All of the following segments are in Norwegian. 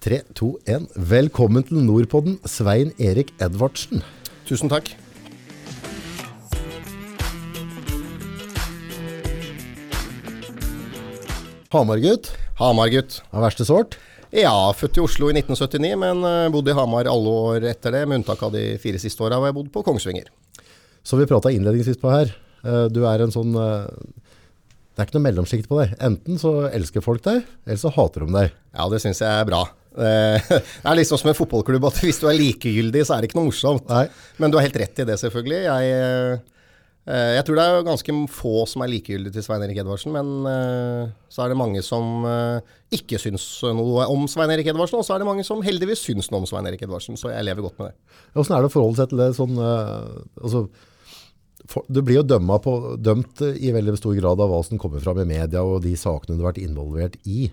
3, 2, 1. Velkommen til Nordpodden, Svein Erik Edvardsen. Tusen takk. Hamar-gutt Hamar-gutt. av verste sort. Ja, født i Oslo i 1979, men eh, bodde i Hamar alle år etter det, med unntak av de fire siste åra hvor jeg bodde på Kongsvinger. Som vi prata innledningsvis på her. eh, Du er en sånn eh, Det er ikke noe mellomsjikt på deg. Enten så elsker folk deg, eller så hater de deg. Ja, det syns jeg er bra. Eh, Det er liksom som en fotballklubb at hvis du er likegyldig, så er det ikke noe morsomt. Nei. Men du har helt rett i det, selvfølgelig. Jeg, eh, jeg tror det er ganske få som er likegyldige til Svein Erik Edvardsen, men eh, så er det mange som ikke syns noe om Svein Erik Edvardsen, og så er det mange som heldigvis syns noe om Svein Erik Edvardsen, så jeg lever godt med det. Åssen er det å forholde seg til det sånn altså, for, Du blir jo på, dømt i veldig stor grad av hva som kommer fram i media og de sakene du har vært involvert i.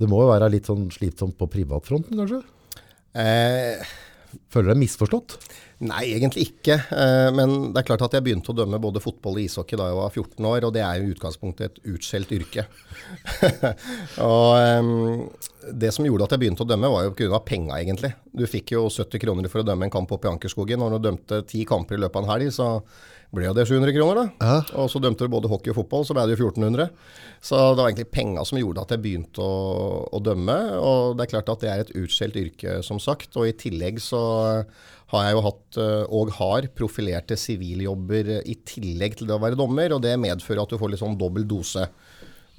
Det må jo være litt sånn slitsomt på privatfronten, kanskje? Eh, Føler du deg misforstått? Nei, egentlig ikke. Eh, Men det er klart at jeg begynte å dømme både fotball og ishockey da jeg var 14 år, og det er jo i utgangspunktet et utskjelt yrke. og eh, det som gjorde at jeg begynte å dømme, var jo pga. penga, egentlig. Du fikk jo 70 kroner for å dømme en kamp oppe i Ankerskogen. og Når du dømte ti kamper i løpet av en helg, så ble jo det 700 kroner, da. Ja. Og så dømte du både hockey og fotball, så ble det jo 1400. Så det var egentlig penga som gjorde at jeg begynte å, å dømme. Og det er klart at det er et utskjelt yrke, som sagt. Og i tillegg så har jeg jo hatt, eh, og har, profilerte siviljobber i tillegg til det å være dommer. Og det medfører at du får litt sånn dobbel dose.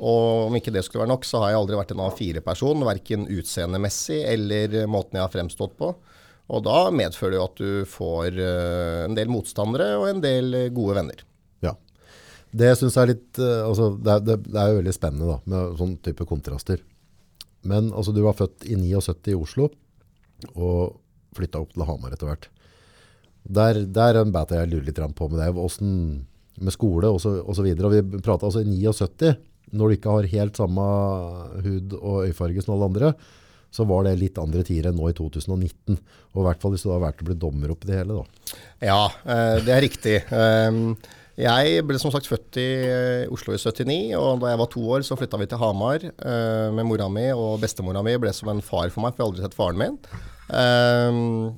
Og om ikke det skulle være nok, så har jeg aldri vært en A4-person, verken utseendemessig eller måten jeg har fremstått på. Og da medfører det jo at du får eh, en del motstandere og en del eh, gode venner. Ja. Det syns jeg er litt eh, altså, det, er, det, er jo veldig spennende da, med sånn type kontraster. Men altså, du var født i 79 i Oslo og flytta opp til Hamar etter hvert. Der, der bet jeg lurer litt på med deg. Hvordan, med skole og så, og så. Og vi prata altså i 79, når du ikke har helt samme hud og øyefarge som alle andre, så var det litt andre tider enn nå i 2019. Og i hvert fall hvis du da har vært å bli dommer oppi det hele, da. Ja, eh, det er riktig. Eh, Jeg ble som sagt født i eh, Oslo i 79, og da jeg var to år så flytta vi til Hamar eh, med mora mi, og bestemora mi ble som en far for meg, for jeg har aldri sett faren min. Eh,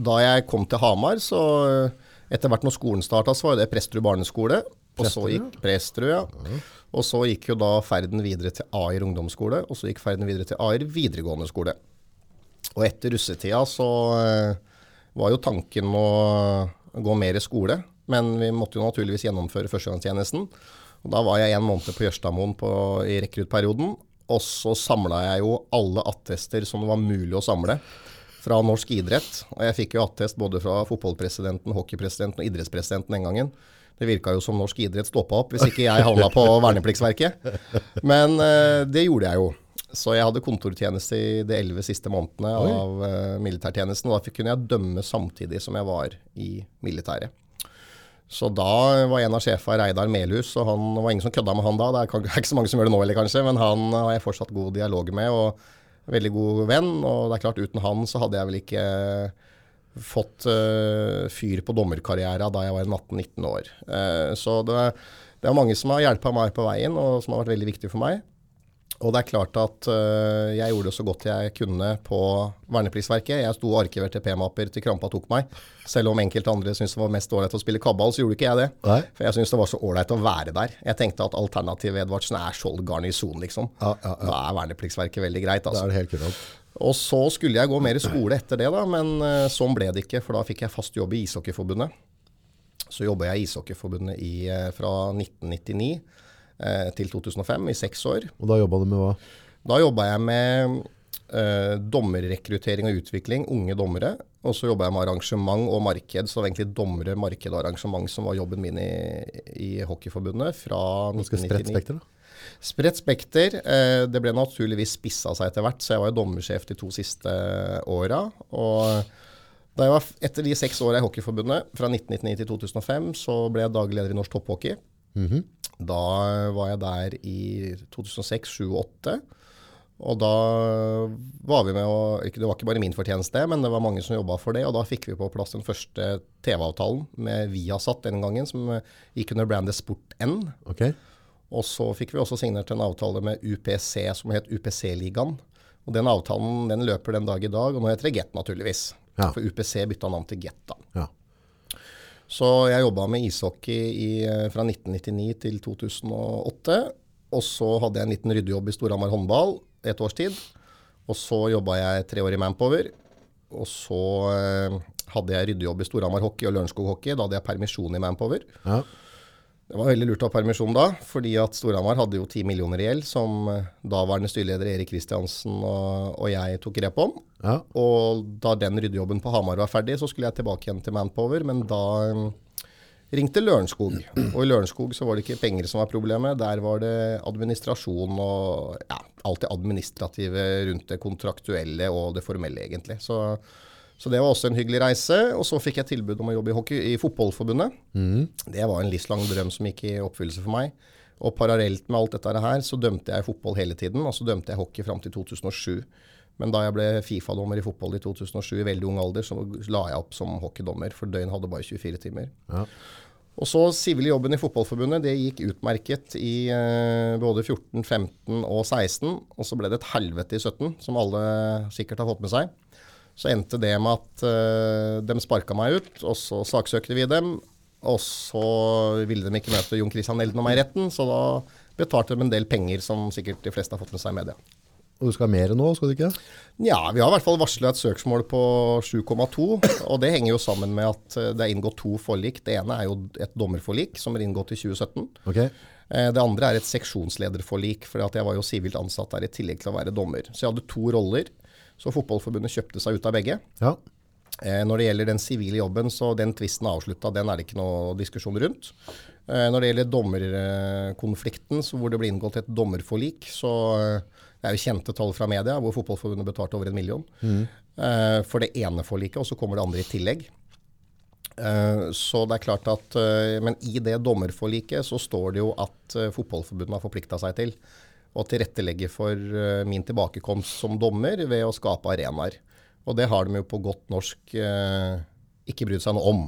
Da jeg kom til Hamar, så etter hvert når skolen starta, så var det Presterud barneskole. Og så gikk Presterud, ja. Og så gikk jo da ferden videre til Air ungdomsskole, og så gikk ferden videre til Air videregående skole. Og etter russetida så eh, var jo tanken å gå mer i skole, men vi måtte jo naturligvis gjennomføre førstegangstjenesten. Og da var jeg en måned på Jørstadmoen i rekruttperioden, og så samla jeg jo alle attester som det var mulig å samle fra norsk idrett. Og jeg fikk jo attest både fra fotballpresidenten, hockeypresidenten og idrettspresidenten den gangen. Det virka jo som norsk idrett stoppa opp hvis ikke jeg havna på vernepliktsverket. Men eh, det gjorde jeg jo. Så jeg hadde kontortjeneste i de elleve siste månedene av uh, militærtjenesten. Og da kunne jeg dømme samtidig som jeg var i militæret. Så da var en av sjefene Reidar Melhus, og han det var ingen som kødda med han da. Det er er ikke så mange som gjør det nå heller, kanskje, men han har jeg fortsatt god dialog med. og Veldig god venn. Og det er klart, uten han så hadde jeg vel ikke fått uh, fyr på dommerkarriera da jeg var 18-19 år. Uh, så det, det er mange som har hjulpet meg på veien, og som har vært veldig viktig for meg. Og det er klart at uh, jeg gjorde det så godt jeg kunne på vernepliktsverket. Jeg sto og arkiverte P-mapper til krampa tok meg. Selv om enkelte andre syntes det var mest ålreit å spille kabal, så gjorde ikke jeg det. Nei. For jeg syntes det var så ålreit å være der. Jeg tenkte at alternativet Edvardsen er Skjold garnison, liksom. Ja, ja, ja. Da er vernepliktsverket veldig greit, altså. Det er det helt kurant. Og så skulle jeg gå mer i skole etter det, da, men øh, sånn ble det ikke. For da fikk jeg fast jobb i Ishockeyforbundet. Så jobba jeg i Ishockeyforbundet i, øh, fra 1999 eh, til 2005, i seks år. Og da jobba du med hva? Da jobba jeg med eh, dommerrekruttering og utvikling, unge dommere. Og så jobba jeg med arrangement og marked, så det var egentlig dommere, marked og arrangement som var jobben min i, i Hockeyforbundet fra Ganske spredt spekter, da. Spredt spekter. Eh, det ble naturligvis spissa seg etter hvert, så jeg var jo dommersjef de to siste åra. Og da jeg var, etter de seks åra i Hockeyforbundet, fra 1999 til 2005, så ble jeg daglig leder i Norsk Topphockey. Mhm. Da var jeg der i 2006, 2007 og 2008. Og da var vi med å Det var ikke bare min fortjeneste, men det var mange som jobba for det. Og da fikk vi på plass den første TV-avtalen med Viasat den gangen, som eh, gikk under brandet Sport-N. Ok. Og så fikk vi også signert en avtale med UPC, som het UPC-ligaen. Og den avtalen den løper den dag i dag, og nå heter det Get, naturligvis. Ja. For UPC bytta navn til Get, da. Ja. Så jeg jobba med ishockey i, eh, fra 1999 til 2008. Og så hadde jeg en liten ryddejobb i Storhamar håndball et års tid. Og så jobba jeg tre år i Manpower. Og så eh, hadde jeg ryddejobb i Storhamar hockey og Lørenskog hockey. Da hadde jeg permisjon i Manpower. Ja. Det var veldig lurt å ha permisjon da, fordi at Storhamar hadde jo 10 millioner i gjeld, som eh, daværende styreleder Erik Kristiansen og, og jeg tok grep om. Ja. Og da den ryddejobben på Hamar var ferdig, så skulle jeg tilbake igjen til Manpower, men da um, ringte Lørenskog. Og i Lørenskog så var det ikke penger som var problemet, der var det administrasjon og ja, alt det administrative rundt det kontraktuelle og det formelle, egentlig. Så, så det var også en hyggelig reise. Og så fikk jeg tilbud om å jobbe i, hockey, i Fotballforbundet. Det var en livslang drøm som gikk i oppfyllelse for meg. Og parallelt med alt dette her, så dømte jeg fotball hele tiden. Og så dømte jeg hockey fram til 2007. Men da jeg ble Fifa-dommer i fotball i 2007 i veldig ung alder, så la jeg opp som hockeydommer, for døgn hadde bare 24 timer. Ja. Og så sivile jobben i Fotballforbundet, det gikk utmerket i eh, både 14, 15 og 16. Og så ble det et helvete i 17, som alle sikkert har fått med seg. Så endte det med at uh, de sparka meg ut, og så saksøkte vi dem. Og så ville de ikke møte Jon Christian Elden og meg i retten, så da betalte de en del penger, som sikkert de fleste har fått med seg i media. Og du skal ha mer nå, skal du ikke? Ja, vi har i hvert fall varsla et søksmål på 7,2. Og det henger jo sammen med at eh, det er inngått to forlik. Det ene er jo et dommerforlik som er inngått i 2017. Ok. Eh, Det andre er et seksjonslederforlik, for jeg var jo sivilt ansatt der i tillegg til å være dommer. Så jeg hadde to roller. Så Fotballforbundet kjøpte seg ut av begge. Ja. Eh, Når det gjelder den sivile jobben, så den tvisten er avslutta. Den er det ikke noe diskusjon rundt. Eh, Når det gjelder dommerkonflikten, så hvor det ble inngått et dommerforlik, så eh, det er jo kjente tall fra media hvor Fotballforbundet betalte over en million eh, for det ene forliket, og så kommer det andre i tillegg. Så det er klart at, Men i det dommerforliket så står det jo at Fotballforbundet har forplikta seg til å tilrettelegge for eh, min tilbakekomst som dommer ved å skape arenaer. Og det har de jo på godt norsk eh, ikke brydd seg noe om.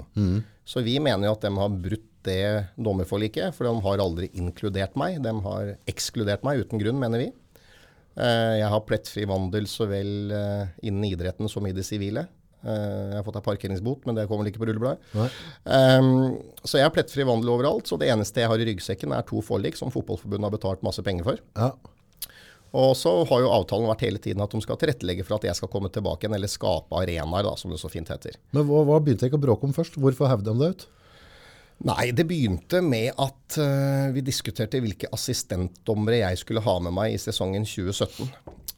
Så vi mener jo at de har brutt det dommerforliket, for de har aldri inkludert meg. De har ekskludert meg uten grunn, mener vi. Eh, Jeg har plettfri vandel så vel innen idretten som i det sivile. Eh, Jeg har fått ei parkeringsbot, men det kommer vel ikke på rullebladet. Um, så jeg har plettfri vandel overalt, så det eneste jeg har i ryggsekken er to forlik som Fotballforbundet har betalt masse penger for. Ja. Og så har jo avtalen vært hele tiden at de skal tilrettelegge for at jeg skal komme tilbake igjen, eller skape arenaer, da, som det så fint heter. Men hva, hva begynte jeg ikke å bråke om først? Hvorfor hevde de det ut? Nei, det begynte med at uh, vi diskuterte hvilke assistentdommere jeg skulle ha med meg i sesongen 2017.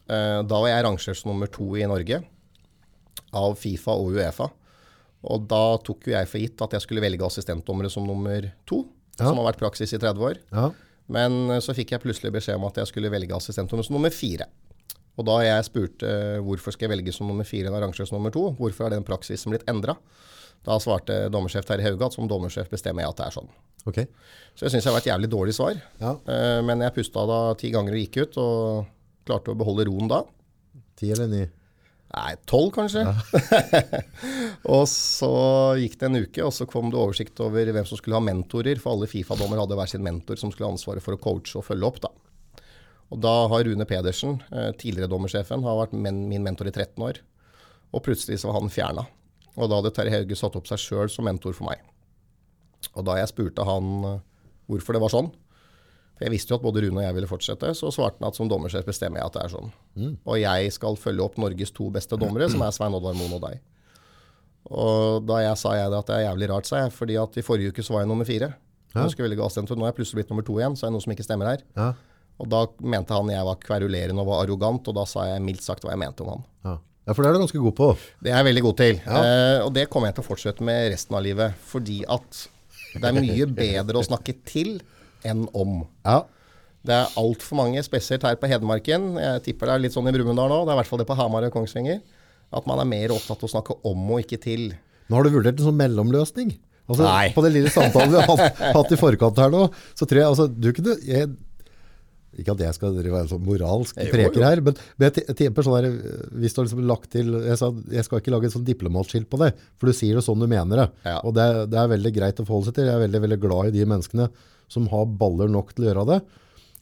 Uh, da var jeg rangert som nummer to i Norge av Fifa og Uefa. Og da tok jo jeg for gitt at jeg skulle velge assistentdommere som nummer to, Ja. som har vært praksis i 30 år. Ja. Men eh, så fikk jeg plutselig beskjed om at jeg skulle velge assistentdommer som nummer fire. Og da jeg spurte eh, hvorfor skal jeg velge som nummer fire når arrangør som nummer to, hvorfor er den praksisen blitt endra, da svarte dommersjef Terje Hauge at som dommersjef bestemmer jeg at det er sånn. Okay. Så jeg syns det var et jævlig dårlig svar. Ja. Eh, Men jeg pusta da ti ganger og gikk ut, og klarte å beholde roen da. Ti eller ni? Nei, tolv kanskje. og så gikk det en uke, og så kom det oversikt over hvem som skulle ha mentorer. For alle Fifa-dommer hadde hver sin mentor som skulle ha ansvaret for å coache og følge opp. da. Og da har Rune Pedersen, eh, tidligere dommersjefen, har vært men, min mentor i 13 år. Og plutselig så var han fjerna. Og da hadde Terje Hauge satt opp seg sjøl som mentor for meg. Og da jeg spurte han eh, hvorfor det var sånn, for jeg visste jo at både Rune og jeg ville fortsette, så svarte han at som dommersjef bestemmer jeg at det er sånn. Og jeg skal følge opp Norges to beste dommere, som er Svein Oddvar Moen og deg. Og da jeg sa jeg det at det er jævlig rart, sa jeg, fordi at i forrige uke så var jeg nummer fire. Ja. Jeg nå er jeg plutselig blitt nummer to igjen, så er det noe som ikke stemmer her. Ja. Og da mente han jeg var kverulerende og var arrogant, og da sa jeg mildt sagt hva jeg mente om han. Ja. ja, for det er du ganske god på. Det er jeg veldig god til. Ja. Eh, og det kommer jeg til å fortsette med resten av livet. Fordi at det er mye bedre å snakke til enn om. Ja. Det er altfor mange, spesielt her på Hedmarken, jeg tipper det er litt sånn i Brumunddal nå, det er i hvert fall det på Hamar og Kongsvinger, at man er mer opptatt av å snakke om og ikke til. Nå har du vurdert en sånn mellomløsning. Altså, Nei. På den lille samtalen vi har hatt, hatt i forkant her nå, så tror jeg altså, du kunne jeg, Ikke at jeg skal være en sånn moralsk preker her, men, men jeg ti- tipper sånn her Hvis du har liksom lagt til Jeg sa jeg skal ikke lage et sånn diplomatskilt på det, for du sier det sånn du mener det. Ja. Og det, det er veldig greit å forholde seg til. Jeg er veldig, veldig glad i de menneskene som har baller nok til å gjøre det.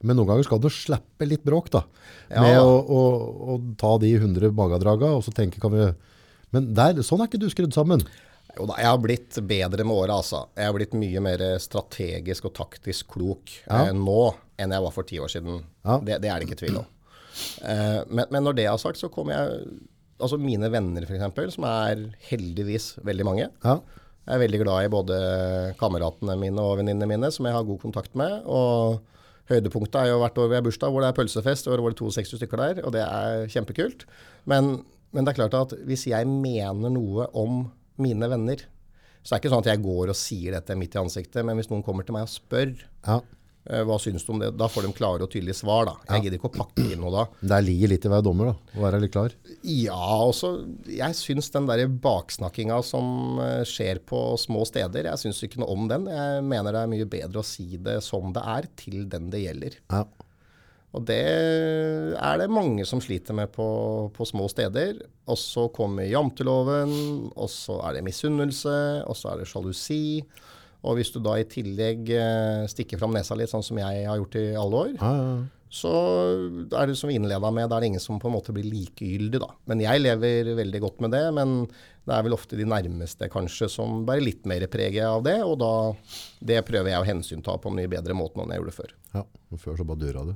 Men noen ganger skal du slippe litt bråk da. Ja. Med å, å, å ta de 100 magadraga, og så tenke kan vi... Men der, sånn er ikke du skrudd sammen. Jo da, jeg har blitt bedre med åra, altså. Jeg har blitt mye mer strategisk og taktisk klok Ja. eh, nå enn jeg var for ti år siden. Ja. Det, det er det ikke tvil om. Eh, men, men når det er sagt, så kommer jeg Altså mine venner, f.eks., som er heldigvis veldig mange. Ja, Jeg er veldig glad i både kameratene mine og venninnene mine, som jeg har god kontakt med. Og høydepunktet er jo hvert år vi har bursdag, hvor det er pølsefest. Og var det 62 stykker der, og det er kjempekult. Men, men det er klart at hvis jeg mener noe om mine venner, så er det ikke sånn at jeg går og sier dette midt i ansiktet, men hvis noen kommer til meg og spør ja. Eh, hva syns du om det, da får de klare og tydelige svar. da. Jeg gidder ikke å pakke inn noe da. Der ligger litt i hver dommer da, å være litt klar. Ja, også, jeg syns den der baksnakkinga som eh, skjer på små steder, jeg syns ikke noe om den. Jeg mener det er mye bedre å si det som det er, til den det gjelder. Ja, Og det er det mange som sliter med på, på små steder. Og så kommer janteloven, og så er det misunnelse, og så er det sjalusi. Og hvis du da i tillegg eh, stikker fram nesa litt, sånn som jeg har gjort i alle år, ja, ja. så er det som vi innleda med, da er det ingen som på en måte blir likegyldig, da. Men jeg lever veldig godt med det. Men det er vel ofte de nærmeste kanskje som bærer litt mer preget av det. Og da det prøver jeg å hensynta på en mye bedre måte enn jeg gjorde før. Ja. Og Før så bare dura du.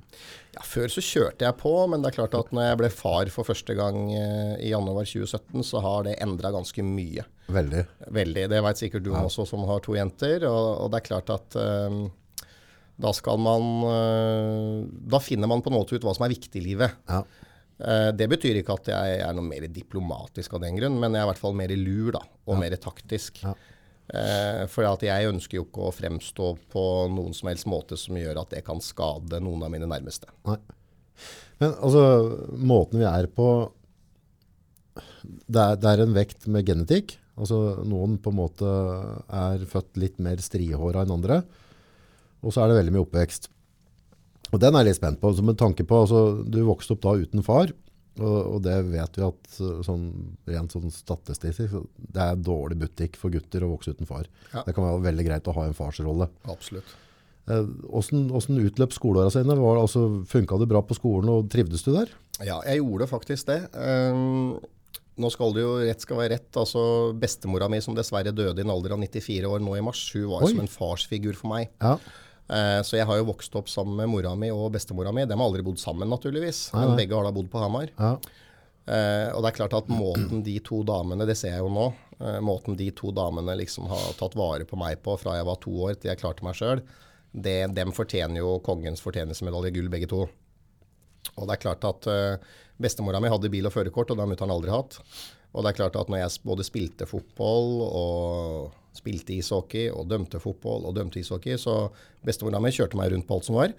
Ja, Før så kjørte jeg på, men det er klart at når jeg ble far for første gang eh, i januar 2017, så har det endra ganske mye. Veldig. Veldig. Det veit sikkert du også som har to jenter. Og, og det er klart at um, da skal man uh, Da finner man på en måte ut hva som er viktig i livet. Ja. Det betyr ikke at jeg er noe mer diplomatisk av den grunn, men jeg er i hvert fall mer lur da, og mer taktisk. Ja. Eh, for jeg ønsker jo ikke å fremstå på noen som helst måte som gjør at det kan skade noen av mine nærmeste. Nei. Men altså, måten vi er på, det er, det er en vekt med genetikk. Altså, noen på en måte er født litt mer strihåra enn andre. Og så er det veldig mye oppvekst. Og den er jeg litt spent på. Så med tanke på, altså, du vokste opp da uten far, og, og det vet vi at sånn, rent sånn statistisk, det er dårlig butikk for gutter å vokse uten far. Ja. Det kan være veldig greit å ha en farsrolle. Absolutt. Eh, Hvordan, hvordan utløp skoleåra sine? Var, altså, Funka det bra på skolen, og trivdes du der? Ja, jeg gjorde faktisk det. Um, nå skal det jo rett skal være rett. altså Bestemora mi, som dessverre døde i en alder av 94 år nå i mars, hun var Oi. som en farsfigur for meg. Ja. Eh, så jeg har jo vokst opp sammen med mora mi og bestemora mi. De har aldri bodd sammen, naturligvis. Men begge har da bodd på Hamar. ja. Uh, og det er klart at måten de to damene, det ser jeg jo nå, uh, måten de to damene liksom har tatt vare på meg på fra jeg var to år til jeg klarte meg sjøl, dem fortjener jo kongens fortjenestemedalje gull, begge to. Og det er klart at uh, bestemora mi hadde bil og førerkort, og det har mutter'n aldri hatt. Og det er klart at når jeg både spilte fotball og spilte ishockey og dømte fotball og dømte ishockey, så bestemora mi kjørte meg rundt på alt som var.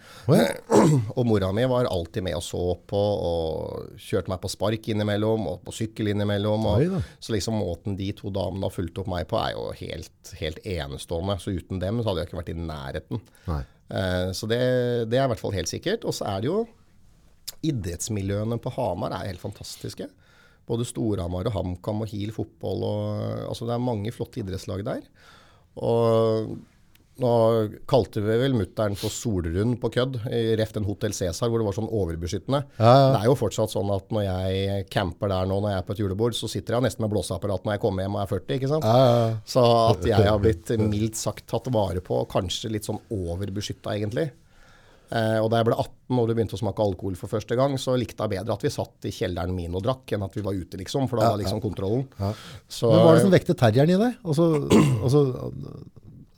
Og mora mi var alltid med og så på, og kjørte meg på spark innimellom, og på sykkel innimellom. Og, så liksom måten de to damene har fulgt opp meg på, er jo helt, helt enestående. Så uten dem så hadde jeg ikke vært i nærheten. Eh, så det, det er i hvert fall helt sikkert. Og så er det jo Idrettsmiljøene på Hamar er helt fantastiske. Både Storhamar og HamKam og Hil fotball. Og, altså det er mange flotte idrettslag der. Og nå kalte vi vel mutter'n for Solrund på kødd, i ref den Hotell Cæsar, hvor det var sånn overbeskyttende. Ja, ja. Det er jo fortsatt sånn at når jeg camper der nå når jeg er på et julebord, så sitter jeg nesten med blåseapparat når jeg kommer hjem og er 40, ikke sant? Ja, ja, ja. Så at jeg har blitt mildt sagt tatt vare på, kanskje litt sånn overbeskytta egentlig. Eh, og da jeg ble 18 og du begynte å smake alkohol for første gang, så likte jeg bedre at vi satt i kjelleren min og drakk, enn at vi var ute, liksom. For da var liksom kontrollen. Så, Men hva er det som vekte terrieren i deg? Altså, altså,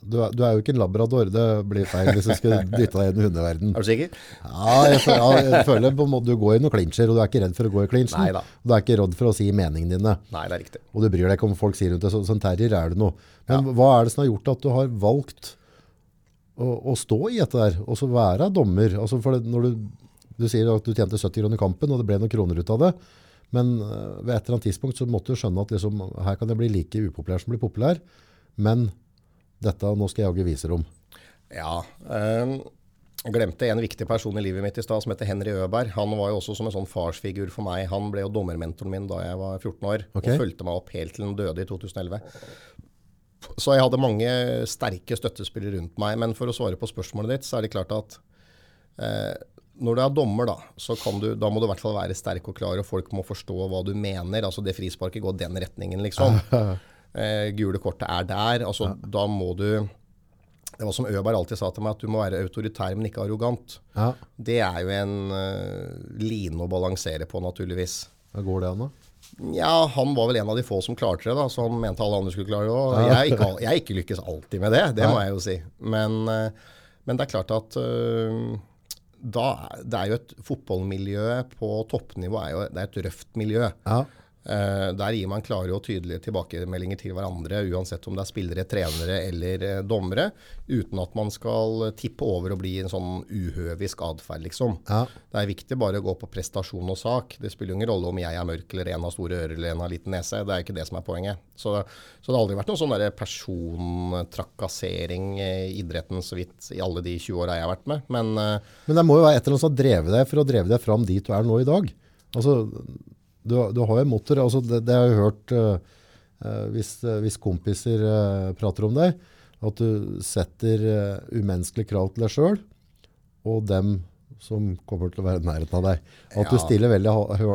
du, er, du er jo ikke en labrador, det blir feil hvis du skulle dytte deg inn i hundeverden. Er du sikker? Ja, jeg, føler, ja, jeg føler på en måte du går i noen klinsjer, og du er ikke redd for å gå i klinsjen. Neida. Du er ikke redd for å si meningene dine, Nei, det er riktig. og du bryr deg ikke om folk sier rundt deg, så, sånn terrier er det noe. Men hva er det som har gjort at du har valgt å, å stå i dette der, og så være dommer? Altså for det, når du, du sier at du tjente 70 kroner i kampen, og det ble noen kroner ut av det, men eh, ved et eller annet tidspunkt så måtte du skjønne at liksom, her kan jeg bli like upopulær som bli populær, men dette, nå skal jeg jaggu vise om. Ja. jeg glemte en viktig person i livet mitt i stad, som heter Henry Øberg. Han var jo også som en sånn farsfigur for meg. Han ble jo dommermentoren min da jeg var 14 år, okay. og fulgte meg opp helt til han døde i 2011. Så jeg hadde mange sterke støttespillere rundt meg. Men for å svare på spørsmålet ditt, så er det klart at Eh, når du er dommer, da, så kan du, da må du i hvert fall være sterk og klar, og folk må forstå hva du mener. Altså det frisparket går den retningen, liksom. Eh, gule kortet er der. Altså da må du Det var som Øberg alltid sa til meg, at du må være autoritær, men ikke arrogant. Ja. Det er jo en uh, line å balansere på, naturligvis. Da går det an, da? Ja, han var vel en av de få som klarte det, da, så han mente alle andre skulle klare det òg. Jeg, ikke jeg ikke lykkes alltid med det, det må jeg jo si. Men, eh, men det er klart at eh, da, det er jo et fotballmiljø på toppnivå er jo, det er et røft miljø. Ja. Eh, der gir man klare og tydelige tilbakemeldinger til hverandre, uansett om det er spillere, trenere eller eh, dommere, uten at man skal tippe over og bli en sånn uhøvisk atferd, liksom. Ja. Det er viktig bare å gå på prestasjon og sak. Det spiller ingen rolle om jeg er mørk eller en har store ører eller en har liten nese. Det er ikke det som er poenget. Så, så det har aldri vært noen sånn persontrakassering i idretten så vidt i alle de 20 åra jeg har vært med. Men eh, Men det må jo være et eller annet som har drevet deg for å dreve deg fram dit du er nå i dag. Altså, du, du har jo motor, altså det, det har jeg hørt eh, hvis, eh, hvis kompiser uh, prater om deg, at du setter uh, umenneskelige krav til deg sjøl, og dem som kommer til å være i nærheten av deg. At du stiller veldig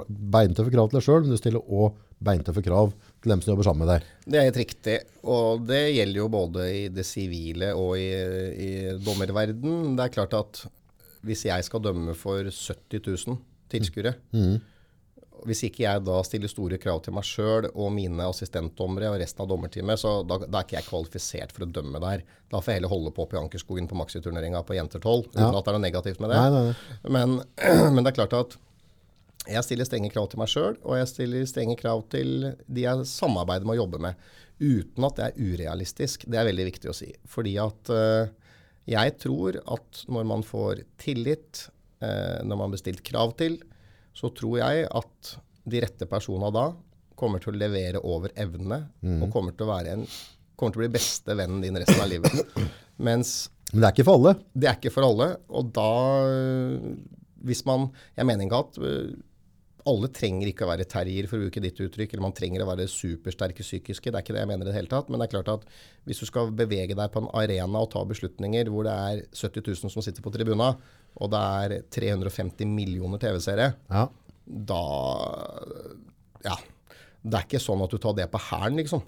beintøffe krav til deg sjøl, men du stiller òg beintøffe krav til dem som jobber sammen med deg. Det er helt riktig. Og det gjelder jo både i det sivile og i, i dommerverden. Det er klart at hvis jeg skal dømme for 70 000 tilskuere, hvis ikke jeg da stiller store krav til meg sjøl og mine assistentdommere og resten av dommerteamet, så da, da er ikke jeg kvalifisert for å dømme der. Da får jeg heller holde på oppe i Ankerskogen på maxiturneringa på Jenter 12, uten Ja. at det er noe negativt med det. Nei, nei, nei. Men, men det er klart at jeg stiller strenge krav til meg sjøl, og jeg stiller strenge krav til de jeg samarbeider med og jobber med. Uten at det er urealistisk. Det er veldig viktig å si. Fordi at eh, jeg tror at når man får tillit, eh, når man blir stilt krav til, så tror jeg at de rette personene da kommer til å levere over evne, og kommer til å være en kommer til å bli beste vennen din resten av livet. Mens Men det er ikke for alle. det er ikke for alle, og da øh, Hvis man Jeg mener ikke at øh, alle trenger ikke å være terrier, for å bruke ditt uttrykk, eller man trenger å være supersterke psykiske. Det er ikke det jeg mener i det hele tatt. Men det er klart at hvis du skal bevege deg på en arena og ta beslutninger hvor det er 70 000 som sitter på tribuna, og det er 350 millioner TV-seere, Ja. da Ja. Det er ikke sånn at du tar det på hælen, liksom.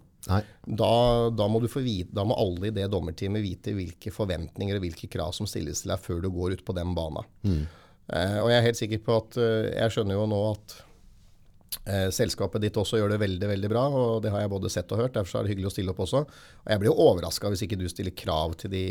Da, da, må du få vite, da må alle i det dommerteamet vite hvilke forventninger og hvilke krav som stilles til deg før du går ut på den banen. Eh, og jeg er helt sikker på at eh, Jeg skjønner jo nå at eh, selskapet ditt også gjør det veldig veldig bra, og det har jeg både sett og hørt. Derfor er det hyggelig å stille opp også. Og jeg blir jo overraska hvis ikke du stiller krav til de,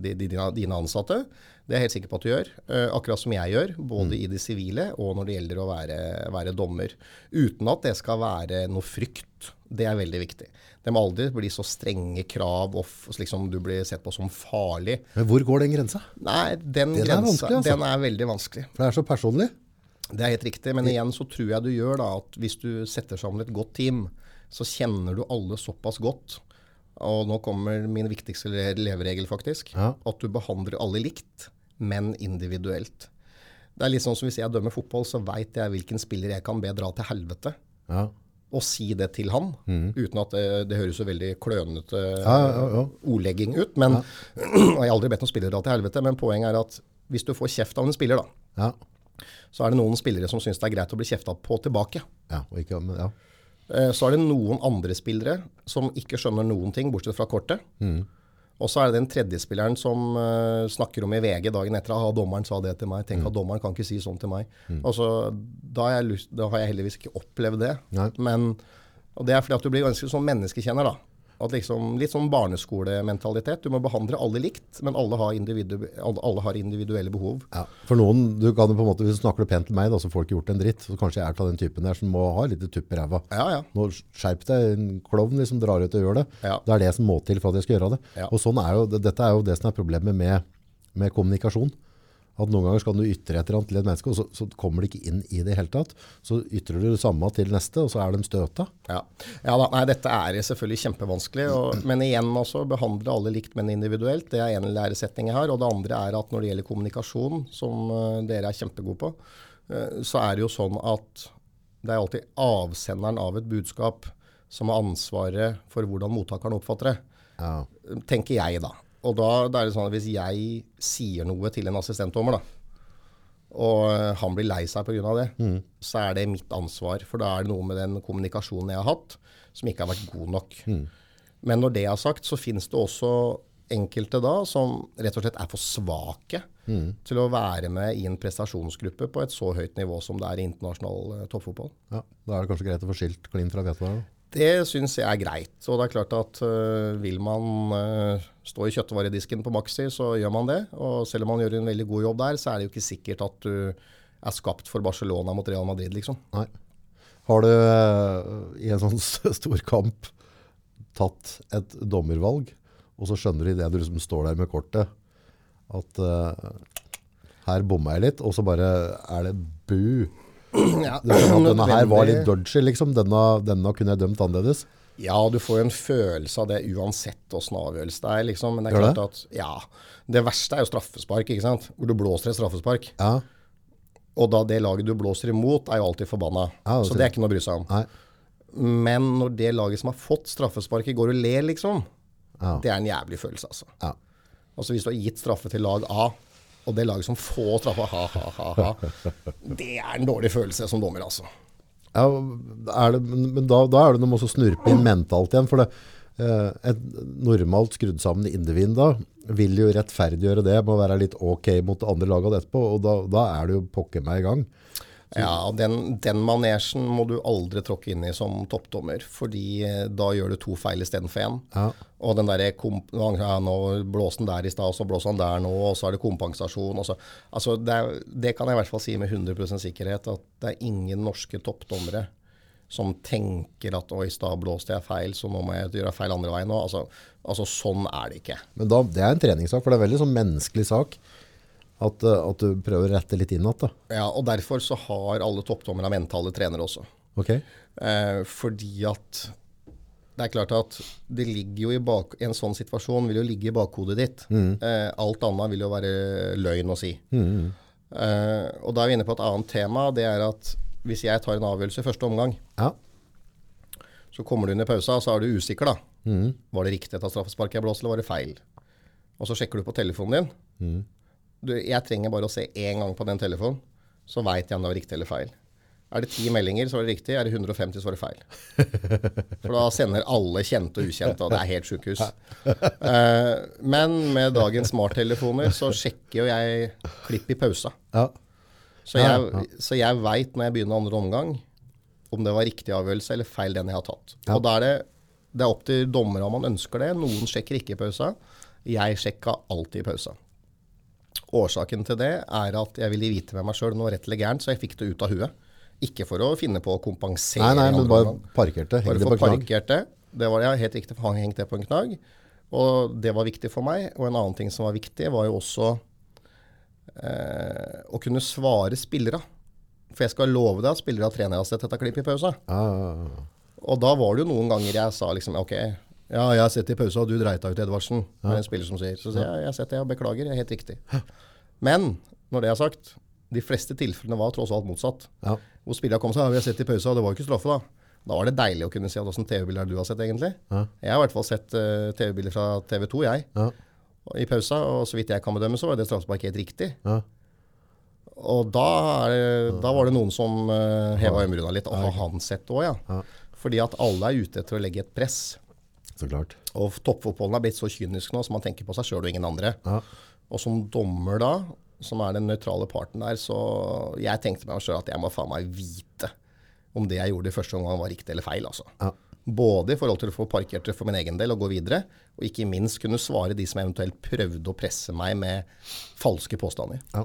de, de, dine ansatte. Det er jeg helt sikker på at du gjør. Eh, akkurat som jeg gjør, både i det sivile og når det gjelder å være, være dommer. Uten at det skal være noe frykt. Det er veldig viktig. Det må aldri bli så strenge krav og liksom du blir sett på som farlig. Men hvor går den grensa? Nei, den, Den grensa er altså. den er veldig vanskelig. For det er så personlig. Det er helt riktig, men igjen så tror jeg du gjør da at hvis du setter sammen et godt team, så kjenner du alle såpass godt. Og nå kommer min viktigste leveregel, faktisk. Ja. At du behandler alle likt, men individuelt. Det er litt sånn som Hvis jeg dømmer fotball, så veit jeg hvilken spiller jeg kan be dra til helvete. Ja. Og si det til han, uten at det, det høres så veldig klønete Ja, ja, ja. ordlegging ut. Men, og Jeg har aldri bedt noen spiller dra til helvete, men poenget er at hvis du får kjeft av en spiller, da, Ja. så er det noen spillere som syns det er greit å bli kjefta på tilbake. ja. Og ikke, men, ja. Eh, Så er det noen andre spillere som ikke skjønner noen ting, bortsett fra kortet. Og så er det den tredje spilleren som uh, snakker om i VG dagen etter at dommeren sa det til meg. Tenk at dommeren kan ikke si sånn til meg. Altså, da, har jeg lyst, da har jeg heldigvis ikke opplevd det. Men, og det er fordi at du blir ganske sånn menneskekjenner, da. At liksom, litt sånn barneskolementalitet. Du må behandle alle likt, men alle har, individu, alle, har individuelle behov. Ja, for noen, du kan jo på en måte, hvis du snakker pent til meg, da, så får du ikke gjort en dritt. Så kanskje jeg er av den typen der som må ha litt tupp i ræva. Ja, ja. Nå skjerp deg, en klovn liksom drar ut og gjør det. Ja. Det er det som må til for at jeg skal gjøre det. Og sånn er jo, dette er jo det som er problemet med, med kommunikasjon. At noen ganger skal du ytre et eller annet til et menneske, og så, så kommer det ikke inn i det hele tatt. Så ytrer du det samme til neste, og så er de støta. Ja, ja da, nei, dette er selvfølgelig kjempevanskelig. Og, men igjen også, behandle alle likt, men individuelt. Det er en læresetning jeg har. Og det andre er at når det gjelder kommunikasjon, som eh, dere er kjempegode på, eh, så er det jo sånn at det er alltid avsenderen av et budskap som har ansvaret for hvordan mottakeren oppfatter det. Ja. Tenker jeg, da. Og da, det er det sånn at hvis jeg sier noe til en assistentdommer, og eh, han blir lei seg pga. det, så er det mitt ansvar. For da er det noe med den kommunikasjonen jeg har hatt, som ikke har vært god nok. Men når det er sagt, så finnes det også enkelte da som rett og slett er for svake til å være med i en prestasjonsgruppe på et så høyt nivå som det er i internasjonal eh, toppfotball. Ja, da er det kanskje greit å få skilt klin fra hvete. Det syns jeg er greit. Og det er klart at uh, vil man uh, stå i kjøttvaredisken på Maxi, så gjør man det. Og selv om man gjør en veldig god jobb der, så er det jo ikke sikkert at du er skapt for Barcelona mot Real Madrid, liksom. Nei. Har du uh, i en sånn stor kamp tatt et dommervalg, og så skjønner du idet du liksom står der med kortet, at her bomma jeg litt, og så bare er det bu. Ja, denne her var litt dodgy, liksom. Denne, denne kunne jeg dømt annerledes. Ja, du får jo en følelse av det uansett åssen avgjørelse det er, liksom. Men det er klart at ja, det verste er jo straffespark, ikke sant. Hvor du blåser et straffespark. Ja, Og da det laget du blåser imot, er jo alltid forbanna. Ja, det så det er ikke noe å bry seg om. nei. Men når det laget som har fått straffesparket, går og ler, liksom, Ja. det er en jævlig følelse, altså. Ja. Altså Hvis du har gitt straffe til lag A, og det laget som får straffa, ha, ha, ha, ha, det er en dårlig følelse som dommer, altså. Ja, det, men da, da er det noe med å snurpe inn mentalt igjen. For det, eh, et normalt skrudd sammen individ da vil jo rettferdiggjøre det med å være litt ok mot det andre laget etterpå. Og da, da er det jo pokker meg i gang. Ja, den, den manesjen må du aldri tråkke inn i som toppdommer, fordi eh, da gjør du to feil istedenfor én. Ja. Og den derre ja, Nå blåste han der i stad, så blåser han der nå, og så er det kompensasjon. Altså det, er, det kan jeg i hvert fall si med 100% sikkerhet, at det er ingen norske toppdommere som tenker at oi, i stad blåste jeg feil, så nå må jeg gjøre feil andre veien nå. Altså, altså sånn er det ikke. Men da, det er en treningssak, for det er veldig sånn menneskelig sak. At, eh, at du prøver å rette litt inn igjen. Ja, og derfor så har alle toppdommere mentale trenere også. Ok? Eh, fordi at det er klart at det ligger jo i bak, en sånn situasjon vil jo ligge i bakhodet ditt. Eh, alt annet vil jo være løgn å si. Eh, og da er vi inne på et annet tema. Det er at hvis jeg tar en avgjørelse i første omgang, Ja. så kommer du under pausa, og så er du usikker, da. Var det riktig ta straffespark jeg blåste, eller var det feil? Og så sjekker du på telefonen din. Du, jeg trenger bare å se én gang på den telefonen, så veit jeg om det var riktig eller feil. Er det ti meldinger, så var det riktig. Er det 150, så var det feil. For da sender alle kjente og ukjente, og det er helt sjukehus. Eh, men med dagens smarttelefoner så sjekker jo jeg klipp i pausa. Så jeg, så jeg veit når jeg begynner andre omgang, om det var riktig avgjørelse eller feil den jeg har tatt. Og da er det, det er opp til dommere om man ønsker det. Noen sjekker ikke i pausa. Jeg sjekka alltid i pausa. Årsaken til det er at jeg ville vite med meg sjøl noe rett eller gærent, så jeg fikk det ut av huet. Ikke for å finne på å kompensere. Nei, nei, men bare. Bare Heng det på knagg. parkert det. Det var ja, helt riktig, for han hengte det på en knagg. Og det var viktig for meg. Og en annen ting som var viktig, var jo også eh, å kunne svare spillere. For jeg skal love deg at spillere og trenere har sett dette klippet i pausa. Ja, ja, ja. Og da var det jo noen ganger jeg sa liksom OK, ja, jeg har sett det i pausa, og du dreit deg ut, Edvardsen. Er en spiller som sier. Så sier jeg jeg har sett det, og beklager, er helt riktig. Men når det er sagt, de fleste tilfellene var tross alt motsatt. Ja. Hvor spillerne kom sa ja, vi har sett i pausa, og det var jo ikke straffe, da. Da var det deilig å kunne si hvilke åssen TV-bilder er du har sett, egentlig. Ja. Jeg har i hvert fall sett uh, TV-bilder fra TV 2, jeg, Ja. i pausa. Og så vidt jeg kan bedømme, så var det straffespark helt riktig. Ja. Og da, det, da var det noen som uh, heva øyenbryna litt. Og har han sett det òg, ja? Ja. Fordi at alle er ute etter å legge et press. Så klart. Og toppfotballen er blitt så kynisk nå, så man tenker på seg sjøl og ingen andre. Ja. Og som dommer da, som er den nøytrale parten der, så jeg tenkte meg sjøl at jeg må faen meg vite om det jeg gjorde i første omgang var riktig eller feil. altså. Ja. Både i forhold til å få parkert det for min egen del og gå videre, og ikke minst kunne svare de som eventuelt prøvde å presse meg med falske påstander. Ja.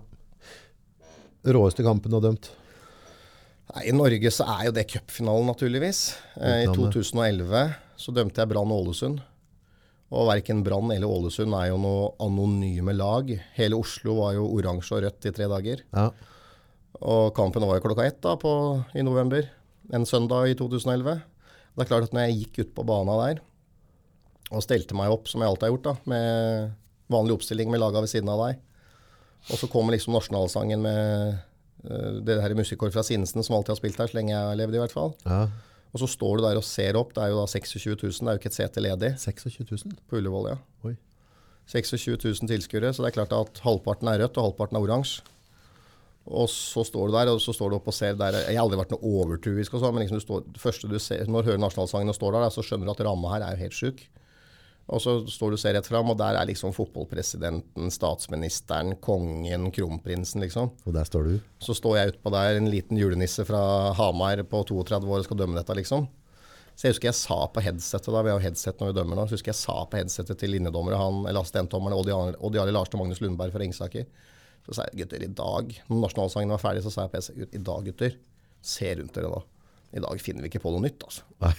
Råeste kampen du har dømt? Nei, I Norge så er jo det cupfinalen, naturligvis. Eh, I 2011 så dømte jeg Brann Ålesund. Og verken Brann eller Ålesund er jo noe anonyme lag. Hele Oslo var jo oransje og rødt i tre dager. Ja. Og kampen var jo klokka ett da på, i november. En søndag i 2011. Det er klart at når jeg gikk ut på bana der og stelte meg opp, som jeg alltid har gjort, da, med vanlig oppstilling med laga ved siden av deg, og så kommer liksom nasjonalsangen med uh, det her musikkorpset fra Sinsen som alltid har spilt her, så lenge jeg har levd i hvert fall. ja. Og så står du der og ser opp. Det er jo da 26 000, det er jo ikke et sete ledig 26 000? på Ullevål, ja. Oi. 26 000 tilskuere, så det er klart at halvparten er rødt og halvparten er oransje. Og så står du der, og så står du opp og ser der Jeg har aldri vært noe overtuisk og så, men liksom du står, det første du ser, når du hører nasjonalsangen og står der, så skjønner du at ramma her er jo helt sjuk. Og så står du og ser rett fram, og der er liksom fotballpresidenten, statsministeren, kongen, kronprinsen, liksom. Og der står du. Så står jeg utpå der, en liten julenisse fra Hamar på 32 år og skal dømme dette, liksom. Så jeg husker jeg sa på headsetet da, vi har headset når vi dømmer nå, så husker jeg sa på headsetet til linjedommere, han, eller assistentdommerne, Odd Jarle Larsen og Magnus Lundberg fra Ringsaker. Så sa jeg gutter, i dag, når nasjonalsangen var ferdig, så sa jeg på headset, i dag gutter, se rundt dere nå. I dag finner vi ikke på noe nytt, altså. Nei.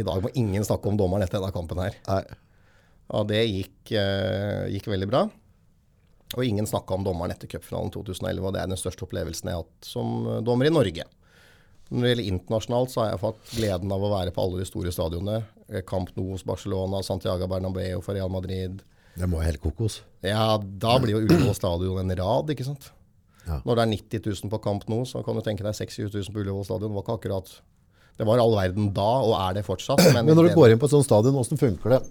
I dag må ingen snakke om dommeren etter denne kampen her. Nei. Og det gikk, eh, gikk veldig bra. Og ingen snakka om dommeren etter cupfinalen 2011, og det er den største opplevelsen jeg har hatt som eh, dommer i Norge. Når det gjelder internasjonalt, så har jeg fått gleden av å være på alle de store stadionene. Eh, Camp Nou hos Barcelona, Santiago Bernabeu for Real Madrid. Det må være helt kokos. Ja, da blir jo Ullevål stadion en rad, ikke sant. Ja. Når det er 90 000 på Camp Nou, så kan du tenke deg 60 000 på Ullevål stadion. Det var ikke akkurat Det var all verden da, og er det fortsatt. Men, Men når du går inn på et sånt stadion, hvordan funker det?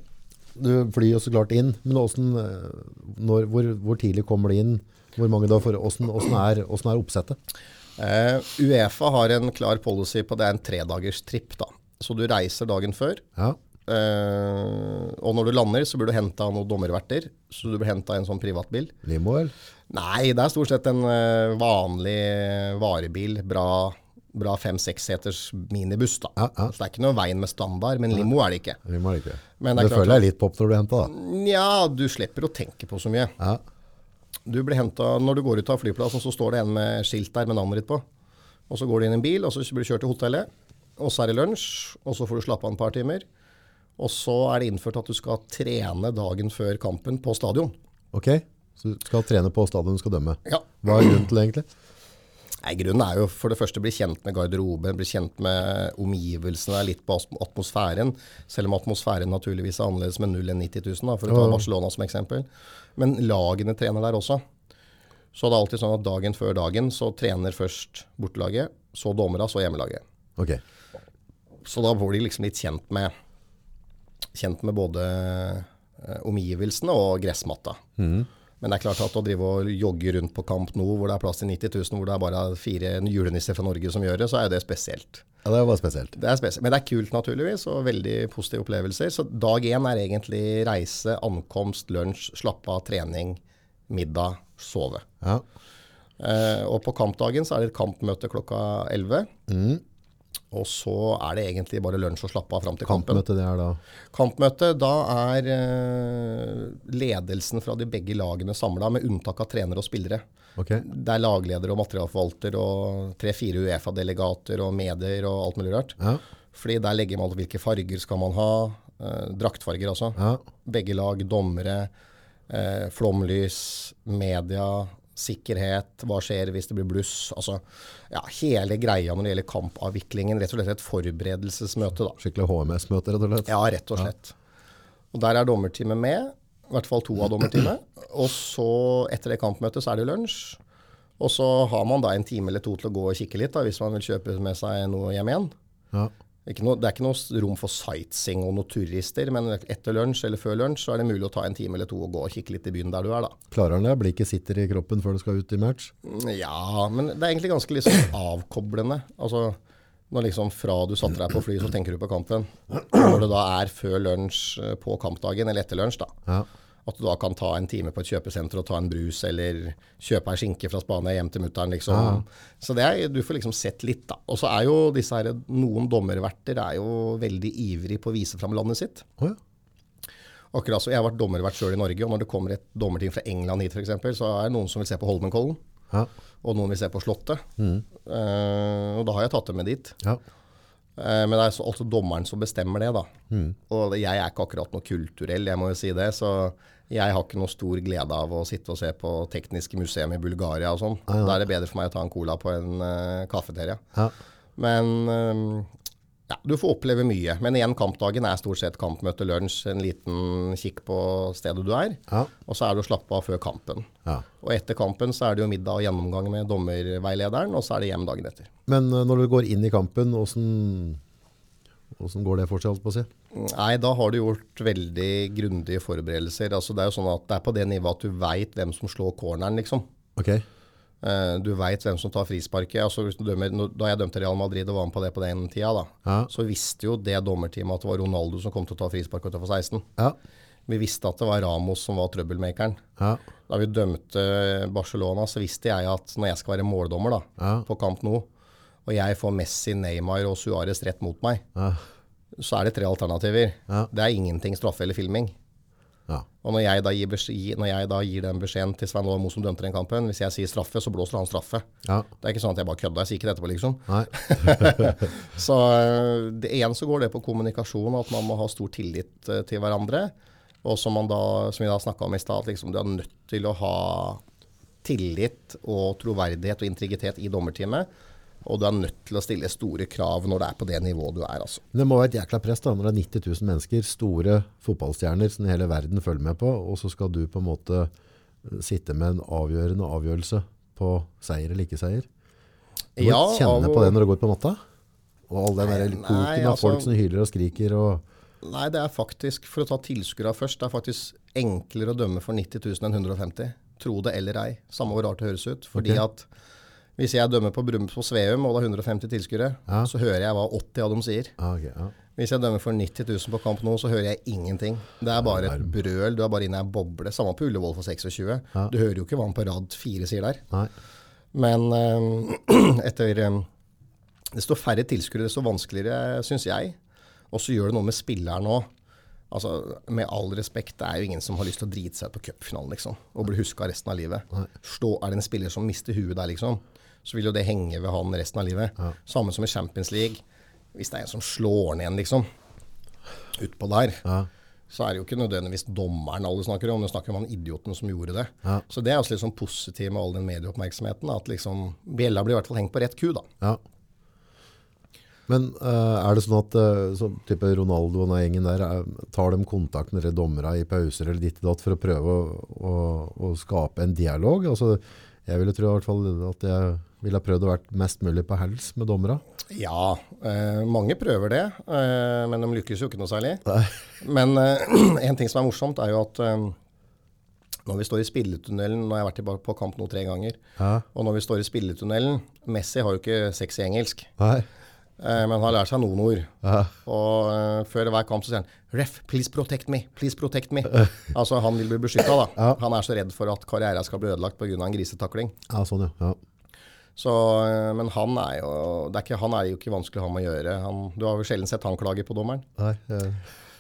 Du flyr jo så klart inn, men hvordan, eh, når, hvor, hvor tidlig kommer det inn? Hvor mange da? For, hvordan, hvordan, er, hvordan er oppsettet? Eh, Uefa har en klar policy på det er en tredagers tripp. da. Så du reiser dagen før. Ja. Eh, og når du lander, så blir du henta av noen dommerverter. Så du blir henta i en sånn privatbil. Limo, eller? Nei, det er stort sett en vanlig varebil. Bra, bra fem-seks seters minibuss. da. Ja, ja. Så det er ikke noe veien med standard, men limo er det ikke. Limo er det ikke. Men det det føler jeg litt på når du henter da. Nja, du slipper å tenke på så mye. Ja. Du blir hentet, Når du går ut av flyplassen, så står det en med skilt der med navnet ditt på. Og Så går du inn i en bil, og så blir du kjørt til hotellet. Og så er det lunsj, og så får du slappe av et par timer. Og så er det innført at du skal trene dagen før kampen på stadion. Ok, så du skal trene på stadion du skal dømme. Ja. Hva er grunnen til det egentlig? Nei, Grunnen er jo for det første å bli kjent med garderoben, bli kjent med omgivelsene, litt på atmosfæren. Selv om atmosfæren naturligvis er annerledes med 0 enn 90 000, da, for å ta Barcelona som eksempel. Men lagene trener der også. Så det er alltid sånn at dagen før dagen så trener først bortelaget, så dommerne, så hjemmelaget. Ok, Så da blir de liksom litt kjent med, kjent med både eh, omgivelsene og gressmatta. Men det er klart at å drive og jogge rundt på Kamp nå, hvor det er plass til 90 000, hvor det er bare fire julenisser fra Norge som gjør det, så er jo det spesielt. ja, det var spesielt. Det er spesielt. Men det er kult naturligvis, og veldig positive opplevelser. Så dag én er egentlig reise, ankomst, lunsj, slappe av, trening, middag, sove. Ja. Eh, og på kampdagen så er det et kampmøte klokka 11. Og så er det egentlig bare lunsj og slappe av fram til kampen. Kampmøte det er da. Kampmøte, da er eh, ledelsen fra de begge lagene samla, med unntak av trenere og spillere. Okay. Det er lagleder og materialforvalter og tre-fire Uefa-delegater og medier og alt mulig rart. ja, Fordi der legger man hvilke farger skal man ha. Eh, draktfarger, altså. ja. Begge lag, dommere, eh, flomlys, media, sikkerhet. Hva skjer hvis det blir bluss? Altså, ja, hele greia når det gjelder kampavviklingen. Rett og slett et forberedelsesmøte, da. Skikkelig HMS-møte, rett og slett. Ja, rett og slett. Og der er dommerteamet med. I hvert fall to av dommerteamet. Og så, etter det kampmøtet, så er det lunsj. Og så har man da en time eller to til å gå og kikke litt, da, hvis man vil kjøpe med seg noe hjem igjen. Ja. Ikke noe, det er ikke noe rom for sightseeing og noen turister, men etter lunsj eller før lunsj så er det mulig å ta en time eller to og gå og kikke litt i byen der du er, da. Klarer han det? Blikket sitter i kroppen før du skal ut i match? Ja, men det er egentlig ganske liksom avkoblende. Altså, når liksom fra du satte deg på fly, så tenker du på kampen. Når det da er før lunsj eh, på kampdagen, eller etter lunsj, da. Ja. At du da kan ta en time på et kjøpesenter og ta en brus, eller kjøpe ei skinke fra Spania hjem til mutter'n, liksom. Så det er, du får liksom sett litt, da. Og så er jo disse her, noen dommerverter er jo veldig ivrig på å vise fram landet sitt. Oh, ja. Akkurat så Jeg har vært dommervert sjøl i Norge, og når det kommer et dommerteam fra England hit f.eks., så er det noen som vil se på Holmenkollen, Ja. og noen vil se på Slottet. Eh, og da har jeg tatt dem med dit. ja. Eh, men det er så, altså dommeren som bestemmer det, da. Og jeg er ikke akkurat noe kulturell, jeg må jo si det. Så jeg har ikke noe stor glede av å sitte og se på tekniske museum i Bulgaria og sånn. Da er det bedre for meg å ta en cola på en uh, kafeteria. ja. Men eh, ja, du får oppleve mye. Men igjen, kampdagen er stort sett kampmøte, lunsj, en liten kikk på stedet du er. Ja. Og så er det å slappe av før kampen. ja. Og etter kampen så er det jo middag og gjennomgang med dommerveilederen, og så er det hjem dagen etter. Men eh, når du går inn i kampen, hvordan, hvordan går det for seg, holdt på å si? Nei, da har du gjort veldig grundige forberedelser. Altså, det er jo sånn at det er på det nivået at du veit hvem som slår corneren, liksom. Ok, Eh, du veit hvem som tar frisparket. Altså, dømmer, da jeg dømte Real Madrid og var med på det på den tida, da, Ja. så visste jo det dommerteamet at det var Ronaldo som kom til å ta frispark utenfor 16. Ja. Vi visste at det var Ramos som var trøbbelmakeren. Ja. Da vi dømte Barcelona, så visste jeg at når jeg skal være måldommer da, på Camp Nou, og jeg får Messi, Neymar og Suárez rett mot meg, så er det tre alternativer. Ja. Det er ingenting straffe eller filming. Ja. Og når jeg da gir, når jeg da gir den beskjeden til Svein Lomo som dømte den kampen, hvis jeg sier straffe, så blåser han straffe. Ja. Det er ikke sånn at jeg bare kødda, jeg sier ikke det etterpå, liksom. Så det, ene så går det på kommunikasjon, at man må ha stor tillit øh, til hverandre. Og som, man da, som vi da snakka om i stad, at liksom, du er nødt til å ha tillit og troverdighet og integritet i dommerteamet. Og du er nødt til å stille store krav når det er på det nivået du er. altså. Det må være et jækla press da, når det er 90 000 mennesker, store fotballstjerner som hele verden følger med på, og så skal du på en måte eh, sitte med en avgjørende avgjørelse på seier eller ikke seier. Du må Ja, kjenne på det når du går på natta. Og all den der Nei, koken av altså- folk som hyler og skriker. Og, Nei, det er faktisk, for å ta tilskuerne først, det er faktisk enklere å dømme for 90 000 enn 150. Tro det eller ei. Samme hvor rart det høres ut. Fordi okay. at hvis jeg dømmer på Brum på Sveum, og det er 150 tilskuere, Ja. så hører jeg hva 80 av dem sier. Okay, ja. Hvis jeg dømmer for 90 000 på kamp nå, så hører jeg ingenting. Det er bare et brøl. Du er bare inne i ei boble. Samme på Ullevål for 26. Ja. Du hører jo ikke hva han på rad 4 sier der. Nei. Men øh, etter øh, Desto færre tilskuere, desto vanskeligere, syns jeg. Og så gjør det noe med spilleren òg. Altså, med all respekt, det er jo ingen som har lyst til å drite seg ut på cupfinalen, liksom. Og bli huska resten av livet. Stå, er det en spiller som mister huet der, liksom, så vil jo det henge ved han resten av livet. Samme som i Champions League. Hvis det er en som slår ned en, liksom, utpå der, Ja. så er det jo ikke nødvendigvis dommeren alle snakker om, det snakker om han idioten som gjorde det. Ja. Så det er også litt sånn positivt med all den medieoppmerksomheten, at liksom bjella blir i hvert fall hengt på rett ku, da. Ja. Men uh, er det sånn at uh, type Ronaldo og den gjengen der, er- tar de kontakt med dommerne i pauser eller ditt og datt for å prøve å, å, å skape en dialog? Altså, jeg ville tro i hvert fall at jeg ville ha prøvd å vært mest mulig på hels med dommere. Ja, eh, mange prøver det, eh, men de lykkes jo ikke noe særlig. Men eh, en ting som er morsomt, er jo at eh, når vi står i spilletunnelen Nå har jeg vært tilbake på kamp nå tre ganger. Ja. Og når vi står i spilletunnelen Messi har jo ikke sexy engelsk, Nei. Men han har lært seg noen ord. Ja. Og uh, før hver kamp så sier han Ref, please protect me. Please protect me. altså han vil bli beskytta, da. Ja. Han er så redd for at karrieren skal bli ødelagt pga. en grisetakling. ja, sånn ja. ja. Så, eh, men han er jo det er ikke, Han er jo ikke vanskelig å ha med å gjøre. Han, du har jo sjelden sett han klage på dommeren. Nei, ja.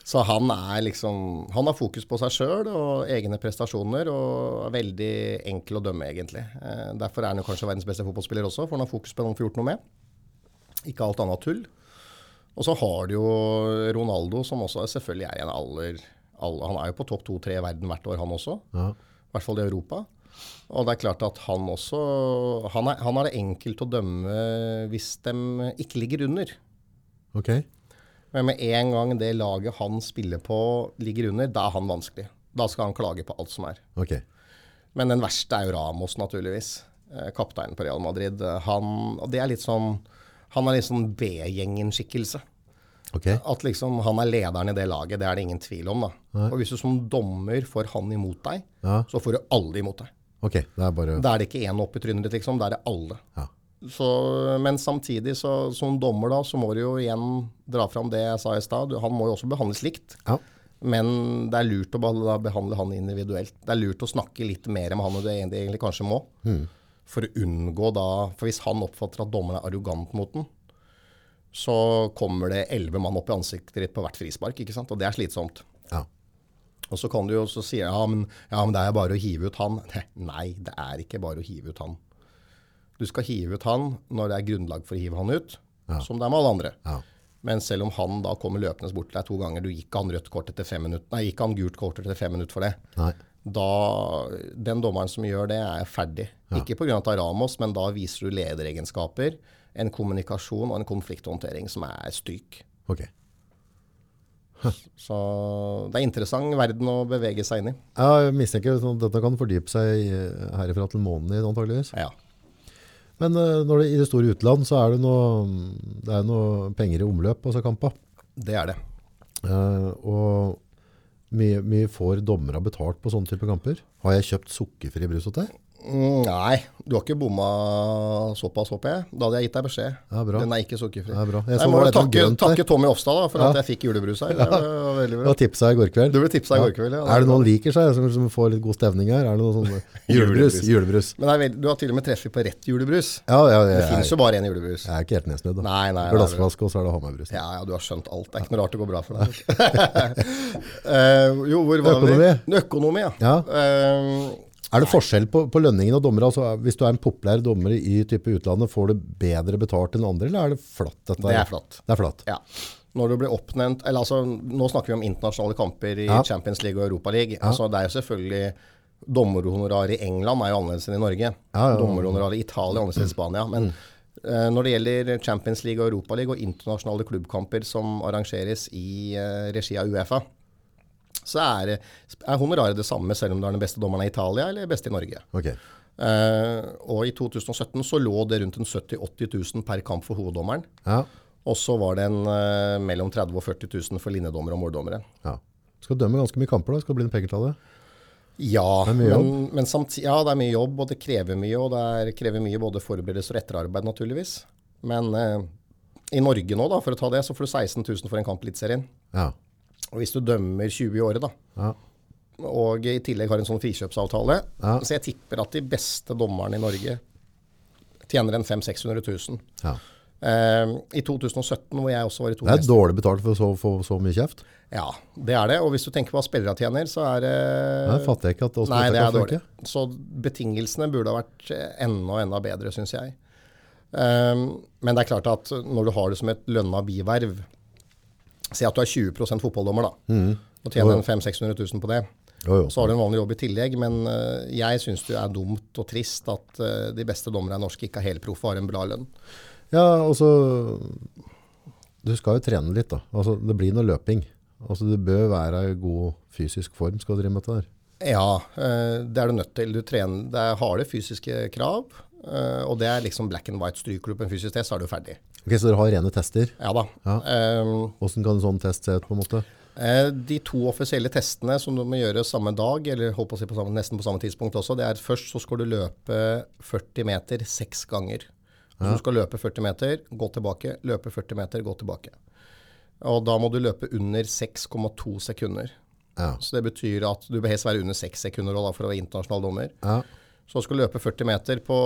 Så han er liksom Han har fokus på seg sjøl og egne prestasjoner, og er veldig enkel å dømme, egentlig. Eh, derfor er han jo kanskje verdens beste fotballspiller også, for han har fokus på noen får gjort noe med. Ikke alt annet tull. Og så har du jo Ronaldo, som også selvfølgelig er en aller, aller Han er jo på topp to-tre i verden hvert år, han også. ja. I hvert fall i Europa. Og det er klart at han også Han er, han er det enkelt å dømme hvis de ikke ligger under. Ok. Men med en gang det laget han spiller på ligger under, da er han vanskelig. Da skal han klage på alt som er. Ok. Men den verste er jo Ramos, naturligvis. Eh, Kapteinen på Real Madrid. Eh, Han, og det er litt sånn Han er litt sånn B-gjengen-skikkelse. Ok. At liksom han er lederen i det laget, det er det ingen tvil om. da. Nei. Og hvis du som dommer får han imot deg, Ja. så får du alle imot deg. Ok, det er bare... Da er det ikke én opp i trynet ditt, liksom. Da er det alle. Ja. Så, men samtidig, så, som dommer, da, så må du jo igjen dra fram det jeg sa i stad. Han må jo også behandles likt. Ja. Men det er lurt å behandle, han individuelt. Det er lurt å snakke litt mer med han enn du egentlig, kanskje må. For å unngå da For hvis han oppfatter at dommeren er arrogant mot den, så kommer det elleve mann opp i ansiktet ditt på hvert frispark, ikke sant? Og det er slitsomt. Ja. Og så kan du jo også si ja men, ja, men det er bare å hive ut han. Nei, det er ikke bare å hive ut han. Du skal hive ut han når det er grunnlag for å hive han ut, Ja. som det er med alle andre. Ja. Men selv om han da kommer løpende bort til deg to ganger, du gikk han rødt kort etter fem minutter, nei, gikk han gult kort etter fem minutter for det, Nei. da, den dommeren som gjør det, er ferdig. Ikke pga. Ramos, men da viser du lederegenskaper, en kommunikasjon og en konflikthåndtering som er stryk. Ok. Så det er interessant verden å bevege seg inn i. Ja, jeg mistenker at dette kan fordype seg herifra til månen i, antageligvis. Ja. Men eh, når det, i det store utland så er det noe, det er noe penger i omløp på disse. Det er det. Uh, og mye, mye får dommere betalt på sånne type kamper. Har jeg kjøpt sukkerfri brus til deg? Mm, nei, du har ikke bomma såpass, håper jeg. Da hadde jeg gitt deg beskjed. Ja, bra. Den er ikke sukkerfri. Ja, bra. Jeg Jeg, må det takke, takke Tommy Ofstad da, for Ja. at jeg fikk julebrus her. Det var veldig bra. Du tipsa i går kveld. Du ble tipsa i går kveld, ja. Er det noen liker seg, som, som får litt god stemning her? Er det noe sånn julebrus? Julebrus. Men det er vel- du har til og med treffet på rett julebrus. Ja, ja, Det jeg, finnes jeg, jo bare én julebrus. jeg er ikke helt nedsnødd. Nei, nei. Glassflaske, og så er det Hamar-brus. Ja, ja, du har skjønt alt. Det er ikke noe rart det går bra for deg. uh, jo, hvor var Økonomi. vi? Økonomi, ja. Ja. Er det forskjell på, på lønningen av dommere? Altså, hvis du er en populær dommer i type utlandet, får du bedre betalt enn andre, eller er det flatt? Dette? det er flatt. Det er flatt. Ja. Når du blir oppnevnt eller altså, Nå snakker vi om internasjonale kamper i Ja. Champions League og Europa League. Altså, det er jo selvfølgelig Dommerhonorar i England er jo annerledes enn i Norge. Ja, ja, ja. Dommerhonorar i Italia er annerledes enn i Spania. Men uh, når det gjelder Champions League og Europa League og internasjonale klubbkamper som arrangeres i uh, regi av Uefa, så er, er honoraret det samme selv om du er den beste dommeren i Italia eller beste i Norge. Ok. Uh, og i 2017 så lå det rundt en 70 000-80 000 per kamp for hoveddommeren. Ja. Og så var det en uh, mellom 30 000 og 40 000 for linjedommere og måldommere. ja. Skal dømme ganske mye kamper, da? Skal det bli en pengetallet? Ja, men, men samtidig, ja, det er mye jobb, og det krever mye. Og det er, krever mye både forberedelse og etterarbeid, naturligvis. Men uh, i Norge nå, da, for å ta det, så får du 16 000 for en kamp i Eliteserien. Ja. Og hvis du dømmer 20 i året, da, Ja. og i tillegg har en sånn frikjøpsavtale, Ja. så jeg tipper at de beste dommerne i Norge tjener en 500 000-600 000. ja. Uh, I 2017, hvor jeg også var i to Det er dårlig betalt for så- få så mye kjeft. Ja, det er det. Og hvis du tenker på hva spillere tjener, så er det Nei, fatter jeg ikke at hvordan Nei, det er dårlig. Ikke. Så betingelsene burde ha vært eh, enda enda bedre, syns jeg. Uh, men det er klart at når du har det som et lønna biverv Si at du er 20 fotballdommer, da. Og tjener en 500 000-600 000 på det. Jo, jo. Så har du en vanlig jobb i tillegg, men eh, jeg syns det er dumt og trist at eh, de beste dommerne er norske, ikke er helproffe og har en bra lønn. Ja, altså Du skal jo trene litt, da. Altså, det blir noe løping. Altså, du bør være i god fysisk form skal du drive med dette der. Ja, eh, det er du nødt til. Du trener, det er harde fysiske krav. og det er liksom black and white. Stryker du på en fysisk test, så er du ferdig. Ok, Så dere har rene tester. Ja da. Ja. Um, Hvordan kan en sånn test se ut, på en måte? Eh, De to offisielle testene som du må gjøre samme dag, eller holdt på å si på samme, nesten på samme tidspunkt også, det er først så skal du løpe 40 meter seks ganger. Så du skal løpe 40 meter, gå tilbake, løpe 40 meter, gå tilbake. Og da må du løpe under 6,2 sekunder. Ja. Så det betyr at du bør helst være under 6 sekunder også, da, for å være internasjonal dommer. Ja. Så skal du løpe 40 meter på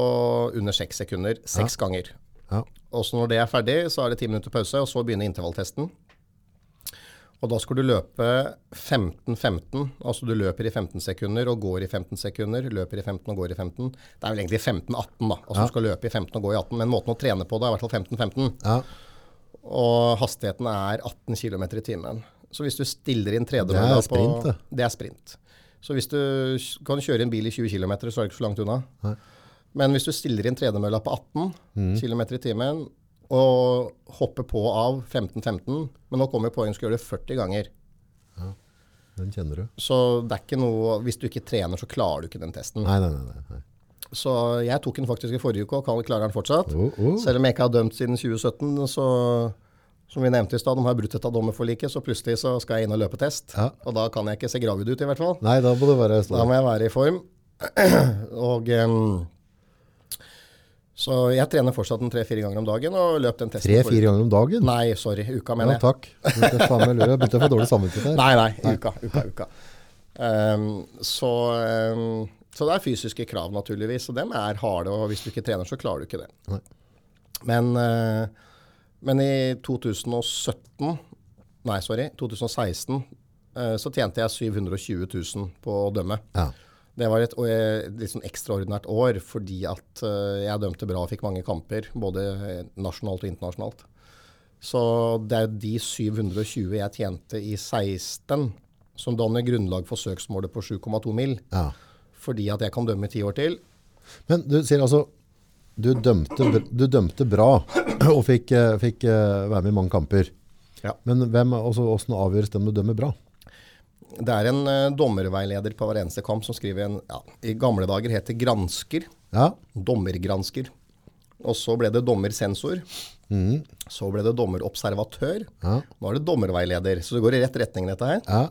under 6 sekunder, seks ganger. Ja. Og så når det er ferdig, så er det 10 minutter pause, og så begynner intervalltesten. Og da skal du løpe 15-15, altså du løper i 15 sekunder og går i 15 sekunder, løper i 15 og går i 15. Det er vel egentlig 15-18 da, altså du skal løpe i 15 og gå i 18, men måten å trene på det er i hvert fall 15-15. ja. Og hastigheten er 18 km i timen. Så hvis du stiller inn Det er sprint, på... det. Det er sprint. Så hvis du kan kjøre en bil i 20 km, så er det ikke så langt unna. Nei. Men hvis du stiller inn tredemølla på 18 Mm. km i timen, og hopper på av 15-15, men nå kommer poenget skal gjøre det 40 ganger. Den kjenner du. Så det er ikke noe, hvis du ikke trener, så klarer du ikke den testen. Nei, nei, nei. nei. Så jeg tok den faktisk i forrige uke, og kan klare den fortsatt. Oh, oh. Selv om jeg ikke har dømt siden 2017, så som vi nevnte i stad, de har brutt dette dommerforliket, så plutselig så skal jeg inn og løpe test. Ja. Og da kan jeg ikke se gravid ut, i hvert fall. Nei, da må du være Da må jeg være i form. og em, Så jeg trener fortsatt tre-fire ganger om dagen, og løp den testen. Tre-fire ganger om dagen? Nei, sorry. Uka, mener jeg. takk. Er faen. Jeg begynte å få dårlig samvittighet her. Nei, nei. Uka, uka, uka. Um, så, um, så det er fysiske krav, naturligvis. Og dem er harde, og hvis du ikke trener, så klarer du ikke det. Nei. Men, uh, men i 2017 Nei, sorry. 2016 uh, så tjente jeg 720 000 på å dømme. Ja. Det var et, litt sånn ekstraordinært år fordi at eh, jeg dømte bra og fikk mange kamper, både eh, nasjonalt og internasjonalt. Så det er de 720 jeg tjente i 16 som danner grunnlag for søksmålet på 7,2 mil. ja. Fordi at jeg kan dømme i ti år til. Men du sier altså, du dømte, du dømte bra og fikk, eh, fikk være med i mange kamper. Ja. Men hvem, altså, hvordan avgjøres dem du dømmer bra? Det er en eh, dommerveileder på hver eneste kamp som skriver en ja, I gamle dager het det gransker. Ja. Dommergransker. Og så ble det dommersensor. Mm. Så ble det dommerobservatør. Ja. Nå er det dommerveileder. Så det går i rett retning, dette her. Ja.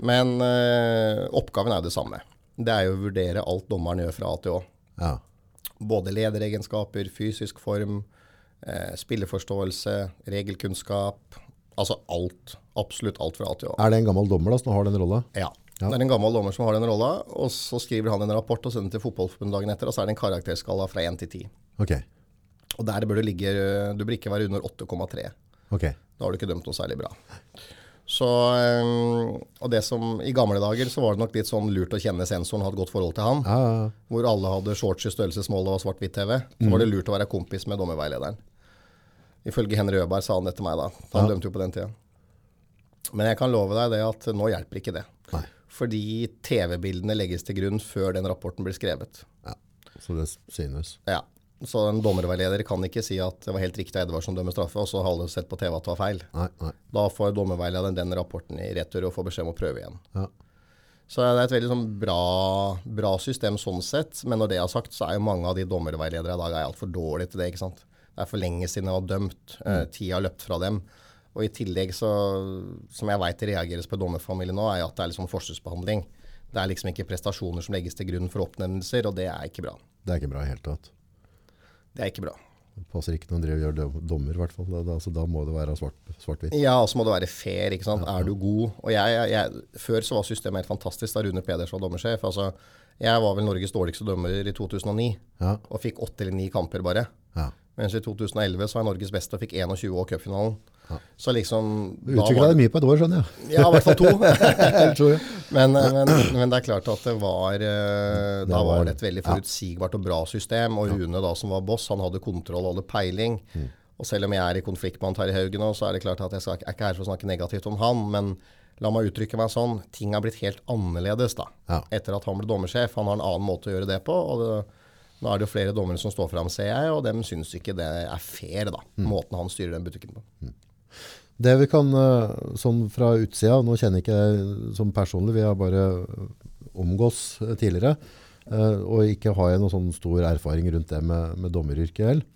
Men eh, oppgaven er jo det samme. det er jo å vurdere alt dommeren gjør fra A til Å. Ja. Både lederegenskaper, fysisk form, eh, spilleforståelse, regelkunnskap. Altså alt. Absolutt alt fra A til Å. Er det en gammel dommer da, som har den rolla? Ja. Ja. Det er en gammel dommer som har den rolla, og så skriver han en rapport og sender den til Fotballforbundet dagen etter, og så er det en karakterskala fra 1 til 10. Okay. Og der bør du ligge Du bør ikke være under 8,3. Okay. Da har du ikke dømt noe særlig bra. Så, og det som I gamle dager så var det nok litt sånn lurt å kjenne sensoren, ha et godt forhold til han. Ja. Hvor alle hadde shorts i størrelsesmål og svart-hvitt-TV. Så var det lurt å være kompis med dommerveilederen. Ifølge Henry Øberg sa han det til meg da. Han dømte jo på den tida. Men jeg kan love deg det at nå hjelper ikke det. Nei. Fordi TV-bildene legges til grunn før den rapporten blir skrevet. Ja. Så det synes. Ja. Så en dommerveileder kan ikke si at det var helt riktig av Edvard som dømmer straffe, og så har alle sett på TV at det var feil. Nei, nei. Da får dommerveilederen den rapporten i retur og får beskjed om å prøve igjen. Ja. Så det er et veldig sånn bra, bra system sånn sett. Men når det er sagt, så er jo mange av de dommerveiledere i dag altfor dårlige til det. ikke sant? Det er for lenge siden jeg var dømt. Uh, tida har løpt fra dem. Og i tillegg, så, som jeg veit reageres på dommerfamilien nå, er at det er liksom forskjellsbehandling. Det er liksom ikke prestasjoner som legges til grunn for oppnevnelser, og det er ikke bra. Det er ikke bra i hele tatt. Det er ikke bra. Det passer ikke når en gjør dommer, i hvert fall. Da, altså, da må det være svart- svart-hvitt. Ja, og så må det være fair. ikke sant? Er du god? Og jeg, jeg, jeg, Før så var systemet helt fantastisk da Rune Pedersen var dommersjef. Altså, jeg var vel Norges dårligste dommer i 2009, Ja. og fikk åtte eller ni kamper bare. ja. Mens i 2011 så var jeg Norges beste og fikk 21 år cupfinalen. Så liksom Du utvikla deg mye på et år, skjønner jeg. Ja, i hvert fall to. Tror jeg. men, men, men det er klart at det var eh, Da var- var det et veldig forutsigbart og bra system. Og Rune da som var boss, han hadde kontroll og hadde peiling. Mm. Og selv om jeg er i konflikt med han Terje Haugen nå, så er det klart at jeg skal, er ikke her for å snakke negativt om han. Men la meg uttrykke meg sånn. Ting har blitt helt annerledes da. Ja. Etter at han ble dommersjef. Han har en annen måte å gjøre det på. og det, nå er det jo flere dommere som står fram, ser jeg, og dem syns ikke det er fair, da. Mm. Måten han styrer den butikken på. Det vi kan, eh, sånn fra utsida, nå kjenner jeg ikke deg som personlig, vi har bare omgås tidligere, eh, og ikke har jeg noen sånn stor erfaring rundt det med, med dommeryrket heller.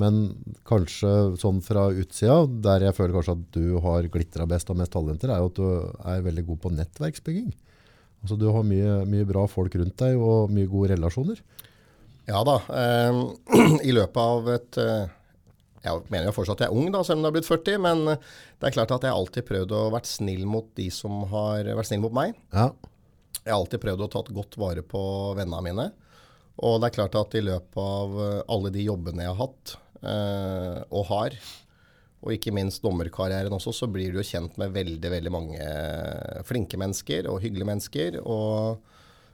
Men kanskje sånn fra utsida, der jeg føler kanskje at du har glitra best og mest talenter, er jo at du er veldig god på nettverksbygging. Altså du har mye, mye bra folk rundt deg og mye gode relasjoner. Ja da. Eh, I løpet av et eh, Jeg mener jo fortsatt at jeg er ung, da, selv om jeg har blitt 40. Men det er klart at jeg har alltid prøvd å vært snill mot de som har vært snill mot meg. Ja, Jeg har alltid prøvd å tatt godt vare på vennene mine. Og det er klart at i løpet av eh, alle de jobbene jeg har hatt, eh, og har, og ikke minst dommerkarrieren også, så blir du jo kjent med veldig, veldig mange flinke mennesker og hyggelige mennesker. Og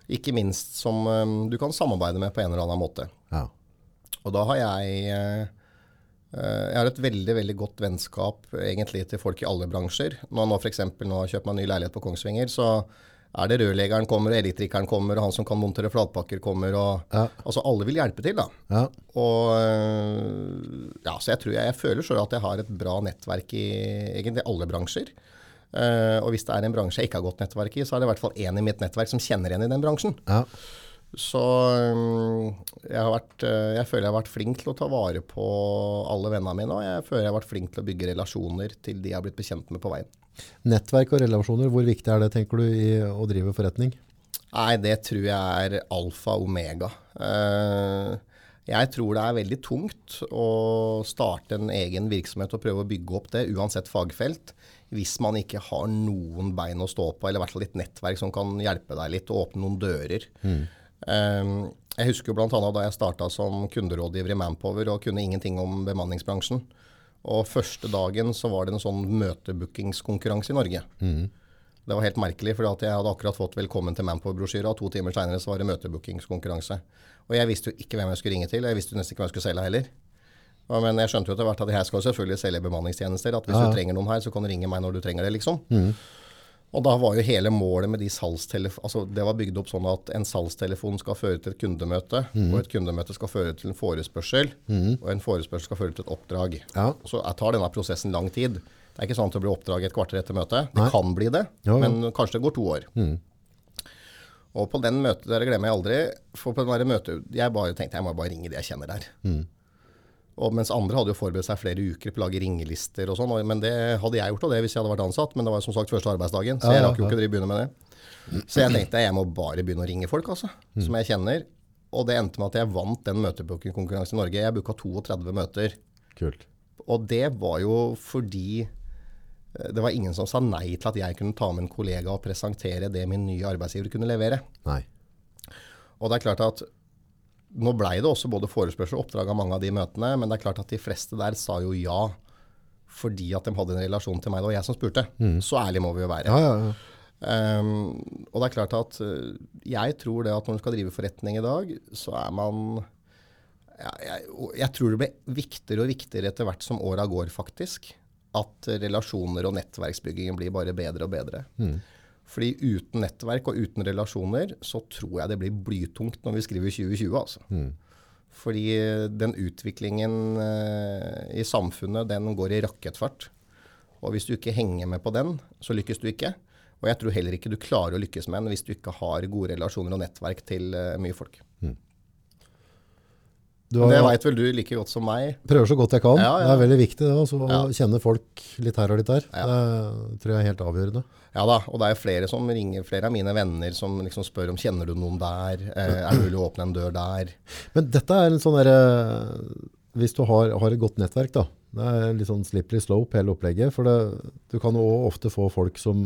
ikke minst som eh, du kan samarbeide med på en eller annen måte. ja, Og da har jeg eh, eh, Jeg har et veldig veldig godt vennskap egentlig til folk i alle bransjer. Når jeg f.eks. nå har kjøpt meg en ny leilighet på Kongsvinger, så er det rørleggeren kommer, elektrikeren kommer, og han som kan montere flatpakker kommer. og Ja. Altså alle vil hjelpe til, da. ja, Og øh, ja, Så jeg tror jeg, jeg føler sjøl at jeg har et bra nettverk i egentlig alle bransjer. Eh, og hvis det er en bransje jeg ikke har godt nettverk i, så er det i hvert fall én i mitt nettverk som kjenner en i den bransjen. ja. Så um, jeg, har vært, uh, jeg føler jeg har vært flink til å ta vare på alle vennene mine, og jeg føler jeg har vært flink til å bygge relasjoner til de jeg har blitt bekjent med på veien. Nettverk og relasjoner, hvor viktig er det, tenker du, i å drive forretning? Nei, det tror jeg er alfa og omega. Uh, jeg tror det er veldig tungt å starte en egen virksomhet og prøve å bygge opp det, uansett fagfelt, hvis man ikke har noen bein å stå på, eller i hvert fall et nettverk som kan hjelpe deg litt og åpne noen dører. Eh, jeg husker bl.a. da jeg starta som kunderådgiver i Manpower og kunne ingenting om bemanningsbransjen. Og første dagen så var det en sånn møtebookingskonkurranse i Norge. Det var helt merkelig, for jeg hadde akkurat fått 'Velkommen til Manpower'-brosjyra, og to timer seinere var det møtebookingskonkurranse. Og jeg visste jo ikke hvem jeg skulle ringe til, og jeg visste jo nesten ikke hva jeg skulle selge heller. Men jeg skjønte jo etter hvert at jeg skal selvfølgelig selge bemanningstjenester. At hvis Ja, du trenger noen her, så kan du ringe meg når du trenger det, liksom. Og da var jo hele målet med de salgstelefon... Altså det var bygd opp sånn at en salgstelefon skal føre til et kundemøte, og et kundemøte skal føre til en forespørsel, og en forespørsel skal føre til et oppdrag. Ja. Så tar denne prosessen lang tid. Det er ikke sånn at det blir oppdrag et kvarter etter møtet. Det Nei. kan bli det, Ja, men kanskje det går to år. Og på den møtet der glemmer jeg aldri, for på den der møtet, jeg bare tenkte jeg må bare ringe de jeg kjenner der. Og mens andre hadde jo forberedt seg flere uker på å lage ringelister og sånn. Men det hadde jeg gjort og det hvis jeg hadde vært ansatt. Men det var som sagt første arbeidsdagen, så jeg rakk jo ikke å begynne med det. Så jeg tenkte jeg må bare begynne å ringe folk, altså. Som jeg kjenner. Og det endte med at jeg vant den møtebookingkonkurransen i Norge. Jeg booka 32 møter. Kult. Og det var jo fordi eh, det var ingen som sa nei til at jeg kunne ta med en kollega og presentere det min nye arbeidsgiver kunne levere. Nei. Og det er klart at nå blei det også både forespørsel og oppdrag av mange av de møtene, men det er klart at de fleste der sa jo ja fordi at de hadde en relasjon til meg. Det var jeg som spurte. Så ærlig må vi jo være. Ja, ja, ja. Um, og det er klart at eh, jeg tror det at når du skal drive forretning i dag, så er man ja, jeg, jeg tror det blir viktigere og viktigere etter hvert som åra går, faktisk. At relasjoner og nettverksbyggingen blir bare bedre og bedre. Fordi uten nettverk og uten relasjoner, så tror jeg det blir blytungt når vi skriver 2020, altså. Fordi eh, den utviklingen eh, i samfunnet, den går i rakettfart. Og hvis du ikke henger med på den, så lykkes du ikke. Og jeg tror heller ikke du klarer å lykkes med den hvis du ikke har gode relasjoner og nettverk til eh, mye folk. Du har, det veit vel du like godt som meg. prøver så godt jeg kan. Ja, ja. Det er veldig viktig det, altså, å kjenne folk litt her og litt der. Det tror jeg er helt avgjørende. Ja da, og det er flere som ringer, flere av mine venner som liksom spør om kjenner du noen der, eh, er det mulig å åpne en dør der? Men dette er en sånn derre Hvis du har, har et godt nettverk, da. Det er litt sånn slippery slope, hele opplegget. For det, du kan jo ofte få folk som,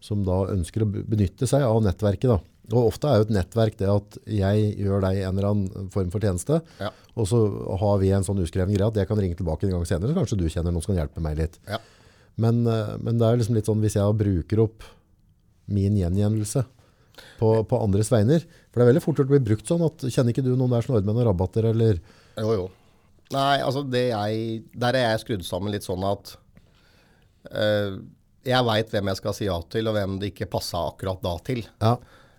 som da ønsker å benytte seg av nettverket. da. Og ofte er jo et nettverk det at jeg gjør deg en eller annen form for tjeneste, Ja. og så har vi en sånn uskreven greie at jeg kan ringe tilbake en gang senere, så kanskje du kjenner noen som kan hjelpe meg litt. Ja. Men, eh, men det er liksom litt sånn hvis jeg bruker opp min gjengjeldelse på, på andres vegne, for det er veldig fort gjort å bli brukt sånn at kjenner ikke du noen der som ordner med noen rabatter, eller Jo, jo. Nei, altså det jeg Der er jeg skrudd sammen litt sånn at eh, jeg veit hvem jeg skal si ja til, og hvem det ikke passa akkurat da til. ja,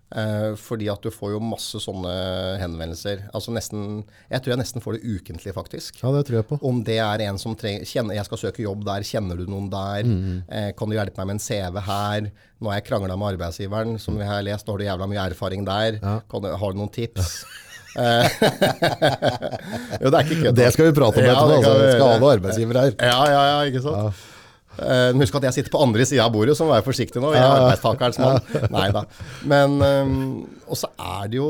Eh, fordi at du får jo masse sånne henvendelser. Altså nesten Jeg tror jeg nesten får det ukentlig, faktisk. ja det tror jeg på. Om det er en som trenger kjenner, Jeg skal søke jobb der, kjenner du noen der? Eh, kan du hjelpe meg med en CV her? Nå har jeg krangla med arbeidsgiveren, som vi har lest, Nå har du jævla mye erfaring der. Kan du, har du noen tips? Ja. jo, det er ikke kødd. Det skal vi prate om etterpå. Ja, altså. vi Vi skal ha noen arbeidsgiver her. Ja, ja, ja, ikke sant? Men husk at jeg sitter på andre sida av bordet, så må være forsiktig nå. Jeg er arbeidstakerens mann. Nei da. Men um, Og så er det jo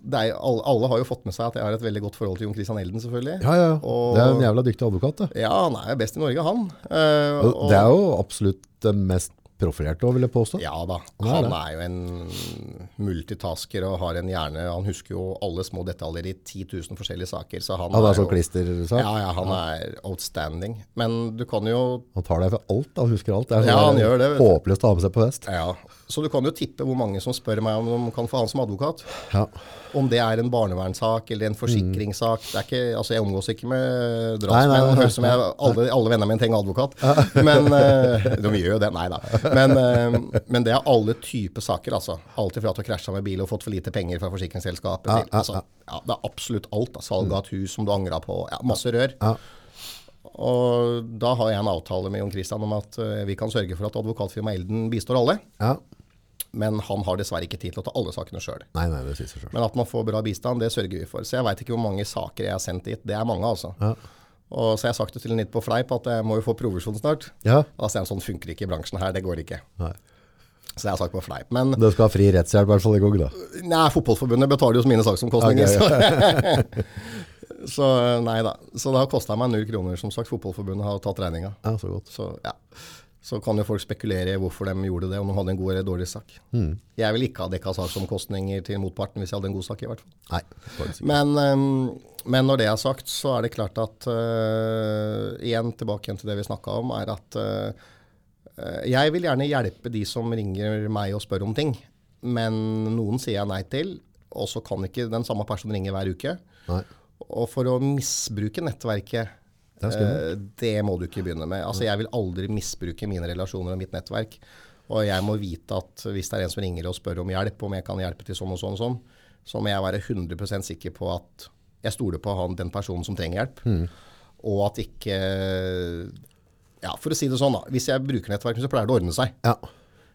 det er, alle, alle har jo fått med seg at jeg har et veldig godt forhold til Jon Christian Elden, selvfølgelig. Ja, ja. Og- Det er en jævla dyktig advokat. Det. Ja, han er best i Norge, han. Uh, Og det er jo absolutt den mest profilerte, vil jeg påstå. Ja da. Han er jo en multitasker og har en hjerne Han husker jo alle små detaljer i 10 000 forskjellige saker. Så han Han er er sånn klistersak. ja, ja, han er outstanding. Men du kan jo Han tar deg for alt. Han husker alt. Det er sånn Ja, han gjør det, håpløst å ha med seg på fest. Ja, Så du kan jo tippe hvor mange som spør meg om de kan få han som advokat. Ja. Om det er en barnevernssak eller en forsikringssak. Det er ikke, altså Jeg omgås ikke med drapsmenn. høres ut som jeg, alle, alle vennene mine trenger advokat. Men eh, De gjør jo det. Nei da. Men, eh, men det er alle typer saker. altså. Alt ifra at du har krasja med bil og fått for lite penger fra forsikringsselskapet til altså, ja, Det er absolutt alt. da. Salg av et hus som du angra på. Ja, masse rør. Og da har jeg en avtale med Jon Christian om at eh, vi kan sørge for at advokatfirmaet Elden bistår alle. ja. Men han har dessverre ikke tid til å ta alle sakene sjøl. Men at man får bra bistand, det sørger vi for. Så jeg veit ikke hvor mange saker jeg har sendt dit. Det er mange, altså. Ja. Og så har jeg sagt det til litt på fleip at jeg må jo få provisjon snart. Ja. Da sier han sånn funker ikke i bransjen her, det går ikke. Nei. Så jeg har sagt på fleip. Men Du skal ha fri rettshjelp, i hvert fall i gang, da. nei, Fotballforbundet betaler jo mine saksomkostninger. Okay, Så, så nei da. Så det har kosta meg null kroner, som sagt. Fotballforbundet har tatt regninga. Ja, så godt. Så ja. Så kan jo folk spekulere i hvorfor de gjorde det, om de hadde en god eller dårlig sak. Mm. Jeg vil ikke ha dekka saksomkostninger til motparten hvis jeg hadde en god sak, i hvert fall. Nei. Men, ehm, men når det er sagt, så er det klart at uh, Igjen tilbake igjen til det vi snakka om, er at eh, jeg vil gjerne hjelpe de som ringer meg og spør om ting. Men noen sier jeg nei til, og så kan ikke den samme personen ringe hver uke. Nei. Og for å misbruke nettverket, Det eh, det må du ikke begynne med. Altså, jeg vil aldri misbruke mine relasjoner og mitt nettverk. Og jeg må vite at hvis det er en som ringer og spør om hjelp, om jeg kan hjelpe til sånn og sånn og sånn, så må jeg være 100% sikker på at jeg stoler på han, den personen som trenger hjelp. Mm. Og at ikke Ja, for å si det sånn, da. Hvis jeg bruker nettverket, så pleier det å ordne seg. Ja.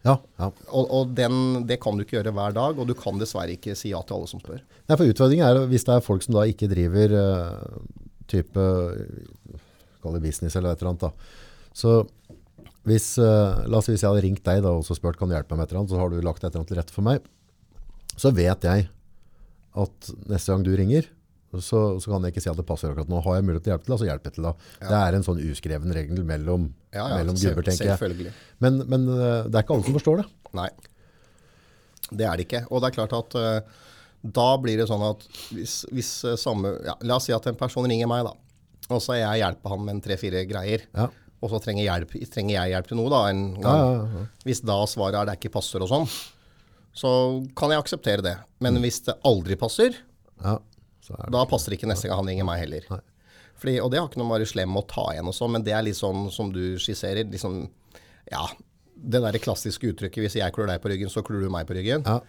Ja. ja. Og, og den, det kan du ikke gjøre hver dag, og du kan dessverre ikke si ja til alle som spør. Nei, for utfordringen er hvis det er folk som da ikke driver eh, type kall det business eller et eller annet. Da. Så hvis, uh, la oss si hvis jeg hadde ringt deg da, og spurt kan du hjelpe meg med et eller annet, så har du lagt et eller annet til rette for meg, så vet jeg at neste gang du ringer, så, så kan jeg ikke si at det passer akkurat nå. Har jeg mulighet til å hjelpe til, da, så hjelper jeg til da. Det er en sånn uskreven regel mellom, Ja, ja, mellom gubber, tenker jeg. Men, men uh, det er ikke alle som forstår det. Nei, det er det ikke. Og det er klart at eh, da blir det sånn at hvis, hvis eh, samme ja, La oss si at en person ringer meg, da. Og så jeg hjelper han med tre-fire greier. Ja. Og så trenger, hjelp, trenger jeg hjelp til noe, da. En gang. ja, ja. Hvis da svaret er det ikke passer og sånn, så kan jeg akseptere det. Mm. Men hvis det aldri passer, ja. Så er det. da passer det ikke neste gang han ringer meg heller. Fordi, og det har ikke noe med å være slem å ta igjen og sånn, men det er litt sånn som du skisserer. liksom, ja, Det derre klassiske uttrykket 'hvis jeg klør deg på ryggen, så klør du meg på ryggen'. Ja.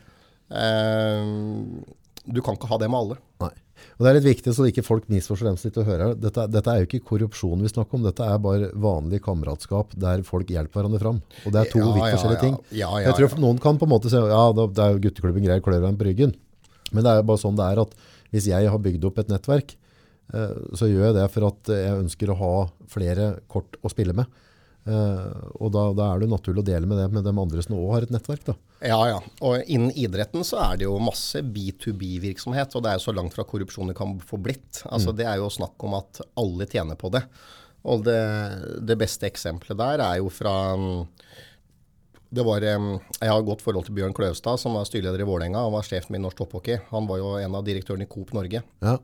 Eh, du kan ikke ha det med alle. Nei. Og det er litt viktig så ikke folk misforstår dem som sitter og hører. Dette, dette er jo ikke korrupsjon vi snakker om, dette er bare vanlig kameratskap der folk hjelper hverandre fram. Og det er to Ja, vidt forskjellige ja. ting. Ja, ja, Jeg tror noen kan på en måte si ja, det er jo gutteklubben greier, klør dem på ryggen. Men det er jo bare sånn det er at hvis jeg har bygd opp et nettverk, eh, så gjør jeg det for at jeg ønsker å ha flere kort å spille med. Eh, og da, da er det naturlig å dele med det med de andre som også har et nettverk. da. Ja, ja. Og innen idretten så er det jo masse B2B-virksomhet, og det er jo så langt fra korrupsjon det kan få blitt. Altså Det er jo snakk om at alle tjener på det. Og det, det beste eksempelet der er jo fra mm, det var, mm, Jeg har godt forhold til Bjørn Kløvstad, som var styreleder i Vålerenga. Han var sjefen min i norsk topphockey. Han var jo en av direktørene i Coop Norge. Ja,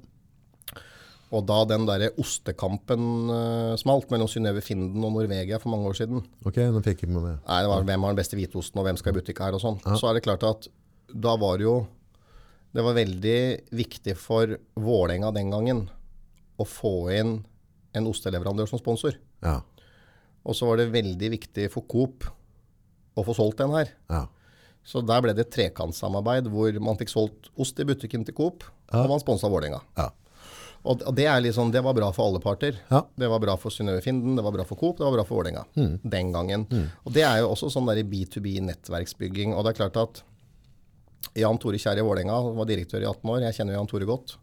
Og da den derre ostekampen uh, smalt mellom Synnøve Finden og Norvegia for mange år siden, ok, nå fikk jeg med meg. Nei, det var hvem har den beste hvitosten, og hvem skal i butikk her, og sånn. Så er det klart at da var det jo Det var veldig viktig for Vålerenga den gangen å få inn en osteleverandør som sponsor. Ja, Og så var det veldig viktig for Coop å få solgt den her. ja. Så der ble det et trekantsamarbeid hvor man fikk solgt ost i butikken til Coop, og man sponsa Vålerenga. ja. Og og det, er liksom, det var bra for alle parter. Ja. Det var bra for Synnøve Finden, det var bra for Coop, det var bra for Vålerenga. Den gangen. Og det er jo også sånn der B2B-nettverksbygging. Og det er klart at Jan Tore Kjær i Vålerenga var direktør i 18 år. Jeg kjenner Jan Tore godt.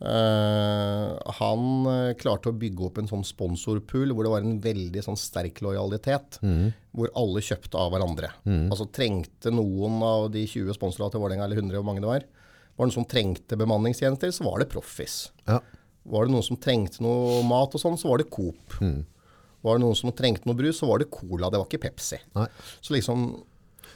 Uh, han eh, klarte å bygge opp en sånn sponsorpool hvor det var en veldig sånn sterk lojalitet. Hvor alle kjøpte av hverandre. Altså Trengte noen av de 20 sponsorene til Vålerenga, eller 100 hvor mange det var, var det noen som trengte bemanningstjenester, så var det Proffis. ja. Var det noen som trengte noe mat og sånn, så var det Coop. Var det noen som trengte noe brus, så var det Cola. Det var ikke Pepsi. Nei. Så liksom,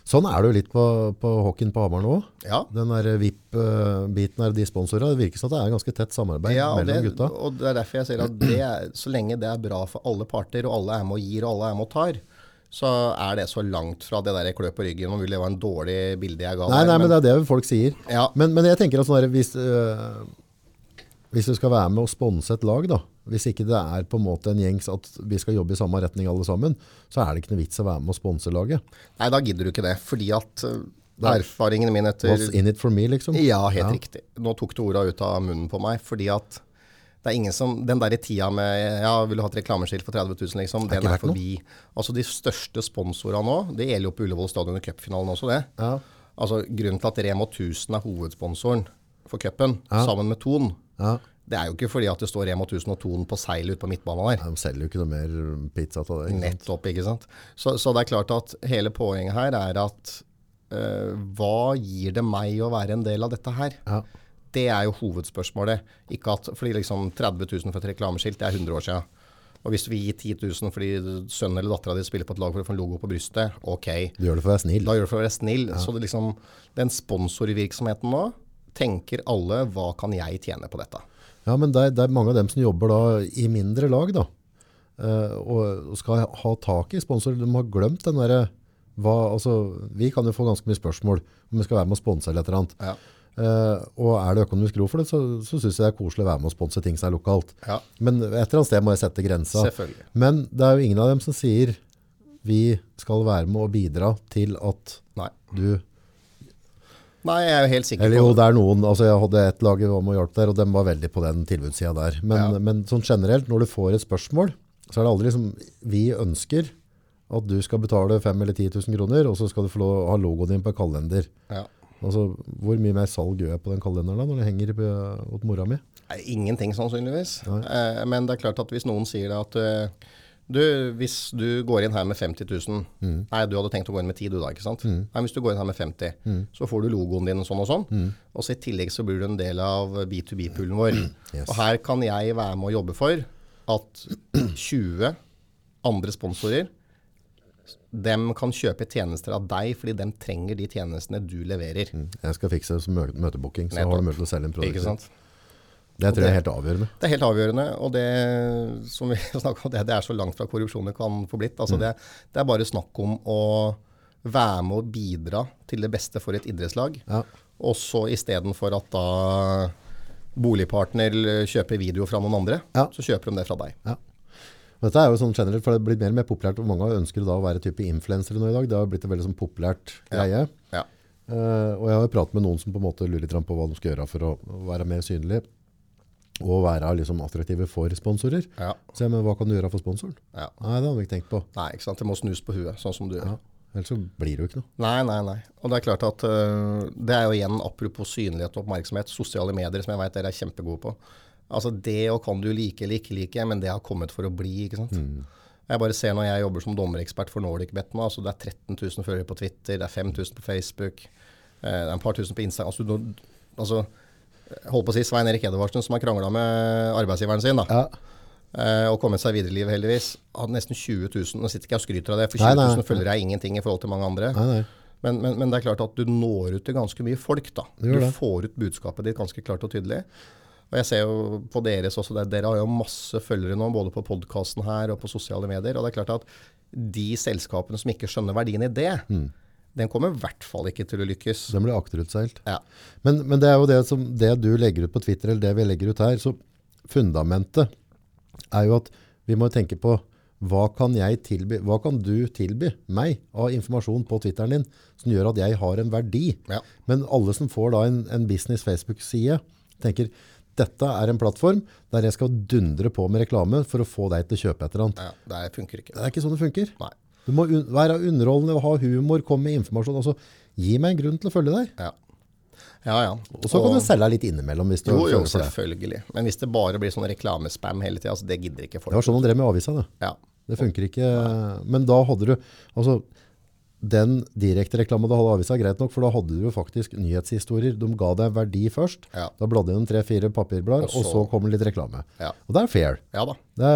Sånn er det jo litt på, på hockeyen på Hamar nå. ja. Den der VIP-biten der, de sponsorene, det virker som at det er ganske tett samarbeid ja mellom det, gutta. og det er derfor jeg sier at det er, så lenge det er bra for alle parter, og alle er med og gir, og alle er med og tar, så er det så langt fra det der klø på ryggen. og mulig det var en dårlig bilde jeg ga Nei, der, nei, men det er det folk sier. Ja. Men, men jeg tenker at sånn hvis, øh, hvis du skal være med og sponse et lag, da, hvis ikke det er på en måte en gjengs at vi skal jobbe i samme retning alle sammen, så er det ikke noe vits å være med og sponse laget. nei, da gidder du ikke det. Fordi at uh, erfaringen min etter What's in it for me, liksom? Ja, helt riktig. Nå tok du orda ut av munnen på meg, fordi at det er ingen som, Den der tida med ja, vil du ha et reklameskilt for 30 000, liksom, den er forbi. Altså De største sponsorene nå, det gjelder jo på Ullevål stadion i cupfinalen også, det. Ja. Altså Grunnen til at Rema 1000 er hovedsponsoren for cupen, sammen med Thon, Ja. det er jo ikke fordi at det står Rema 1000 og Thon på seilet ute på midtbanen der. De selger jo ikke noe mer pizza til det. Ikke? Nettopp, ikke sant. Så, så det er klart at hele poenget her er at øh, hva gir det meg å være en del av dette her? Ja. Det er jo hovedspørsmålet. Ikke at, fordi liksom 30 000 for et reklameskilt, det er 100 år siden. Og hvis vi gir 10 000 fordi sønnen eller dattera di spiller på et lag for å få en logo på brystet, ok. Du gjør det for å være snill. Da gjør du det for å være snill. Så det liksom, den sponsorvirksomheten nå, tenker alle hva kan jeg tjene på dette? Ja, men det er, det er mange av dem som jobber da i mindre lag da, Uh, og skal ha tak i sponsorer. De har glemt den der, altså, vi kan jo få ganske mye spørsmål om vi skal være med å sponse eller et eller annet. Ja. Eh, og er det økonomisk ro for det, så, så synes jeg det er koselig å være med og sponse ting som er lokalt. Ja. Men et eller annet sted må jeg sette grensa. Men det er jo ingen av dem som sier vi skal være med og bidra til at Nei. du Nei, jeg er jo helt sikker Eller på jo, det er noen. altså Jeg hadde et lag om å hjelpe der, og de var veldig på den tilbudssida der. Men, Ja. men sånn generelt, når du får et spørsmål, så er det aldri liksom Vi ønsker at du skal betale 5000 eller 10 000 kroner, og så skal du få lov å ha logoen din på kalender. Ja. Altså, hvor mye mer salg gjør jeg på den kalenderen da, når det henger på, mot mora mi? Ingenting, sannsynligvis. Eh, men det er klart at hvis noen sier det at eh, du, hvis du går inn her med 50 000 Mm. Nei, du hadde tenkt å gå inn med 10 du da, ikke sant? Nei, hvis du går inn her med 50, så får du logoen din og sånn og sånn. Mm. Og så i tillegg så blir du en del av B2B-poolen vår. Yes. Og her kan jeg være med å jobbe for at 20 andre sponsorer dem kan kjøpe tjenester av deg fordi de trenger de tjenestene du leverer. Jeg skal fikse det som mø- møtebooking, så har du mulighet til å selge en produkt. Det tror jeg er helt avgjørende. Det er helt avgjørende, og det som vi om, det, det er så langt fra korrupsjon det kan få blitt. Altså det, det er bare snakk om å være med og bidra til det beste for et idrettslag. Ja. Og så istedenfor at da boligpartner kjøper video fra noen andre, Ja. så kjøper de det fra deg. Ja. Dette er jo sånn generelt, for det er blitt mer og mer populært, og mange ønsker da å være type influensere nå i dag. Det har blitt et veldig sånn populært greie. Ja. Eh, og jeg har pratet med noen som på en måte lurer litt på hva de skal gjøre for å være mer synlig, og være liksom attraktive for sponsorer. Ja. Så jeg, men hva kan du gjøre for sponsoren? ja. Nei, det hadde vi ikke tenkt på. Nei, ikke sant. Det må snus på huet, sånn som du gjør. Ja. Ellers så blir det jo ikke noe. Nei, nei, nei. Og det er klart at uh, det er jo igjen apropos synlighet og oppmerksomhet, sosiale medier, som jeg vet dere er kjempegode på. Altså det og kan du like eller ikke like, men det har kommet for å bli, ikke sant. Jeg bare ser når jeg jobber som dommerekspert for NordicBet nå, altså det er 13 000 følgere på Twitter, det er 5000 på Facebook, eh, det er en par tusen på Instagram. Altså, altså holdt på å si Svein Erik Edvardsen som har krangla med arbeidsgiveren sin, da. Ja. Eh, og kommet seg videre i livet, heldigvis. Hadde nesten 20 000. Nå sitter ikke jeg og skryter av det, for 20 000 nei. følgere er ingenting i forhold til mange andre. Nei, nei. Men, men, men det er klart at du når ut til ganske mye folk. da. Du får ut budskapet ditt ganske klart og tydelig. Og jeg ser jo på deres også, der, Dere har jo masse følgere nå, både på podkasten her og på sosiale medier. Og det er klart at de selskapene som ikke skjønner verdien i det, Mm. den kommer i hvert fall ikke til å lykkes. Den blir akterutseilt. Ja. Men, men det er jo det, som, det du legger ut på Twitter, eller det vi legger ut her, så fundamentet er jo at vi må tenke på hva kan, jeg tilby, hva kan du tilby meg av informasjon på Twitteren din som gjør at jeg har en verdi? Ja. Men alle som får da en, en business Facebook-side, tenker dette er en plattform der jeg skal dundre på med reklame for å få deg til å kjøpe et eller annet. ja, Det funker ikke. Det er ikke sånn det funker. Nei. Du må un være underholdende, ha humor, komme med informasjon. Altså, gi meg en grunn til å følge deg. Ja. Ja, ja. Og så kan du selge litt innimellom hvis du Jo, jo, selvfølgelig. Men hvis det bare blir sånn reklamespam hele tida, så det gidder ikke folk. Det var sånn de drev med avisa. Det. Ja. det funker ikke. Men da hadde du altså, Den direkte reklama du hadde i avisa, greit nok, for da hadde du jo faktisk nyhetshistorier. De ga deg verdi først. Ja. Da bladde gjennom tre-fire papirblader, Og og så- så kommer det litt reklame. Ja. Og det er fair. ja da. Det,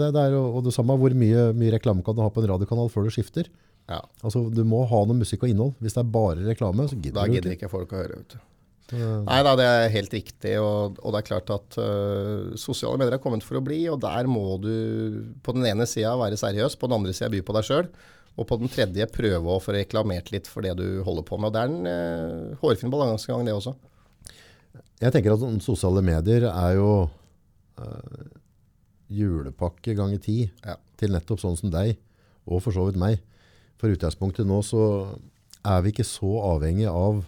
det, det er og det samme hvor mye, mye reklame kan du ha på en radiokanal før du skifter. Ja. Altså, Du må ha noe musikk og innhold. Hvis det er bare reklame, så Da gidder du gidder ikke. ikke folk å høre. Vet du. Nei da, det er helt riktig. Og, og det er klart at uh, sosiale medier er kommet for å bli. Og der må du på den ene sida være seriøs, på den andre sida by på deg sjøl. Og på den tredje prøve å få reklamert litt for det du holder på med. Og det er en eh, hårfin balansegang, det også. Jeg tenker at sosiale medier er jo eh, julepakke ganger ti Ja. til nettopp sånn som deg, og for så vidt meg. For utgangspunktet nå så er vi ikke så avhengig av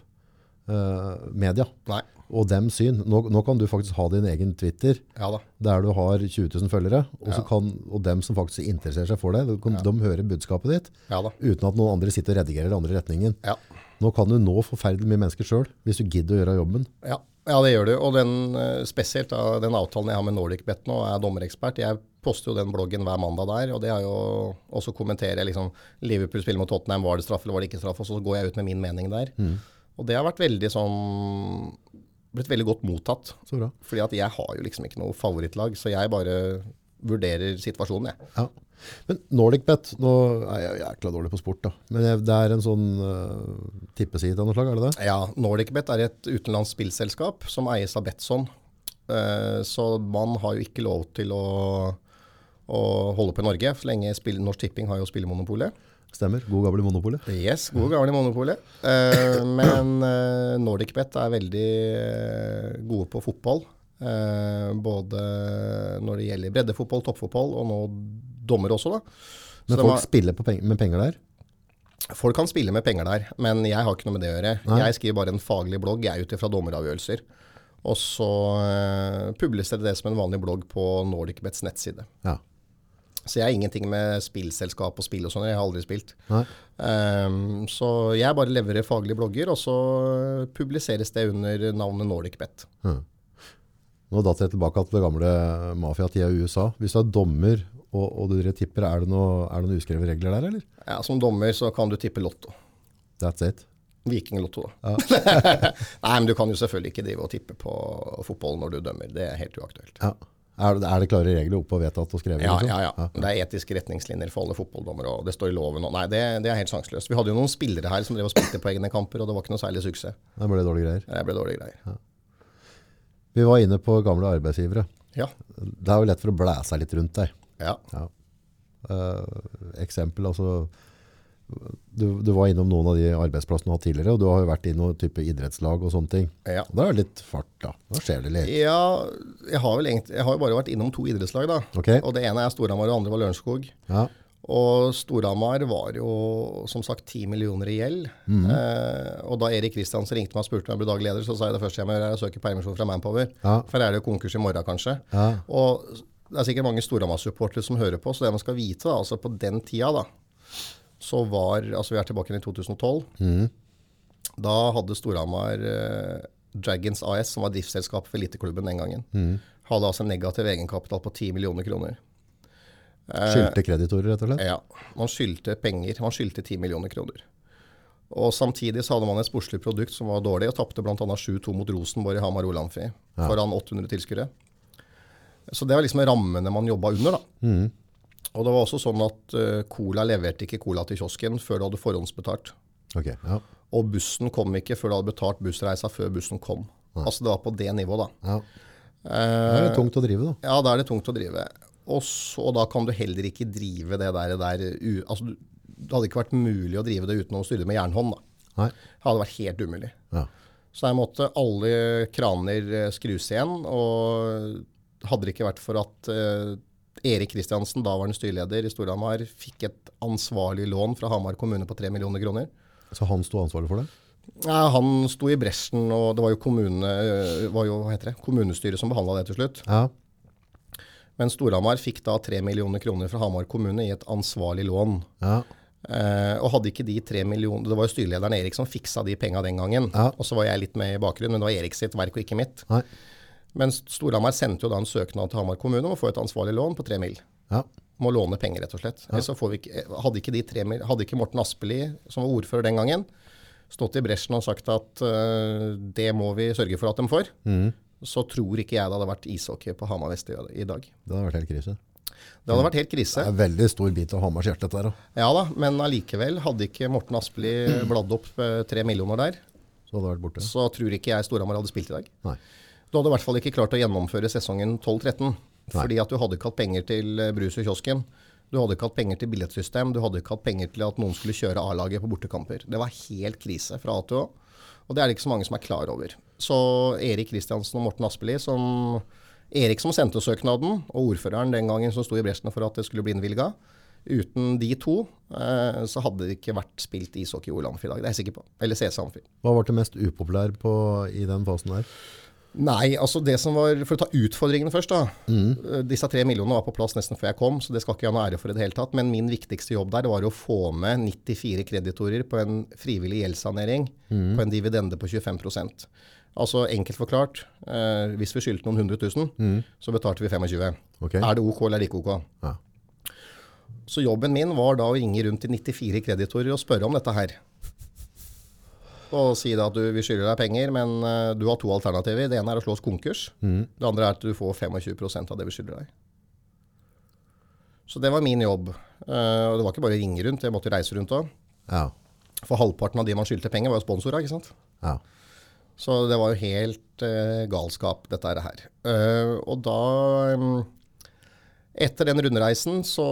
eh, media Nei. Og dem syn. Nå, nå kan du faktisk ha din egen Twitter, Ja der du har 20 000 følgere, og, så Ja. kan, og dem som faktisk interesserer seg for det, de, ja. de hører budskapet ditt, uten at noen andre sitter og redigerer den andre retningen. Ja. Nå kan du nå forferdelig mye mennesker selv, hvis du gidder å gjøre jobben. Ja, ja det gjør du. Og den, øh, spesielt den avtalen jeg har med NordicBet nå, er dommerekspert. Jeg poster jo den bloggen hver mandag der, og det er jo også kommenterer jeg liksom Liverpool spiller mot Tottenham, var det straff eller var det ikke straff? Og så går jeg ut med min mening der. Og det har vært veldig sånn blitt veldig godt mottatt. Så bra. Fordi at jeg har jo liksom ikke noe favorittlag, så jeg bare vurderer situasjonen, jeg. Ja. Men NordicBet, nå er jeg jækla dårlig på sport da, men det er en sånn uh, tippeside av noe slag, er det det? Ja, NordicBet er et utenlandsk spillselskap som eies av Betson. Uh, så man har jo ikke lov til å, å holde på i Norge, så lenge spill, Norsk Tipping har jo spillemonopolet. Stemmer, god gamle monopolet. Yes, god gamle monopolet. Uh, men uh, NordicBet er veldig uh, gode på fotball. Eh, både når det gjelder breddefotball, toppfotball, og nå dommer også, da. Så Men folk har- spiller på peng med penger der? Folk kan spille med penger der, men jeg har ikke noe med det å gjøre. Nei. Jeg skriver bare en faglig blogg jeg er ute fra dommeravgjørelser. Og så publiserer det som en vanlig blogg på NordicBets nettside. Ja. Så jeg har ingenting med spillselskap og spill og sånn. Jeg har aldri spilt. Um, så jeg bare leverer faglige blogger, og så publiseres det under navnet NordicBet. Mm. Nå datt jeg tilbake til det gamle mafiatida i USA. Hvis du er dommer og, og du tipper, er det, noe, er det noen uskrevne regler der, eller? Ja, Som dommer så kan du tippe Lotto. That's it. Vikinglotto, da. Nei, men du kan jo selvfølgelig ikke drive og tippe på fotball når du dømmer. Det er helt uaktuelt. Ja. Er, er det klare regler oppe og vedtatt og skrevet? Ja, liksom? ja, ja. Det er etiske retningslinjer for alle fotballdommere, og det står i loven. Og nei, det, det er helt sjanseløst. Vi hadde jo noen spillere her som drev og spilte på egne kamper, og det var ikke noe særlig suksess. Det ble dårlige greier. Det ble dårlige greier. Vi var inne på gamle arbeidsgivere. Ja. Det er jo lett for å blæse litt rundt deg. ja. Eh, eksempel, altså du, du var innom noen av de arbeidsplassene du har hatt tidligere, og du har jo vært i noen type idrettslag og sånne ting. ja. Da er det litt fart, da. Da skjer det litt. Ja, jeg har, vel egentlig, jeg har jo bare vært innom to idrettslag, da. Ok. Og det ene er Storhamar, og det andre var Lørenskog. Ja. Og Storhamar var jo som sagt 10 millioner i gjeld. eh, og da Erik Kristiansen ringte meg og spurte om jeg ble daglig leder, så sa jeg det første jeg må gjøre er å søke permisjon fra Manpower. Ja. For er det jo konkurs i morgen, kanskje. Ja. Og det er sikkert mange Storhamar-supportere som hører på, så det man skal vite, da, altså på den tida, da, så var Altså vi er tilbake i 2012. Mm. Da hadde Storhamar eh, Dragons AS, som var driftsselskapet for eliteklubben den gangen, mm. hadde altså en negativ egenkapital på 10 millioner kroner. Eh, Skyldte kreditorer, rett og slett? Ja. Man skyldte penger. Man skyldte 10 millioner kroner. Og Samtidig så hadde man et sportslig produkt som var dårlig, og tapte bl.a. 7-2 mot Rosenborg i Hamar Olamfi foran 800 tilskuere. Så det var liksom rammene man jobba under. da. Mhm. Og det var også sånn at eh, Cola leverte ikke cola til kiosken før du hadde forhåndsbetalt. Okay, ja. Og bussen kom ikke før du hadde betalt bussreisa før bussen kom. Altså det var på det nivået, da. ja. Det er det tungt å drive, da. Ja, da er det tungt å drive. Og så da kan du heller ikke drive det der, der u, altså, Det hadde ikke vært mulig å drive det uten å styre med jernhånd. da. Nei. Det hadde vært helt umulig. Ja. Så der måtte alle kraner eh, skrus igjen. Og hadde det ikke vært for at eh, Erik Kristiansen, daværende styreleder i Storhamar, fikk et ansvarlig lån fra Hamar kommune på 3 millioner kroner. Så han sto ansvarlig for det? Ja, han sto i bresjen, og det var jo, kommune, eh, var jo hva heter det, kommunestyret som behandla det til slutt. Ja. Men Storhamar fikk da 3 millioner kroner fra Hamar kommune i et ansvarlig lån. Ja. Eh, og hadde ikke de tre millioner Det var jo styrelederen Erik som fiksa de penga den gangen. Ja. Og så var jeg litt med i bakgrunnen, men det var Erik sitt verk og ikke mitt. Nei. Men Storhamar sendte jo da en søknad til Hamar kommune om å få et ansvarlig lån på tre mil. Ja. Om å låne penger, rett og slett. Ja. så får vi ikke, hadde, ikke mil, hadde ikke Morten Aspeli, som var ordfører den gangen, stått i bresjen og sagt at uh, det må vi sørge for at de får, mm. så tror ikke jeg det hadde vært ishockey på Hamar Vest i dag. Det hadde vært helt krise. Det hadde vært helt krise. Det er en veldig stor bit av Hamars hjerte, dette her. Ja da, men allikevel, hadde ikke Morten Aspeli bladd opp eh, tre millioner der, Så så tror ikke jeg Storhamar hadde spilt i dag. Nei. Du hadde i hvert fall ikke klart å gjennomføre sesongen 12-13. Fordi at du hadde ikke hatt penger til eh, brus i kiosken. Du hadde ikke hatt penger til billettsystem. Du hadde ikke hatt penger til at noen skulle kjøre A-laget på bortekamper. Det var helt krise fra A til Å. Og det er det ikke så mange som er klar over. Så Erik Kristiansen og Morten Aspeli, som Erik som sendte søknaden, og ordføreren den gangen som sto i bresjen for at det skulle bli innvilga. Uten de to eh, så hadde det ikke vært spilt ishockey i dag. Det er jeg sikker på. Eller CC Amfi. Hva var det mest upopulære på, i den fasen der? Nei, altså det som var For å ta utfordringene først, da. mm. Disse tre millionene var på plass nesten før jeg kom, så det skal ikke jeg ha noe ære for i det hele tatt. Men min viktigste jobb der var å få med 94 kreditorer på en frivillig gjeldssanering på en dividende på 25% Altså enkelt forklart, eh, hvis vi skyldte noen hundre tusen, så betalte vi 25 okay. Er det OK eller ikke OK? Ja. Så jobben min var da å ringe rundt til 94 kreditorer og spørre om dette her. Og si at du, vi skylder deg penger, men eh, du har to alternativer. Det ene er å slå oss konkurs. Det andre er at du får 25% av det vi skylder deg. Så det var min jobb. Uh, og det var ikke bare å ringe rundt, jeg måtte reise rundt òg. Ja. For halvparten av de man skyldte penger, var jo sponsorer, ikke sant. ja. Så det var jo helt uh, galskap, dette her. Uh, og da mm, Etter den rundreisen så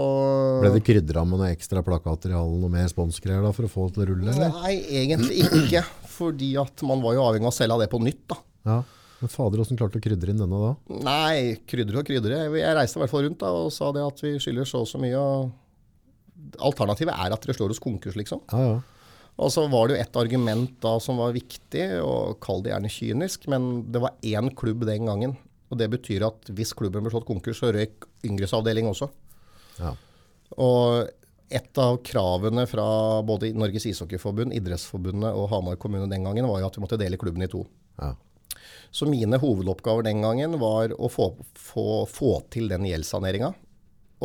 Ble det krydra med noen ekstra plakater i hallen og mer sponsgreier da, for å få det til å rulle? Eller? Nei, egentlig ikke. Fordi at man var jo avhengig av å selge det på nytt, da. Ja. Men fader, hvordan klarte du å krydre inn denne da? Nei, krydre og krydre. Jeg reiste i hvert fall rundt da, og sa det at vi skylder så og så mye. Og alternativet er at dere slår oss konkurs, liksom. Ja, ja. Og så var det jo et argument da som var viktig, og kall det gjerne kynisk, men det var én klubb den gangen. Og det betyr at hvis klubben ble slått konkurs, så røyk yngresavdeling også. Ja. Og et av kravene fra både Norges ishockeyforbund, Idrettsforbundet og Hamar kommune den gangen var jo at vi måtte dele klubben i to. Ja. Så mine hovedoppgaver den gangen var å få, få, få til den gjeldssaneringa.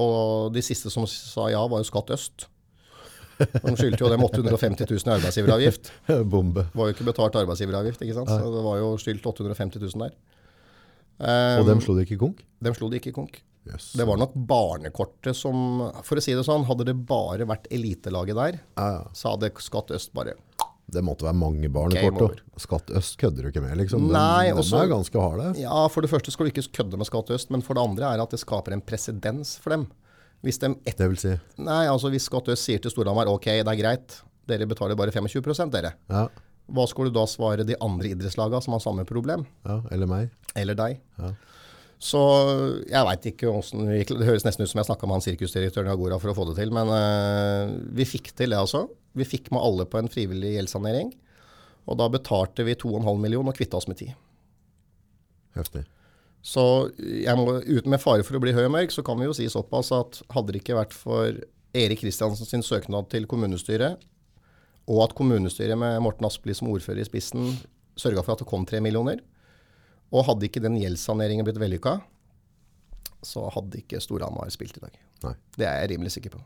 Og de siste som sa ja, var jo Skatt Øst. De skyldte jo dem 850 000 i arbeidsgiveravgift. Bombe. Var jo ikke betalt arbeidsgiveravgift, ikke sant? så det var jo skyldt 850 000 der. Og dem slo de ikke konk? Dem slo de ikke konk. Yes. Det var nok barnekortet som For å si det sånn, hadde det bare vært elitelaget der, Ja, ja. så hadde Skatt Øst bare Det måtte være mange barnekort. Skatt Øst kødder du ikke med, liksom. Nei, den også- er ganske harde. Ja, for det første skal du ikke kødde med Skatt Øst, men for det andre er at det skaper en presedens for dem. Hvis de et, Det vil si Nei, altså hvis Skatt Øst sier til Storhamar ok, det er greit, dere betaler bare 25 dere. Ja, Hva skal du da svare de andre idrettslagene som har samme problem? ja eller meg. Eller deg? Ja. Så jeg veit ikke åssen det gikk. Det høres nesten ut som jeg snakka med han sirkusdirektøren i Agora for å få det til, men eh, vi fikk til det, altså. Vi fikk med alle på en frivillig gjeldssanering. Og da betalte vi 2,5 millioner og kvitta oss med 10. Heftig. Så jeg må, uten med fare for å bli høy og mørk, så kan vi jo si såpass at hadde det ikke vært for Erik Kristiansen sin søknad til kommunestyret, og at kommunestyret med Morten Aspli som ordfører i spissen sørga for at det kom tre millioner, og hadde ikke den gjeldssaneringen blitt vellykka, så hadde ikke Storhamar spilt i dag. Nei. Det er jeg rimelig sikker på.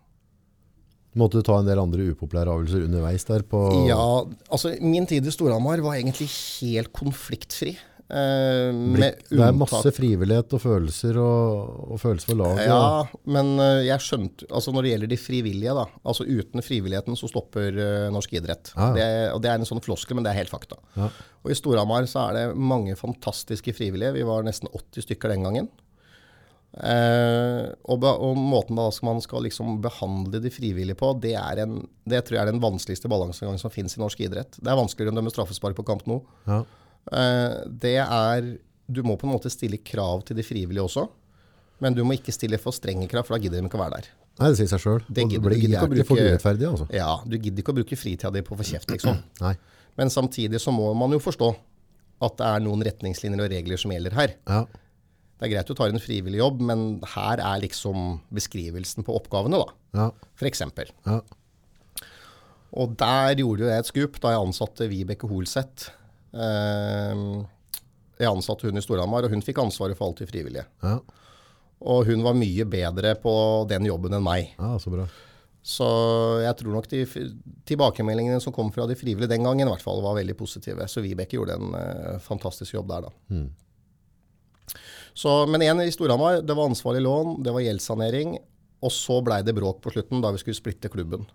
Måtte du ta en del andre upopulære avgjørelser underveis der på Ja, altså min tid i Storhamar var egentlig helt konfliktfri. Eh, Blikk, Det er masse frivillighet og følelser og, og følelser for laget. Ja, men eh, jeg skjønte Altså når det gjelder de frivillige, da. Altså uten frivilligheten så stopper eh, norsk idrett. Ja, ja. Det, og det er en sånn floskel, men det er helt fakta. Ja. Og i Storhamar så er det mange fantastiske frivillige. Vi var nesten 80 stykker den gangen. Eh, og, be, og måten da man skal liksom behandle de frivillige på, det, er en, det tror jeg er den vanskeligste balansegangen som finnes i norsk idrett. Det er vanskeligere enn å dømme straffespark på kamp nå. Ja. Eh, det er Du må på en måte stille krav til de frivillige også. Men du må ikke stille for strenge krav, for da gidder de ikke å være der. Nei, det sier seg sjøl. Det Det blir du gidder ikke å jæklig for bruke- urettferdig, altså. Ja, Du gidder ikke å bruke fritida di på å få kjeft, liksom. Nei. Men samtidig så må man jo forstå at det er noen retningslinjer og regler som gjelder her. Ja. Det er greit du tar en frivillig jobb, men her er liksom beskrivelsen på oppgavene, da. Ja. For eksempel. Ja. Og der gjorde jo jeg et skup da jeg ansatte Vibeke Holseth. Eh, jeg ansatte hun i Storhamar, og hun fikk ansvaret for alt de frivillige. Ja. Og hun var mye bedre på den jobben enn meg. ja, så bra. Så jeg tror nok de tilbakemeldingene som kom fra de frivillige den gangen, i hvert fall var veldig positive. Så Vibeke gjorde en uh, fantastisk jobb der, da. Mm. Så, men én i Storhamar, det var ansvarlig lån, det var gjeldssanering. Og så blei det bråk på slutten da vi skulle splitte klubben.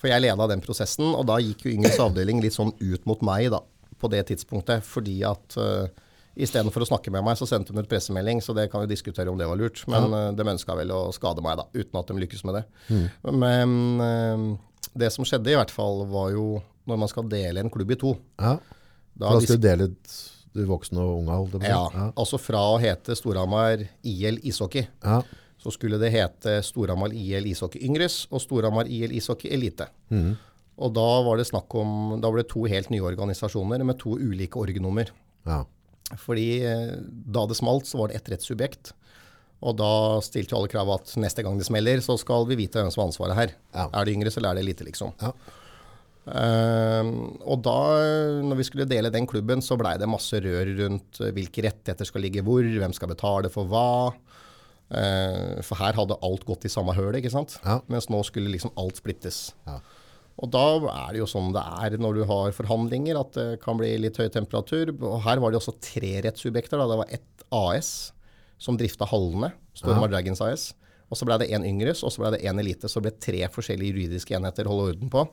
For jeg leda den prosessen, og da gikk jo Yngres avdeling litt sånn ut mot meg da, på det tidspunktet. Fordi at uh, istedenfor å snakke med meg, så sendte de ut pressemelding. Så det kan vi diskutere om det var lurt. Men uh, de ønska vel å skade meg, da, uten at de lykkes med det. Men uh, det som skjedde i hvert fall, var jo når man skal dele en klubb i to. Ja. Da Da skal du dele de voksne og unge, holdt ja, Ja. altså fra å hete Storhamar IL ishockey, Ja. så skulle det hete Storhamar IL ishockey yngres og Storhamar IL ishockey elite. Mhm. Og da var det snakk om, da ble det to helt nye organisasjoner med to ulike orgnummer. ja. Fordi eh, da det smalt, så var det ett rettssubjekt. Og da stilte jo alle krav at neste gang det smeller, så skal vi vite hvem som har ansvaret her. Ja. Er det yngre, så er det lite, liksom. Ja. Uh, og da, når vi skulle dele den klubben, så blei det masse rør rundt eh, hvilke rettigheter skal ligge hvor, hvem skal betale for hva. Uh, for her hadde alt gått i samme høl, ikke sant? Ja. Mens nå skulle liksom alt splittes. Ja. Og da er det jo sånn det er når du har forhandlinger, at det kan bli litt høy temperatur. Og her var det også tre rettssubjekter. Da. Det var ett AS som drifta hallene, Stormar Dragons AS. Og så ble det én yngres, og så ble det én elite. Så det ble tre forskjellige juridiske enheter holde orden på.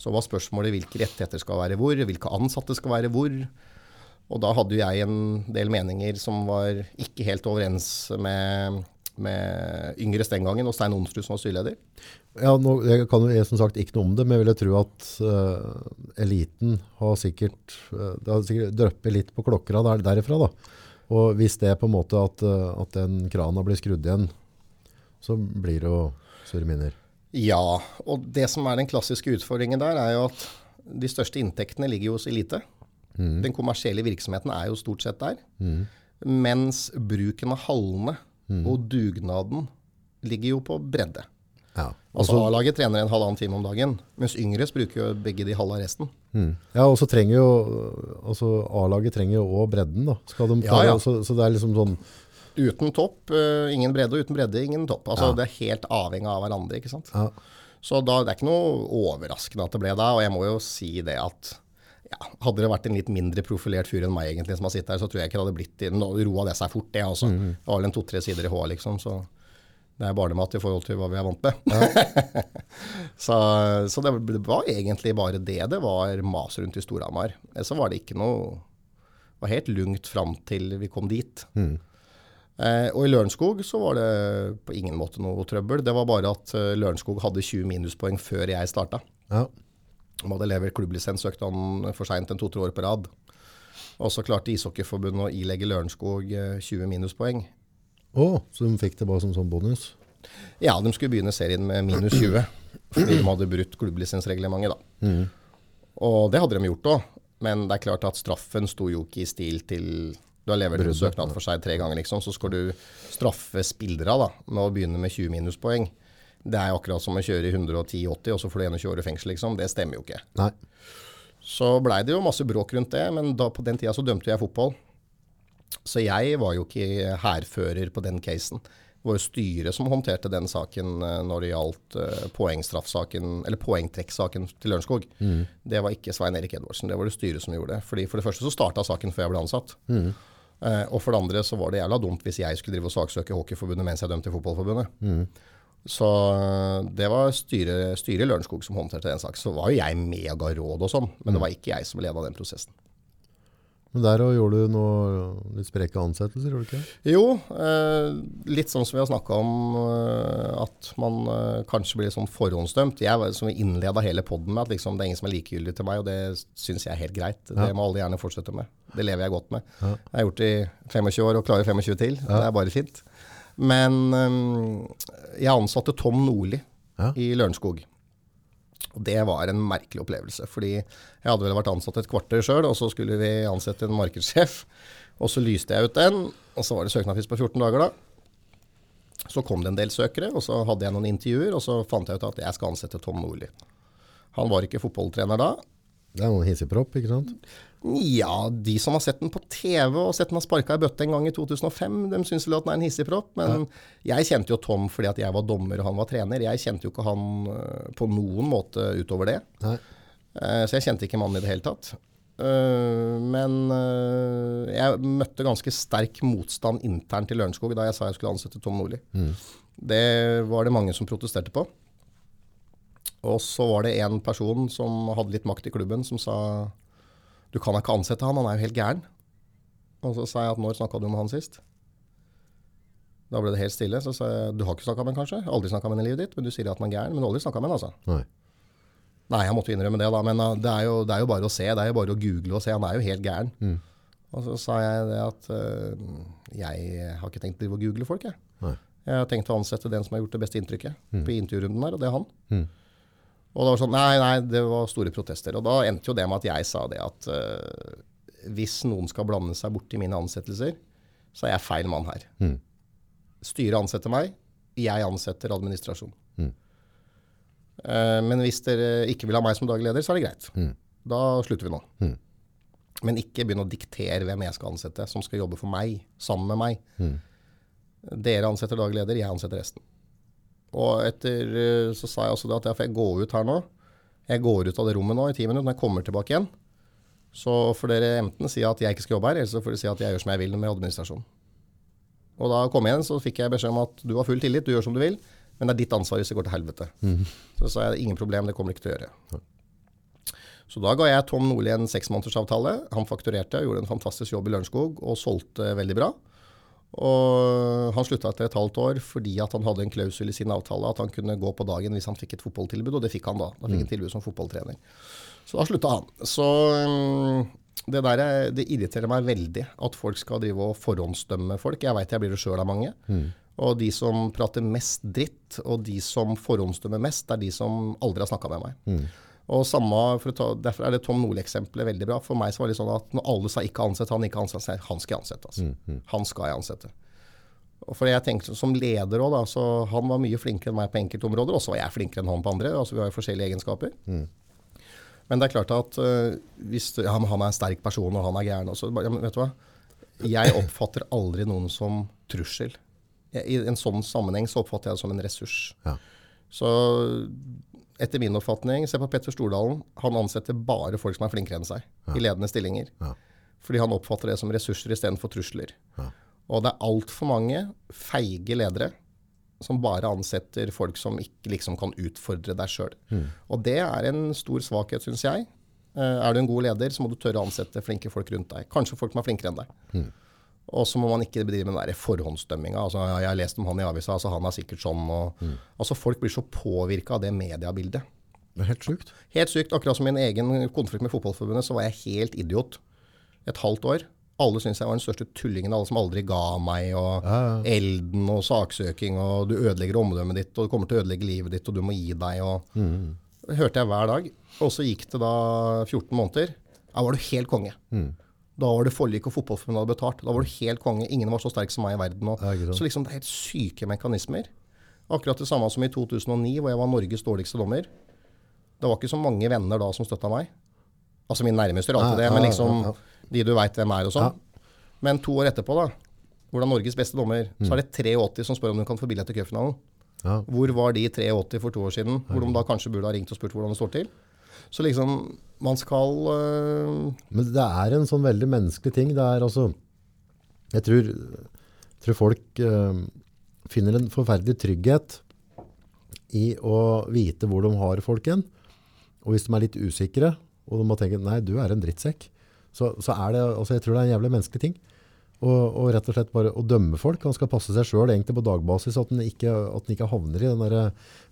Så var spørsmålet hvilke rettigheter skal være hvor, hvilke ansatte skal være hvor. Og da hadde jo jeg en del meninger som var ikke helt overens med, med Yngre Stengangen og Stein Onsrud som var styreleder. Ja, nå, jeg kan jo som sagt ikke noe om det, men jeg ville tro at uh, eliten har sikkert, uh, det har sikkert dryppet litt på klokkera der, derifra. Da. Og hvis det er på en måte at, uh, at den krana blir skrudd igjen, så blir det jo surre minner. Ja, og det som er den klassiske utfordringen der, er jo at de største inntektene ligger jo hos elite. Den kommersielle virksomheten er jo stort sett der. Mens bruken av hallene og dugnaden ligger jo på bredde. Ja. Altså altså A-laget trener en halvannen time om dagen, mens yngres bruker jo begge de halve resten. mm. ja, og så trenger jo altså A-laget trenger jo også bredden, da. De Ja, ja. Så, så det er liksom sånn Uten topp, uh, ingen bredde, og uten bredde, ingen topp. Altså Ja. Det er helt avhengig av hverandre, ikke sant. ja. Så da, det er ikke noe overraskende at det ble da, og jeg må jo si det at ja, hadde det vært en litt mindre profilert fyr enn meg egentlig som har sittet her, så tror jeg ikke det hadde blitt Nå roa det seg fort, det altså. Det var vel en to-tre sider i H, liksom, så det er barnemat i forhold til hva vi er vant med. så så det, var egentlig bare det det var mas rundt i Storhamar. Så var det ikke noe Det var helt lungt fram til vi kom dit. Eh, og i Lørenskog så var det på ingen måte noe trøbbel. Det var bare at eh, Lørenskog hadde 20 minuspoeng før jeg starta. ja. De hadde levert klubblisenssøknaden for seint en to-tre år på rad. Og så klarte Ishockeyforbundet å ilegge Lørenskog eh, 20 minuspoeng. Å, så de fikk det bare som sånn bonus? Ja, de skulle begynne serien med minus 20, fordi de hadde brutt klubblisensreglementet. da. Og det hadde de gjort òg, men det er klart at straffen sto jo ikke i stil til Du har levert en søknad for seg tre ganger, liksom, så skal du straffe spillerne med å begynne med 20 minuspoeng. Det er akkurat som å kjøre i 110-80, og så får du 21 år i fengsel, liksom. Det stemmer jo ikke. Nei. Så blei det jo masse bråk rundt det, men da, på den tida så dømte jeg fotball. Så jeg var jo ikke hærfører på den casen. Det var jo styret som håndterte den saken eh, når det gjaldt eh, poengstraffsaken, eller poengtrekksaken til Lørenskog. Det var ikke Svein Erik Edvardsen, det var det styret som gjorde det. Fordi For det første så starta saken før jeg ble ansatt. Eh, og for det andre så var det jævla dumt hvis jeg skulle drive og saksøke Hockeyforbundet mens jeg dømte i Fotballforbundet. Så eh, det var styret styre i Lørenskog som håndterte den saken. Så var jo jeg med og ga råd og sånn, men det var ikke jeg som leda den prosessen. Men der gjorde du noe litt spreke ansettelser, gjorde du ikke? Jo, eh, litt sånn som vi har snakka om, eh, at man eh, kanskje blir sånn forhåndsdømt. Jeg var- som innleda hele poden med, at liksom, det er ingen som er likegyldig til meg, og det syns jeg er helt greit. Det må alle gjerne fortsette med. Det lever jeg godt med. Jeg har gjort det i 25 år og klarer 25 til. Det er bare fint. Men eh, jeg ansatte Tom Nordli Ja. i Lørenskog. Og det var en merkelig opplevelse, fordi jeg hadde vel vært ansatt et kvarter sjøl, og så skulle vi ansette en markedssjef. Og så lyste jeg ut den, og så var det søknadsfrist på 14 dager da. Så kom det en del søkere, og så hadde jeg noen intervjuer, og så fant jeg ut at jeg skal ansette Tom Nordli. Han var ikke fotballtrener da. Det er noen hissigpropp, ikke sant? Ja, de som har sett den på TV og sett den har sparka i bøtte en gang i 2005, de syns vel at den er en hissigpropp. Men jeg kjente jo Tom fordi at jeg var dommer og han var trener. Jeg kjente jo ikke han øh, på noen måte utover det. Nei. Eh, Så jeg kjente ikke mannen i det hele tatt. Eh, Men eh, jeg møtte ganske sterk motstand internt i Lørenskog da jeg sa jeg skulle ansette Tom Nordli. Det var det mange som protesterte på. Og så var det en person som hadde litt makt i klubben, som sa du kan ikke ansette han, han er jo helt gæren. Og så sa jeg at når snakka du med han sist? Da ble det helt stille. Så sa jeg du har ikke snakka med han kanskje? Aldri snakka med han i livet ditt, men du sier at han er gæren. Men du har aldri snakka med han, altså. Nei. Nei, jeg måtte innrømme det, da. Men uh, det, er jo, det er jo bare å se. Det er jo bare å google og se. Han er jo helt gæren. Og så sa jeg det at uh, jeg har ikke tenkt å google folk, jeg. Nei. Jeg har tenkt å ansette den som har gjort det beste inntrykket på intervjurunden der, og det er han. Mm. Og det var sånn, nei, nei, det var store protester. Og da endte jo det med at jeg sa det at uh, hvis noen skal blande seg borti mine ansettelser, så er jeg feil mann her. Mm. Styret ansetter meg, jeg ansetter administrasjon. Mm. Uh, men hvis dere ikke vil ha meg som daglig leder, så er det greit. Mm. Da slutter vi nå. Mm. Men ikke begynne å diktere hvem jeg skal ansette, som skal jobbe for meg, sammen med meg. Mm. Dere ansetter daglig leder, jeg ansetter resten. Og etter eh, så sa jeg også det at jeg får gå ut her nå. Jeg går ut av det rommet nå i ti minutter. Når jeg kommer tilbake igjen, så får dere enten si at jeg ikke skal jobbe her, eller så får dere si at jeg gjør som jeg vil med administrasjonen. Og da kom jeg igjen, så fikk jeg beskjed om at du har full tillit, du gjør som du vil, men det er ditt ansvar hvis det går til helvete. Så sa jeg ingen problem, det kommer du ikke til å gjøre. Så da ga jeg Tom Nordli en seksmånedersavtale. Han fakturerte, og gjorde en fantastisk jobb i Lørenskog og solgte veldig bra. Og han slutta etter et halvt år fordi at han hadde en klausul i sin avtale at han kunne gå på dagen hvis han fikk et fotballtilbud, og det fikk han da. Da fikk han tilbud som fotballtrener. Så da slutta han. Så um, det der er- det irriterer meg veldig at folk skal drive og forhåndsdømme folk. Jeg veit jeg blir det sjøl av mange. Og de som prater mest dritt, og de som forhåndsdømmer mest, det er de som aldri har snakka med meg. Og samme, ta, Derfor er det Tom Nordli-eksempelet veldig bra. For meg så var det sånn at når alle sa ikke ansett han, ikke ansett, han skal jeg ansette. Altså. Han skal jeg ansette. Og For jeg tenkte Som leder òg, da. Så han var mye flinkere enn meg på enkelte områder. Og så var jeg flinkere enn han på andre. altså Vi har jo forskjellige egenskaper. Men det er klart at uh, hvis ja, han er en sterk person, og han er gæren også, ja, vet du hva? Jeg oppfatter aldri noen som trussel. Jeg, I en sånn sammenheng så oppfatter jeg det som en ressurs. Ja. Så etter min oppfatning, se på Petter Stordalen. Han ansetter bare folk som er flinkere enn seg i ledende stillinger. Ja. Fordi han oppfatter det som ressurser istedenfor trusler. Ja. Og det er altfor mange feige ledere som bare ansetter folk som ikke liksom kan utfordre deg sjøl. Og det er en stor svakhet, syns jeg. Eh, er du en god leder, så må du tørre å ansette flinke folk rundt deg. Kanskje folk som er flinkere enn deg. Og så må man ikke bedrive med den der forhåndsdømminga. Altså, 'Jeg har lest om han i avisa, altså han er sikkert sånn.' Og, altså Folk blir så påvirka av det mediebildet. Det er helt sykt. Helt sykt. Akkurat som min egen konflikt med Fotballforbundet, så var jeg helt idiot et halvt år. Alle syntes jeg var den største tullingen, alle som aldri ga meg, og elden og saksøking, og du ødelegger omdømmet ditt, og du kommer til å ødelegge livet ditt, og du må gi deg, og Det hørte jeg hver dag. Og så gikk det da 14 måneder. Da var du helt konge. Da var det forlik og Fotballforbundet hadde betalt. Da var du helt konge. Ingen var så sterk som meg i verden. Og, Ja, så liksom det er helt syke mekanismer. Akkurat det samme som i 2009, hvor jeg var Norges dårligste dommer. Det var ikke så mange venner da som støtta meg. Altså min nærmeste gjør alltid det, men liksom de du veit hvem er og sånn. Men to år etterpå, da, hvor det er Norges beste dommer, så er det 83 som spør om du kan få billett til cupfinalen. Ja. Hvor var de 83 for to år siden? Hvor de da kanskje burde ha ringt og spurt hvordan det står til. Så liksom, man skal øh, Men det er en sånn veldig menneskelig ting. Det er altså Jeg tror, tror folk eh, finner en forferdelig trygghet i å vite hvor de har folk hen. Og hvis de er litt usikre, og de må tenke nei, du er en drittsekk, så, så er det altså Jeg tror det er en jævlig menneskelig ting. Og, og rett og slett bare å dømme folk. Han skal passe seg sjøl på dagbasis, at han ikke, at ikke havner i den derre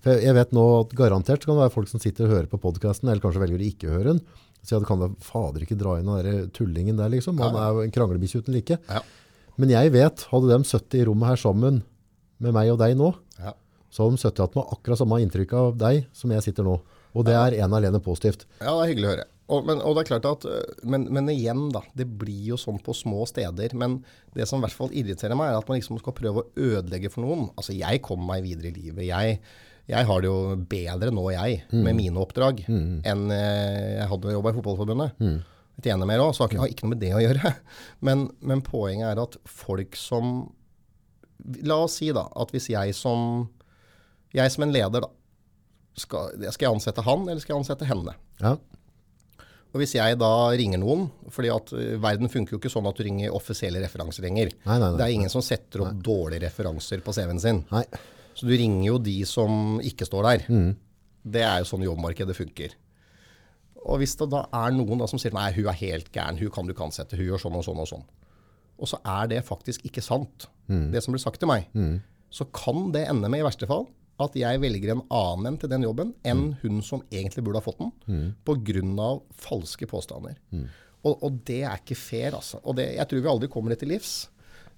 For jeg, jeg vet nå at garantert kan det være folk som sitter og hører på podkasten, eller kanskje velger å ikke høre den. Så jeg kan da fader ikke dra inn den der tullingen der, liksom. Han er jo en kranglebikkje uten like. Ja. Men jeg vet, hadde de sittet i rommet her sammen med meg og deg nå, ja. så hadde de sittet igjen med akkurat samme inntrykk av deg som jeg sitter nå. Og det er en alene positivt. Ja, det er hyggelig å høre. Og, men, og det er klart at, øh, men, men igjen, da. Det blir jo sånn på små steder. Men det som i hvert fall irriterer meg, er at man liksom skal prøve å ødelegge for noen. Altså, jeg kommer meg videre i livet. Jeg, jeg har det jo bedre nå, jeg, med mine oppdrag, enn øh, jeg hadde jobba i Fotballforbundet. Jeg tjener mer òg, så har ikke- ikke noe med det å gjøre. Men, men poenget er at folk som La oss si da at hvis jeg som jeg som en leder, da, skal, skal jeg ansette han, eller skal jeg ansette henne? Ja. Og hvis jeg da ringer noen, fordi at verden funker jo ikke sånn at du ringer offisielle referanser lenger. Nei, nei, nei. Det er ingen som setter opp dårlige referanser på CV-en sin. Så du ringer jo de som ikke står der. Mm. Det er jo sånn jobbmarkedet funker. Og hvis det da er noen da som sier nei, hun er helt gæren, hun kan du ikke ansette, hun gjør sånn og sånn og sånn. Og så er det faktisk ikke sant, Mm. det som blir sagt til meg. Så kan det ende med i verste fall at jeg velger en annen enn til den jobben enn Mm. hun som egentlig burde ha fått den, på grunn av falske påstander. Mm. Og, og det er ikke fair, altså. Og det, jeg tror vi aldri kommer det til livs.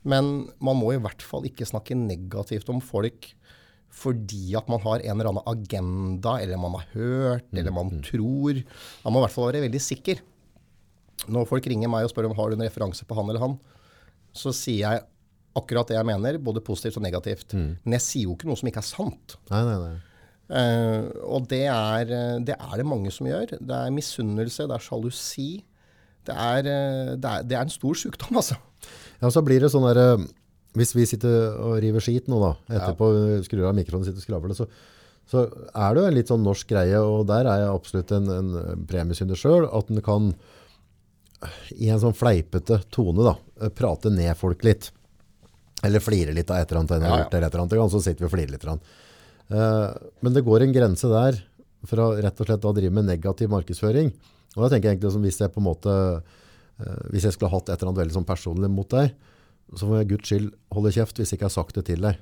Men man må i hvert fall ikke snakke negativt om folk fordi at man har en eller annen agenda, eller man har hørt, eller man tror. Man må i hvert fall være veldig sikker. Når folk ringer meg og spør om har du en referanse på han eller han, så sier jeg akkurat det jeg mener, både positivt og negativt. Men jeg sier jo ikke noe som ikke er sant. Nei, nei, nei. Uh, og det er, eh, det er det mange som gjør. Det er misunnelse, det er sjalusi. Det er, eh, det er, det er en stor sykdom, altså. Ja, så blir det sånn der, hvis vi sitter og river skit nå da, etterpå skrur av mikrofonen sitter og skravler, så, så er det jo en litt sånn norsk greie, og der er jeg absolutt en, en premiesynder selv, at en kan i en sånn fleipete tone da, prate ned folk litt. Eller flirer litt av et eller annet, en har Ja, ja. gjort eller et eller annet, så sitter vi og flirer litt. Eh, men det går en grense der for å rett og slett da drive med negativ markedsføring. Og da tenker jeg egentlig som hvis jeg på en måte, uh, hvis jeg skulle ha hatt et eller annet veldig sånn personlig mot deg, så må jeg Guds skyld holde kjeft hvis jeg ikke har sagt det til deg.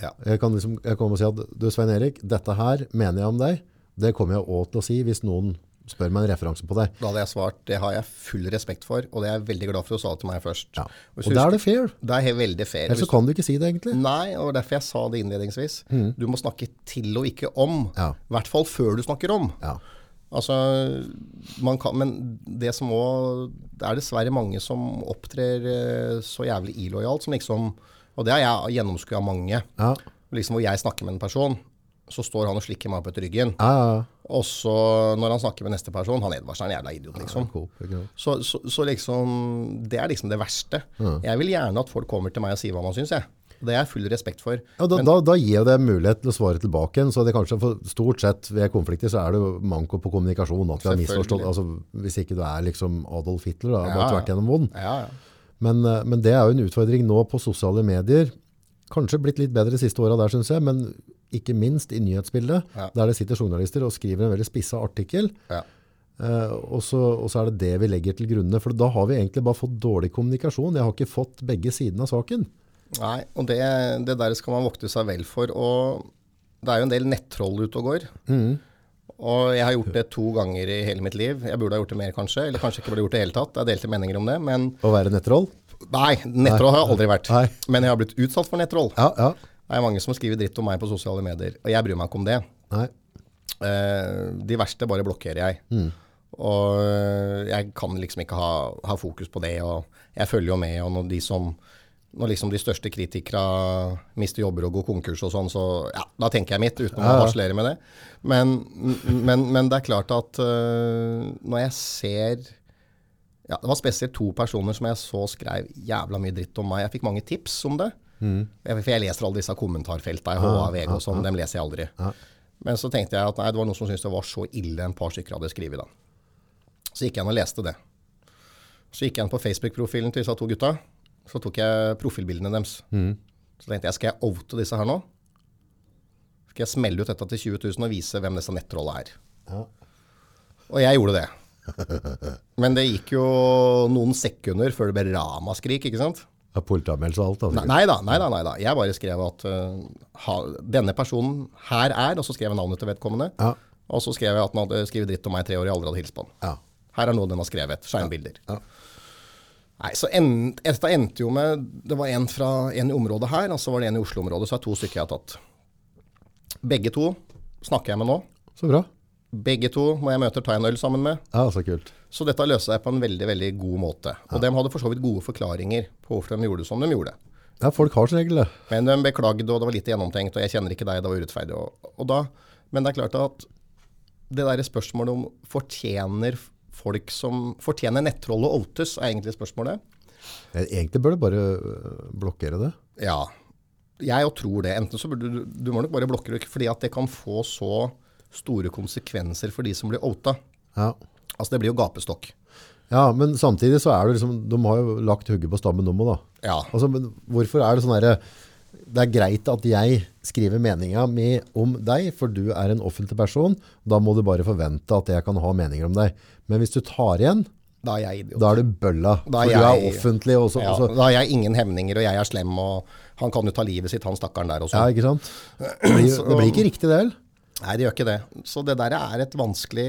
Ja. Jeg kan liksom jeg kommer og si at du Svein Erik, dette her mener jeg om deg. Det kommer jeg også til å si hvis noen spør meg en referanse på det. Da hadde jeg svart det har jeg full respekt for, og det er jeg veldig glad for du sa det til meg først. Ja. Og da er det fair. Det er veldig fair. Ellers så kan du ikke si det egentlig. Nei, og derfor jeg sa det innledningsvis. Du må snakke til og ikke om. Ja. I hvert fall før du snakker om. Ja. Altså, man kan, men det som òg Det er dessverre mange som opptrer eh, så jævlig ilojalt som liksom Og det har jeg gjennomskua mange. Ja, Liksom hvor jeg snakker med en person, så står han og slikker meg opp etter ryggen. Ja, ja, ja. Og så når han snakker med neste person, han Edvardsen er en jævla idiot, liksom. Så, så, så liksom, det er liksom det verste. Jeg vil gjerne at folk kommer til meg og sier hva man syns, jeg. Det har jeg full respekt for. Ja, da, da, da gir det mulighet til å svare tilbake igjen, så det kanskje for stort sett ved konflikter så er det manko på kommunikasjon, at vi har misforstått, altså hvis ikke du er liksom Adolf Hitler, da, Ja, bare tvert gjennom vond. Ja, ja. Men, eh, men det er jo en utfordring nå på sosiale medier, kanskje blitt litt bedre de siste årene der, synes jeg, men ikke minst i nyhetsbildet, Ja. der det sitter journalister og skriver en veldig spissa artikkel, ja. Uh, og, så, og så er det det vi legger til grunne, for da har vi egentlig bare fått dårlig kommunikasjon. Jeg har ikke fått begge sidene av saken. Nei, og det, det der skal man vokte seg vel for. Og det er jo en del nettroll ute og går. Og jeg har gjort det to ganger i hele mitt liv. Jeg burde ha gjort det mer, kanskje. Eller kanskje ikke burde gjort det i hele tatt. Det er delte meninger om det. Men Å være nettroll? nei, nettroll har jeg aldri vært. Nei. Men jeg har blitt utsatt for nettroll. Ja, ja. Det er mange som skriver dritt om meg på sosiale medier. Og jeg bryr meg ikke om det. Nei. Eh, de verste bare blokkerer jeg. Og eh, jeg kan liksom ikke ha, ha fokus på det. Og jeg følger jo med. Og når de som når liksom de største kritikere mister jobber og går konkurs og sånn, så ja, da tenker jeg mitt, uten å harselere med det. Men, men, men det er klart at uh, når jeg ser ja, Det var spesielt to personer som jeg så skrev jævla mye dritt om meg. Jeg fikk mange tips om det. Jeg, for jeg leser alle disse kommentarfeltene i HA, VG og sånn. Dem leser jeg aldri. Men så tenkte jeg at nei, det var noen som syntes det var så ille en par stykker hadde skrevet da. Så gikk jeg inn og leste det. Så gikk jeg inn på Facebook-profilen til disse to gutta. Så tok jeg profilbildene deres. Så tenkte jeg, skal jeg oute disse her nå? Skal jeg smelle ut dette til 20 000 og vise hvem disse nettrollene er? Ja. Og jeg gjorde det. Men det gikk jo noen sekunder før det ble ramaskrik, ikke sant? Ja, Politianmeldelse og alt. Altså. nei da, nei da, nei da. Jeg bare skrev at uh, ha, denne personen her er, og så skrev jeg navnet til vedkommende. Ja. Og så skrev jeg at han hadde skrevet dritt om meg i tre år, jeg aldri hadde hilst på han. Ja. Her er noe den har skrevet. Skjermbilder. Ja. Nei, så end, dette endte jo med Det var en fra en i området her, og så var det en i Oslo-området. Så er det to stykker jeg har tatt. Begge to snakker jeg med nå. Så bra. Begge to må jeg møte og ta en øl sammen med. Ja, så kult. Så dette løste seg på en veldig veldig god måte. Og de hadde for så vidt gode forklaringer på hvorfor de gjorde det som de gjorde. Ja, folk har som regel det. Men de beklagde, og det var litt gjennomtenkt, og jeg kjenner ikke deg, det var urettferdig. Og, og da, men det er klart at det der spørsmålet om fortjener folk som Fortjener nettroll og outes, er egentlig spørsmålet. Egentlig bør du bare øh, blokkere det. Ja. Jeg jo tror det. Enten så burde du Du må nok bare blokke det, fordi at det kan få så store konsekvenser for de som blir outa. Ja. Altså, det blir jo gapestokk. ja, men samtidig så er det liksom, de har jo lagt hugget på stammen nå, da. Ja. Altså, men hvorfor er det sånn herre det er greit at jeg skriver meninga mi om deg, for du er en offentlig person, da må du bare forvente at jeg kan ha meninger om deg. Men hvis du tar igjen, Da er jeg idiot. da er du bølla, Da for jeg, du er offentlig også. ja, også. da har jeg ingen hemninger, og jeg er slem, og han kan jo ta livet sitt, han stakkaren der også. Ja, ikke sant? Det blir, det blir ikke riktig det heller. Nei, det gjør ikke det. Så det der er et vanskelig,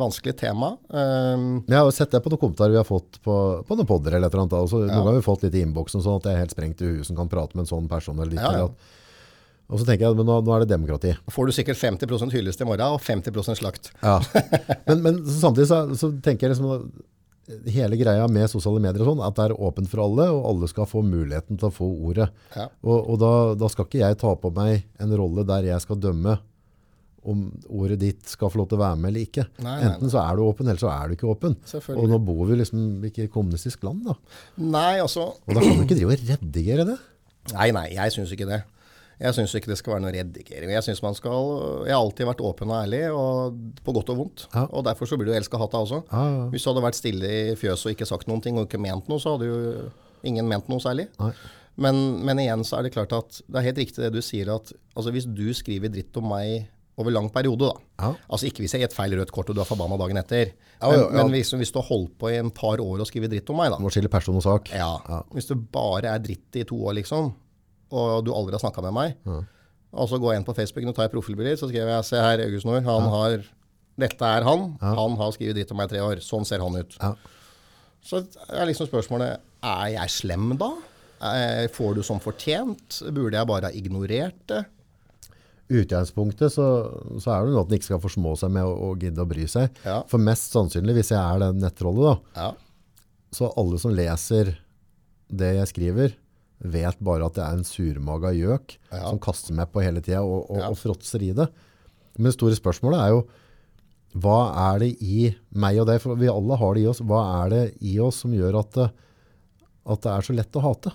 vanskelig tema. Um, Jeg har sett det på noen kommentarer vi har fått på, på noen podder eller et eller annet. Altså, ja. Noen ganger har vi fått litt i innboksen sånn at jeg er helt sprengt i huet som kan prate med en sånn person. Eller litt, Ja, ja. eller at, Og så tenker jeg, at nå, nå er det demokrati. får du sikkert 50 hyllest i morgen, og 50% slakt. Ja. Men, men samtidig så, så tenker jeg liksom hele greia med sosiale medier og sånn, at det er åpent for alle, og alle skal få muligheten til å få ordet. Ja. Og, og da, da skal ikke jeg ta på meg en rolle der jeg skal dømme om ordet ditt skal få lov til å være med eller ikke. Nei, nei, Enten så er du åpen, eller så er du ikke åpen. Og nå bor vi liksom ikke i kommunistisk land da. Nei, altså Og da kan du ikke drive og redigere det. Nei, nei, jeg syns ikke det. Jeg syns ikke det skal være noe redigering. Jeg synes man skal, jeg har alltid vært åpen og ærlig, og på godt og vondt. Ja. Og derfor så blir du elska hata også. Ja, ja. Hvis du hadde vært stille i fjøset og ikke sagt noen ting, og ikke ment noe, så hadde jo ingen ment noe særlig. Men, men igjen så er det klart at det er helt riktig det du sier, at altså, hvis du skriver dritt om meg over lang periode, da. Ja. Altså ikke hvis jeg gir et feil rødt kort og du er forbanna dagen etter. Ja, Men, ja, men hvis, hvis du har holdt på i en par år og skrevet dritt om meg, da. Må skille person og sak. Ja. Hvis du bare er dritt i to år, liksom, og du aldri har snakka med meg, og så går jeg inn på Facebook og tar profilbilder, så skriver jeg se her, August Nord, han har Dette er han. Han har skrevet dritt om meg i tre år. Sånn ser han ut. Ja. Så er liksom spørsmålet Er jeg slem da? Eh, Får du som fortjent? Burde jeg bare ha ignorert det? Utgangspunktet så, så er det noe at en ikke skal forsmå seg med å, å gidde å bry seg. Ja. For mest sannsynlig, hvis jeg er den nettrollet da, Ja. så alle som leser det jeg skriver, vet bare at det er en surmaga gjøk Ja. som kaster meg på hele tida og, og, og fråtser i det. Men det store spørsmålet er jo hva er det i meg og deg, for vi alle har det i oss, hva er det i oss som gjør at at det er så lett å hate?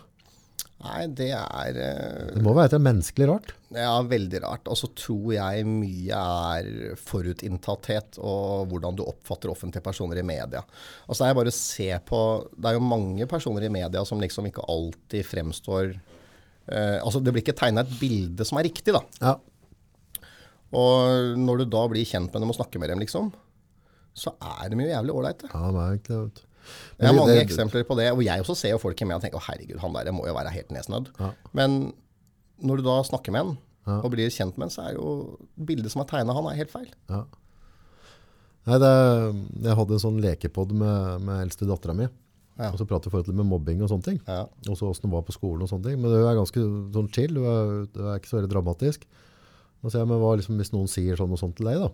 Nei, det er eh, Det må være et menneskelig rart. ja, veldig rart. Og så tror jeg mye er forutinntatthet og hvordan du oppfatter offentlige personer i media. Altså det er bare å se på Det er jo mange personer i media som liksom ikke alltid fremstår eh, Altså det blir ikke tegna et bilde som er riktig, da. Ja. Og når du da blir kjent med dem og snakker med dem, liksom, så er de jo jævlig ålreite. Ja, det er vet du. Det er Men mange det- eksempler på det. Og jeg også ser jo folk i meg og tenker å herregud, han der må jo være helt nedsnødd. Ja. Men når du da snakker med han Ja. og blir kjent med han, så er jo bildet som er tegna han, er helt feil. Ja. Nei, det, jeg hadde en sånn lekepod med, med eldste dattera mi. Ja. Og så pratet vi forhold til med mobbing og sånne ting. Ja. Og så åssen hun var på skolen og sånne ting. Men det er ganske sånn chill, det er, er ikke så veldig dramatisk. Og så jeg, men hva liksom, hvis noen sier sånn og sånt til deg da?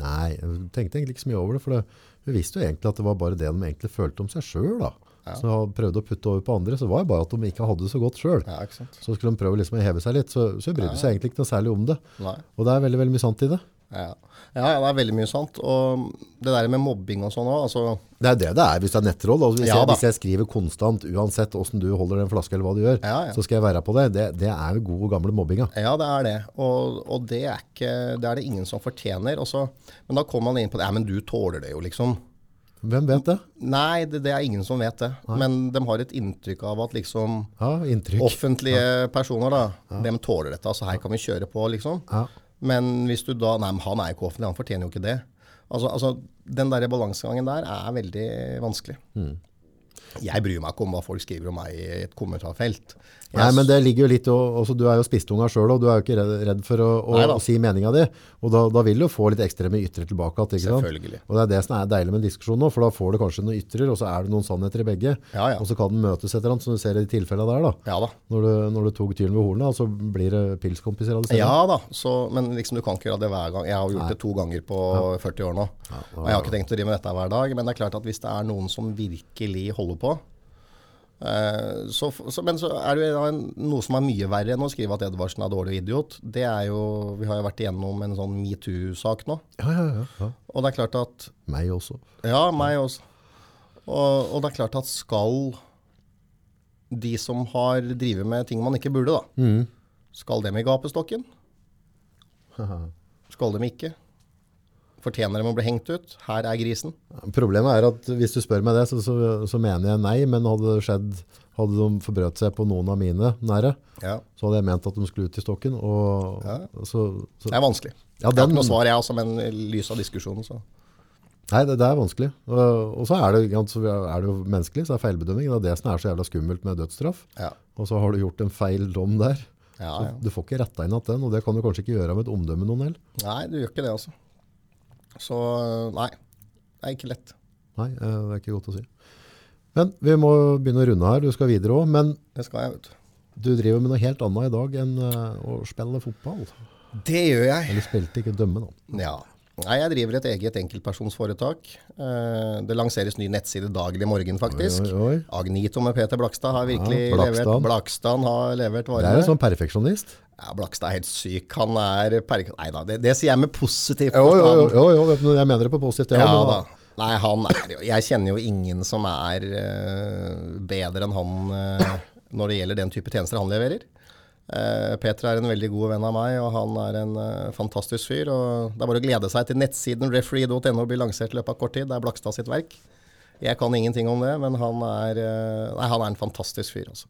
Nei, jeg tenkte egentlig ikke så mye over det, for det, vi visste jo egentlig at det var bare det de egentlig følte om seg da. Ja. Så jeg prøvde å putte over på andre, så var det bare at de ikke hadde det så godt selv. ja. Så skulle de prøve liksom å heve seg litt, så, så brydde de seg egentlig ikke noe særlig om det. Nei. Og det er veldig, veldig mye sant i det. Ja. ja, ja, det er veldig mye sant. Og det der med mobbing og sånn òg, altså Det er det det er hvis det er nettroll. Altså hvis, Ja jeg, hvis jeg skriver konstant, uansett hvordan du holder den flaska eller hva du gjør, Ja, ja. så skal jeg være på det. Det, det er jo god og gamle mobbinga. Ja, det er det. Og, og det, er ikke, det er det ingen som fortjener. Også. men da kommer man inn på det. Ja, men du tåler det jo, liksom. Hvem vet det? Nei, det, det er ingen som vet det. Men de har et inntrykk av at liksom Ja, offentlige offentlige personer, da, De tåler dette. Så her kan vi kjøre på, liksom. Ja. Men hvis du da Nei, men han er jo ikke offentlig, han fortjener jo ikke det. Altså, altså Den der balansegangen der er veldig vanskelig. Mm. Jeg bryr meg ikke om hva folk skriver om meg i et kommentarfelt. Nei, men det ligger jo litt, også, Du er jo spistunga sjøl, og du er jo ikke redd, for å, å, å si meninga di. Og da, da vil du få litt ekstreme ytre tilbake. Ikke sant? Selvfølgelig. Og Det er det som er deilig med en diskusjon nå, for da får du kanskje noen ytrer, og så er det noen sannheter i begge. Ja, ja. Og så kan den møtes et eller annet, som du ser i de tilfellene der. da. Ja da. Når du, når du tok tyren ved hornene, så blir det pilskompiser av det Ja da, så, men liksom du kan ikke gjøre det hver gang. Jeg har jo gjort det to ganger på 40 år nå. Og jeg har ikke tenkt å drive med dette hver dag. Men det er klart at hvis det er noen som virkelig holder på så, så, Men så er det jo noe som er mye verre enn å skrive at Edvardsen er dårlig idiot. Det er jo Vi har jo vært igjennom en sånn metoo-sak nå. Ja, ja, ja, ja. Og det er klart at Meg også. Ja, meg også. Og, og det er klart at skal de som har drevet med ting man ikke burde, da, Mm. skal dem i gapestokken? Skal dem ikke? Fortjener de å bli hengt ut? Her er grisen. Problemet er at hvis du spør meg det, så, så, så mener jeg nei, men hadde det skjedd, hadde de forbrøt seg på noen av mine nære, Ja. så hadde jeg ment at de skulle ut i stokken. Og, Ja. så, så, Det er vanskelig. Ja, Jeg har den- ikke noe svar, jeg også, men i lys av diskusjonen, så nei, det, det er vanskelig. Og, og så er det, er det jo menneskelig, så er det feilbedømming. Det er det som er så jævla skummelt med dødsstraff. ja. Og så har du gjort en feil dom der. Du får ikke retta inn at den, og det kan du kanskje ikke gjøre med et omdømme noen heller. Nei, du gjør ikke det, altså. Så nei. Det er ikke lett. Nei, eh, det er ikke godt å si. Men vi må begynne å runde her. Du skal videre òg. Men Det skal jeg, vet du. du driver med noe helt annet i dag enn eh, å spille fotball. Det gjør jeg. Eller spilte, ikke dømme, da. Ja. Nei, jeg driver et eget enkeltpersonsforetak. Eh, Det lanseres ny nettside daglig morgen, faktisk. Oi, oi. Agnito med Peter Blakstad har virkelig Ja, Blakstad. levert Blakstad har levert Det er en sånn perfeksjonist. Ja, Blakstad er helt syk. Han er per... Nei da, det, det sier jeg med positiv Jo, jo, jo, forstand. jo, jo jeg mener det på positivt. Ja, ja, da. Nei, han er jo Jeg kjenner jo ingen som er eh, bedre enn han eh, når det gjelder den type tjenester han leverer. Eh, Peter er en veldig god venn av meg, og han er en uh, fantastisk fyr. og Det er bare å glede seg til nettsiden referee.no blir lansert i løpet av kort tid. Det er Blakstad sitt verk. Jeg kan ingenting om det, men han er, uh, nei, han er en fantastisk fyr. altså.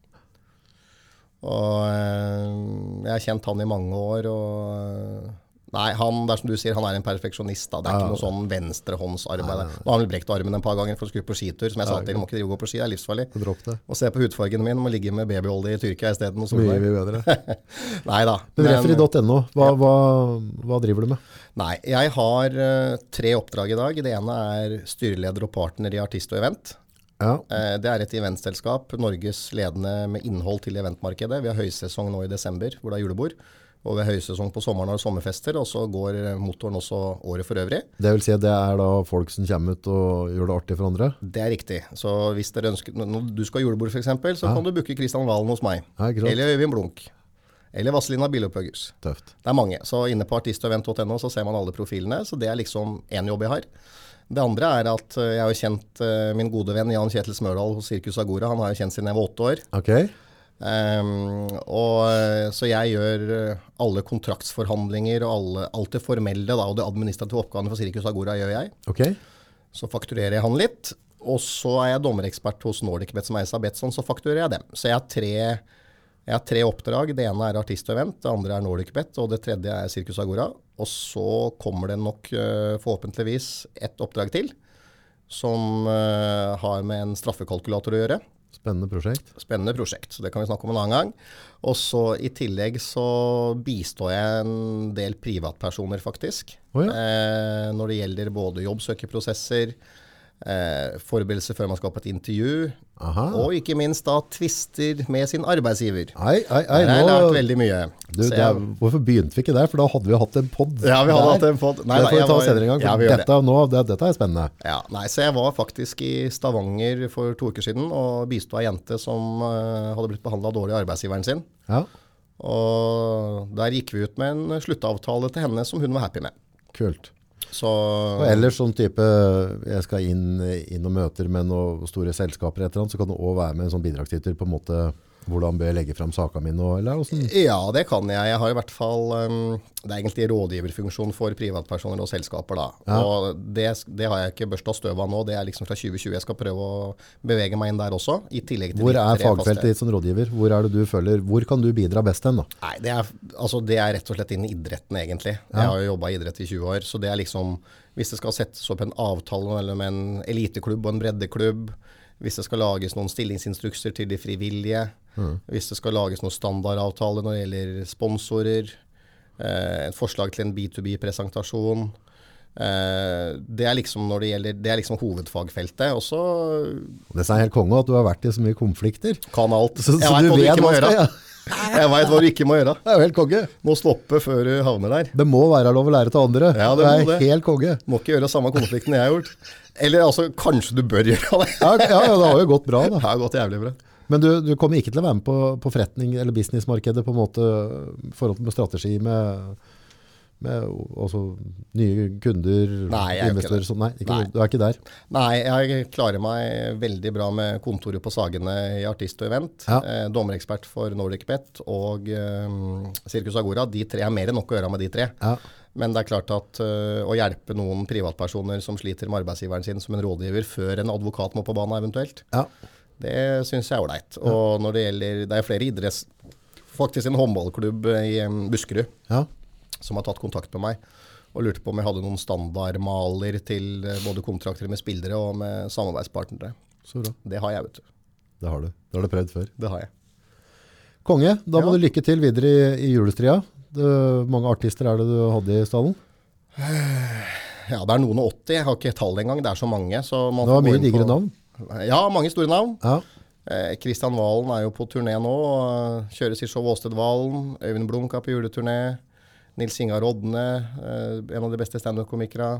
Og jeg har kjent han i mange år. og... Nei, han, det er som du sier, han er en perfeksjonist. da. Det er ikke noe sånn venstrehåndsarbeid. der. Nå har han brekt armen en par ganger for å skru på skitur. Som jeg sa til, må ikke gå på ski, det er livsfarlig. Og se på hudfargen min, må ligge med babyolje i Tyrkia isteden. Mye, mye bedre. Nei da. Men Refri.no, hva, hva, hva driver du med? Nei, jeg har uh, tre oppdrag i dag. Det ene er styreleder og partner i Artist og Event. Ja, Eh, det er et eventselskap, Norges ledende med innhold til eventmarkedet. Vi har høysesong nå i desember, hvor det er julebord. Og ved høysesong på sommeren har sommerfester, og så går motoren også året for øvrig. Det vil si at det er da folk som kommer ut og gjør det artig for andre? Det er riktig. Så hvis dere ønsker, når du skal ha julebord f.eks., så Ja. kan du booke Kristian Valen hos meg. Ja? Eller Øyvind Blunk. Eller Vazelina Bilopphøggers. Tøft. Det er mange. Så inne på artistevent.no så ser man alle profilene. Så det er liksom én jobb jeg har. Det andre er at eh, jeg har kjent eh, min gode venn Jan Kjetil Smørdal hos Sirkus Agora. Han har jeg kjent siden jeg var åtte år. Ok. Ehm, og, eh, så jeg gjør eh, alle kontraktsforhandlinger og alle, alt det formelle da, og det administrative oppgavene for Sirkus Agora gjør jeg. Okay. Så fakturerer jeg han litt. Og så er jeg dommerekspert hos NordicBet som eies av Betson, så fakturerer jeg dem. Så jeg har tre, jeg har tre oppdrag. Det ene er artistevent, det andre er NordicBet, og det tredje er Sirkus Agora. Og så kommer det nok eh, forhåpentligvis et oppdrag til, som har med en straffekalkulator å gjøre. Spennende prosjekt. Spennende prosjekt, så det kan vi snakke om en annen gang. Og så i tillegg så bistår jeg en del privatpersoner, faktisk. Oh, ja. eh, når det gjelder både jobbsøkerprosesser, eh, forberedelse før man skal på et intervju, Aha. og ikke minst da tvister med sin arbeidsgiver. Ei, ei, ei, Der har jeg lært veldig mye. du, det er, hvorfor begynte vi ikke der? For da hadde vi hatt en podd ja, vi hadde der. hatt en pod. Nei, det får vi ta var- senere en gang. Ja, gjør det. dette, nå, det, dette er spennende. Ja, nei, så jeg var faktisk i Stavanger for to uker siden og bisto ei jente som uh, hadde blitt behandla dårlig av arbeidsgiveren sin. Ja, Og der gikk vi ut med en sluttavtale til henne som hun var happy med. kult. Så Og ellers sånn type, jeg skal inn, inn og møter med noen store selskaper et eller annet, så kan du også være med en sånn bidragsyter på en måte, hvordan bør jeg legge frem saka mi nå? eller? Ja, det kan jeg. Jeg har i hvert fall um, Det er egentlig rådgiverfunksjon for privatpersoner og selskaper, da. Ja. Og det, det har jeg ikke børsta støv av nå. Det er liksom fra 2020. Jeg skal prøve å bevege meg inn der også. I tillegg til Hvor er fagfeltet ditt som rådgiver? Hvor er det du føler, hvor kan du bidra best hen da? Nei, det er, altså det er rett og slett innen idretten, egentlig. Ja. Jeg har jo jobba i idrett i 20 år. Så det er liksom Hvis det skal settes opp en avtale mellom en eliteklubb og en breddeklubb, hvis det skal lages noen stillingsinstrukser til de frivillige, Mm. hvis det skal lages noen standardavtaler når det gjelder sponsorer, eh, et forslag til en B2B-presentasjon eh, det, er liksom det, gjelder, det er liksom hovedfagfeltet. Også, Det er helt konge at du har vært i så mye konflikter. kan alt. Så, så du vet hva du skal gjøre. Jeg veit hva du ikke må gjøre. Det er jo helt konge. Må stoppe før du havner der. Det må være lov å lære til andre. Ja, det det er det. helt konge. Må ikke gjøre samme konflikten jeg har gjort. Eller altså, kanskje du bør gjøre det. Ja, ja, ja, det har jo gått bra da. Det har gått jævlig bra. Men du, du kommer ikke til å være med på, på forretning eller businessmarkedet på en måte i forhold til med strategi med, med også nye kunder, Nei, er investorer, sånn. Nei, ikke, Nei. du er ikke der. Nei, jeg klarer meg veldig bra med kontoret på Sagene i Artist og Event. Ja. Eh, dommerekspert for Nordic Pet og eh, Circus Agora. De tre er mer enn nok å gjøre med de tre. Ja. Men det er klart at uh, å hjelpe noen privatpersoner som sliter med arbeidsgiveren sin som en rådgiver, før en advokat må på banen eventuelt, Ja. Det syns jeg er ålreit. Og når det gjelder Det er flere idretts... Faktisk en håndballklubb i Buskerud ja. som har tatt kontakt med meg og lurte på om jeg hadde noen standardmaler til eh, både kontrakter med spillere og med samarbeidspartnere. Så bra. Det har jeg, vet du. Det har du. Det har du prøvd før. Det har jeg. Konge, da må Ja. du lykke til videre i, i julestria. Hvor mange artister er det du hadde i stallen? Ja, det er noen og 80. Jeg har ikke tall engang. Det er så mange. Så Det var mye diggere navn. Ja, mange store navn. Ja. Eh, Kristian Valen er jo på turné nå. og Kjøres i show Åsted Valen. Øyvind Blunk er på juleturné. Nils Ingar Rodne, eh, en av de beste standup-komikere.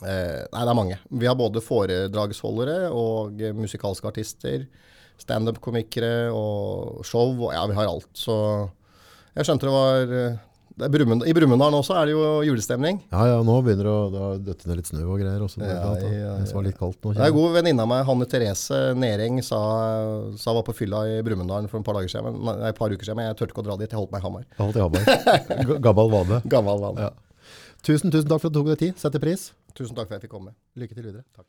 Eh, nei, det er mange. Vi har både foredragsholdere og eh, musikalske artister. Standup-komikere og show. Og, ja, vi har alt. Så jeg skjønte det var eh, Brumunddal- I Brumunddal også er det jo julestemning. ja, ja, nå begynner det å døtte ned litt snø og greier. Også, Ja, ja, ja. Det var litt kaldt nå. Det er en god venninne av meg, Hanne Therese Nering, sa, sa var på fylla i Brumunddal for et par, siden, nei, et par uker siden, men jeg turte ikke å dra dit. Jeg holdt meg i Hamar. Holdt i Hamar. Gammel vane. Gammel vane. Ja. Tusen, tusen takk for at du tok deg tid. Setter pris. Tusen takk for at jeg fikk komme. Lykke til videre. Takk.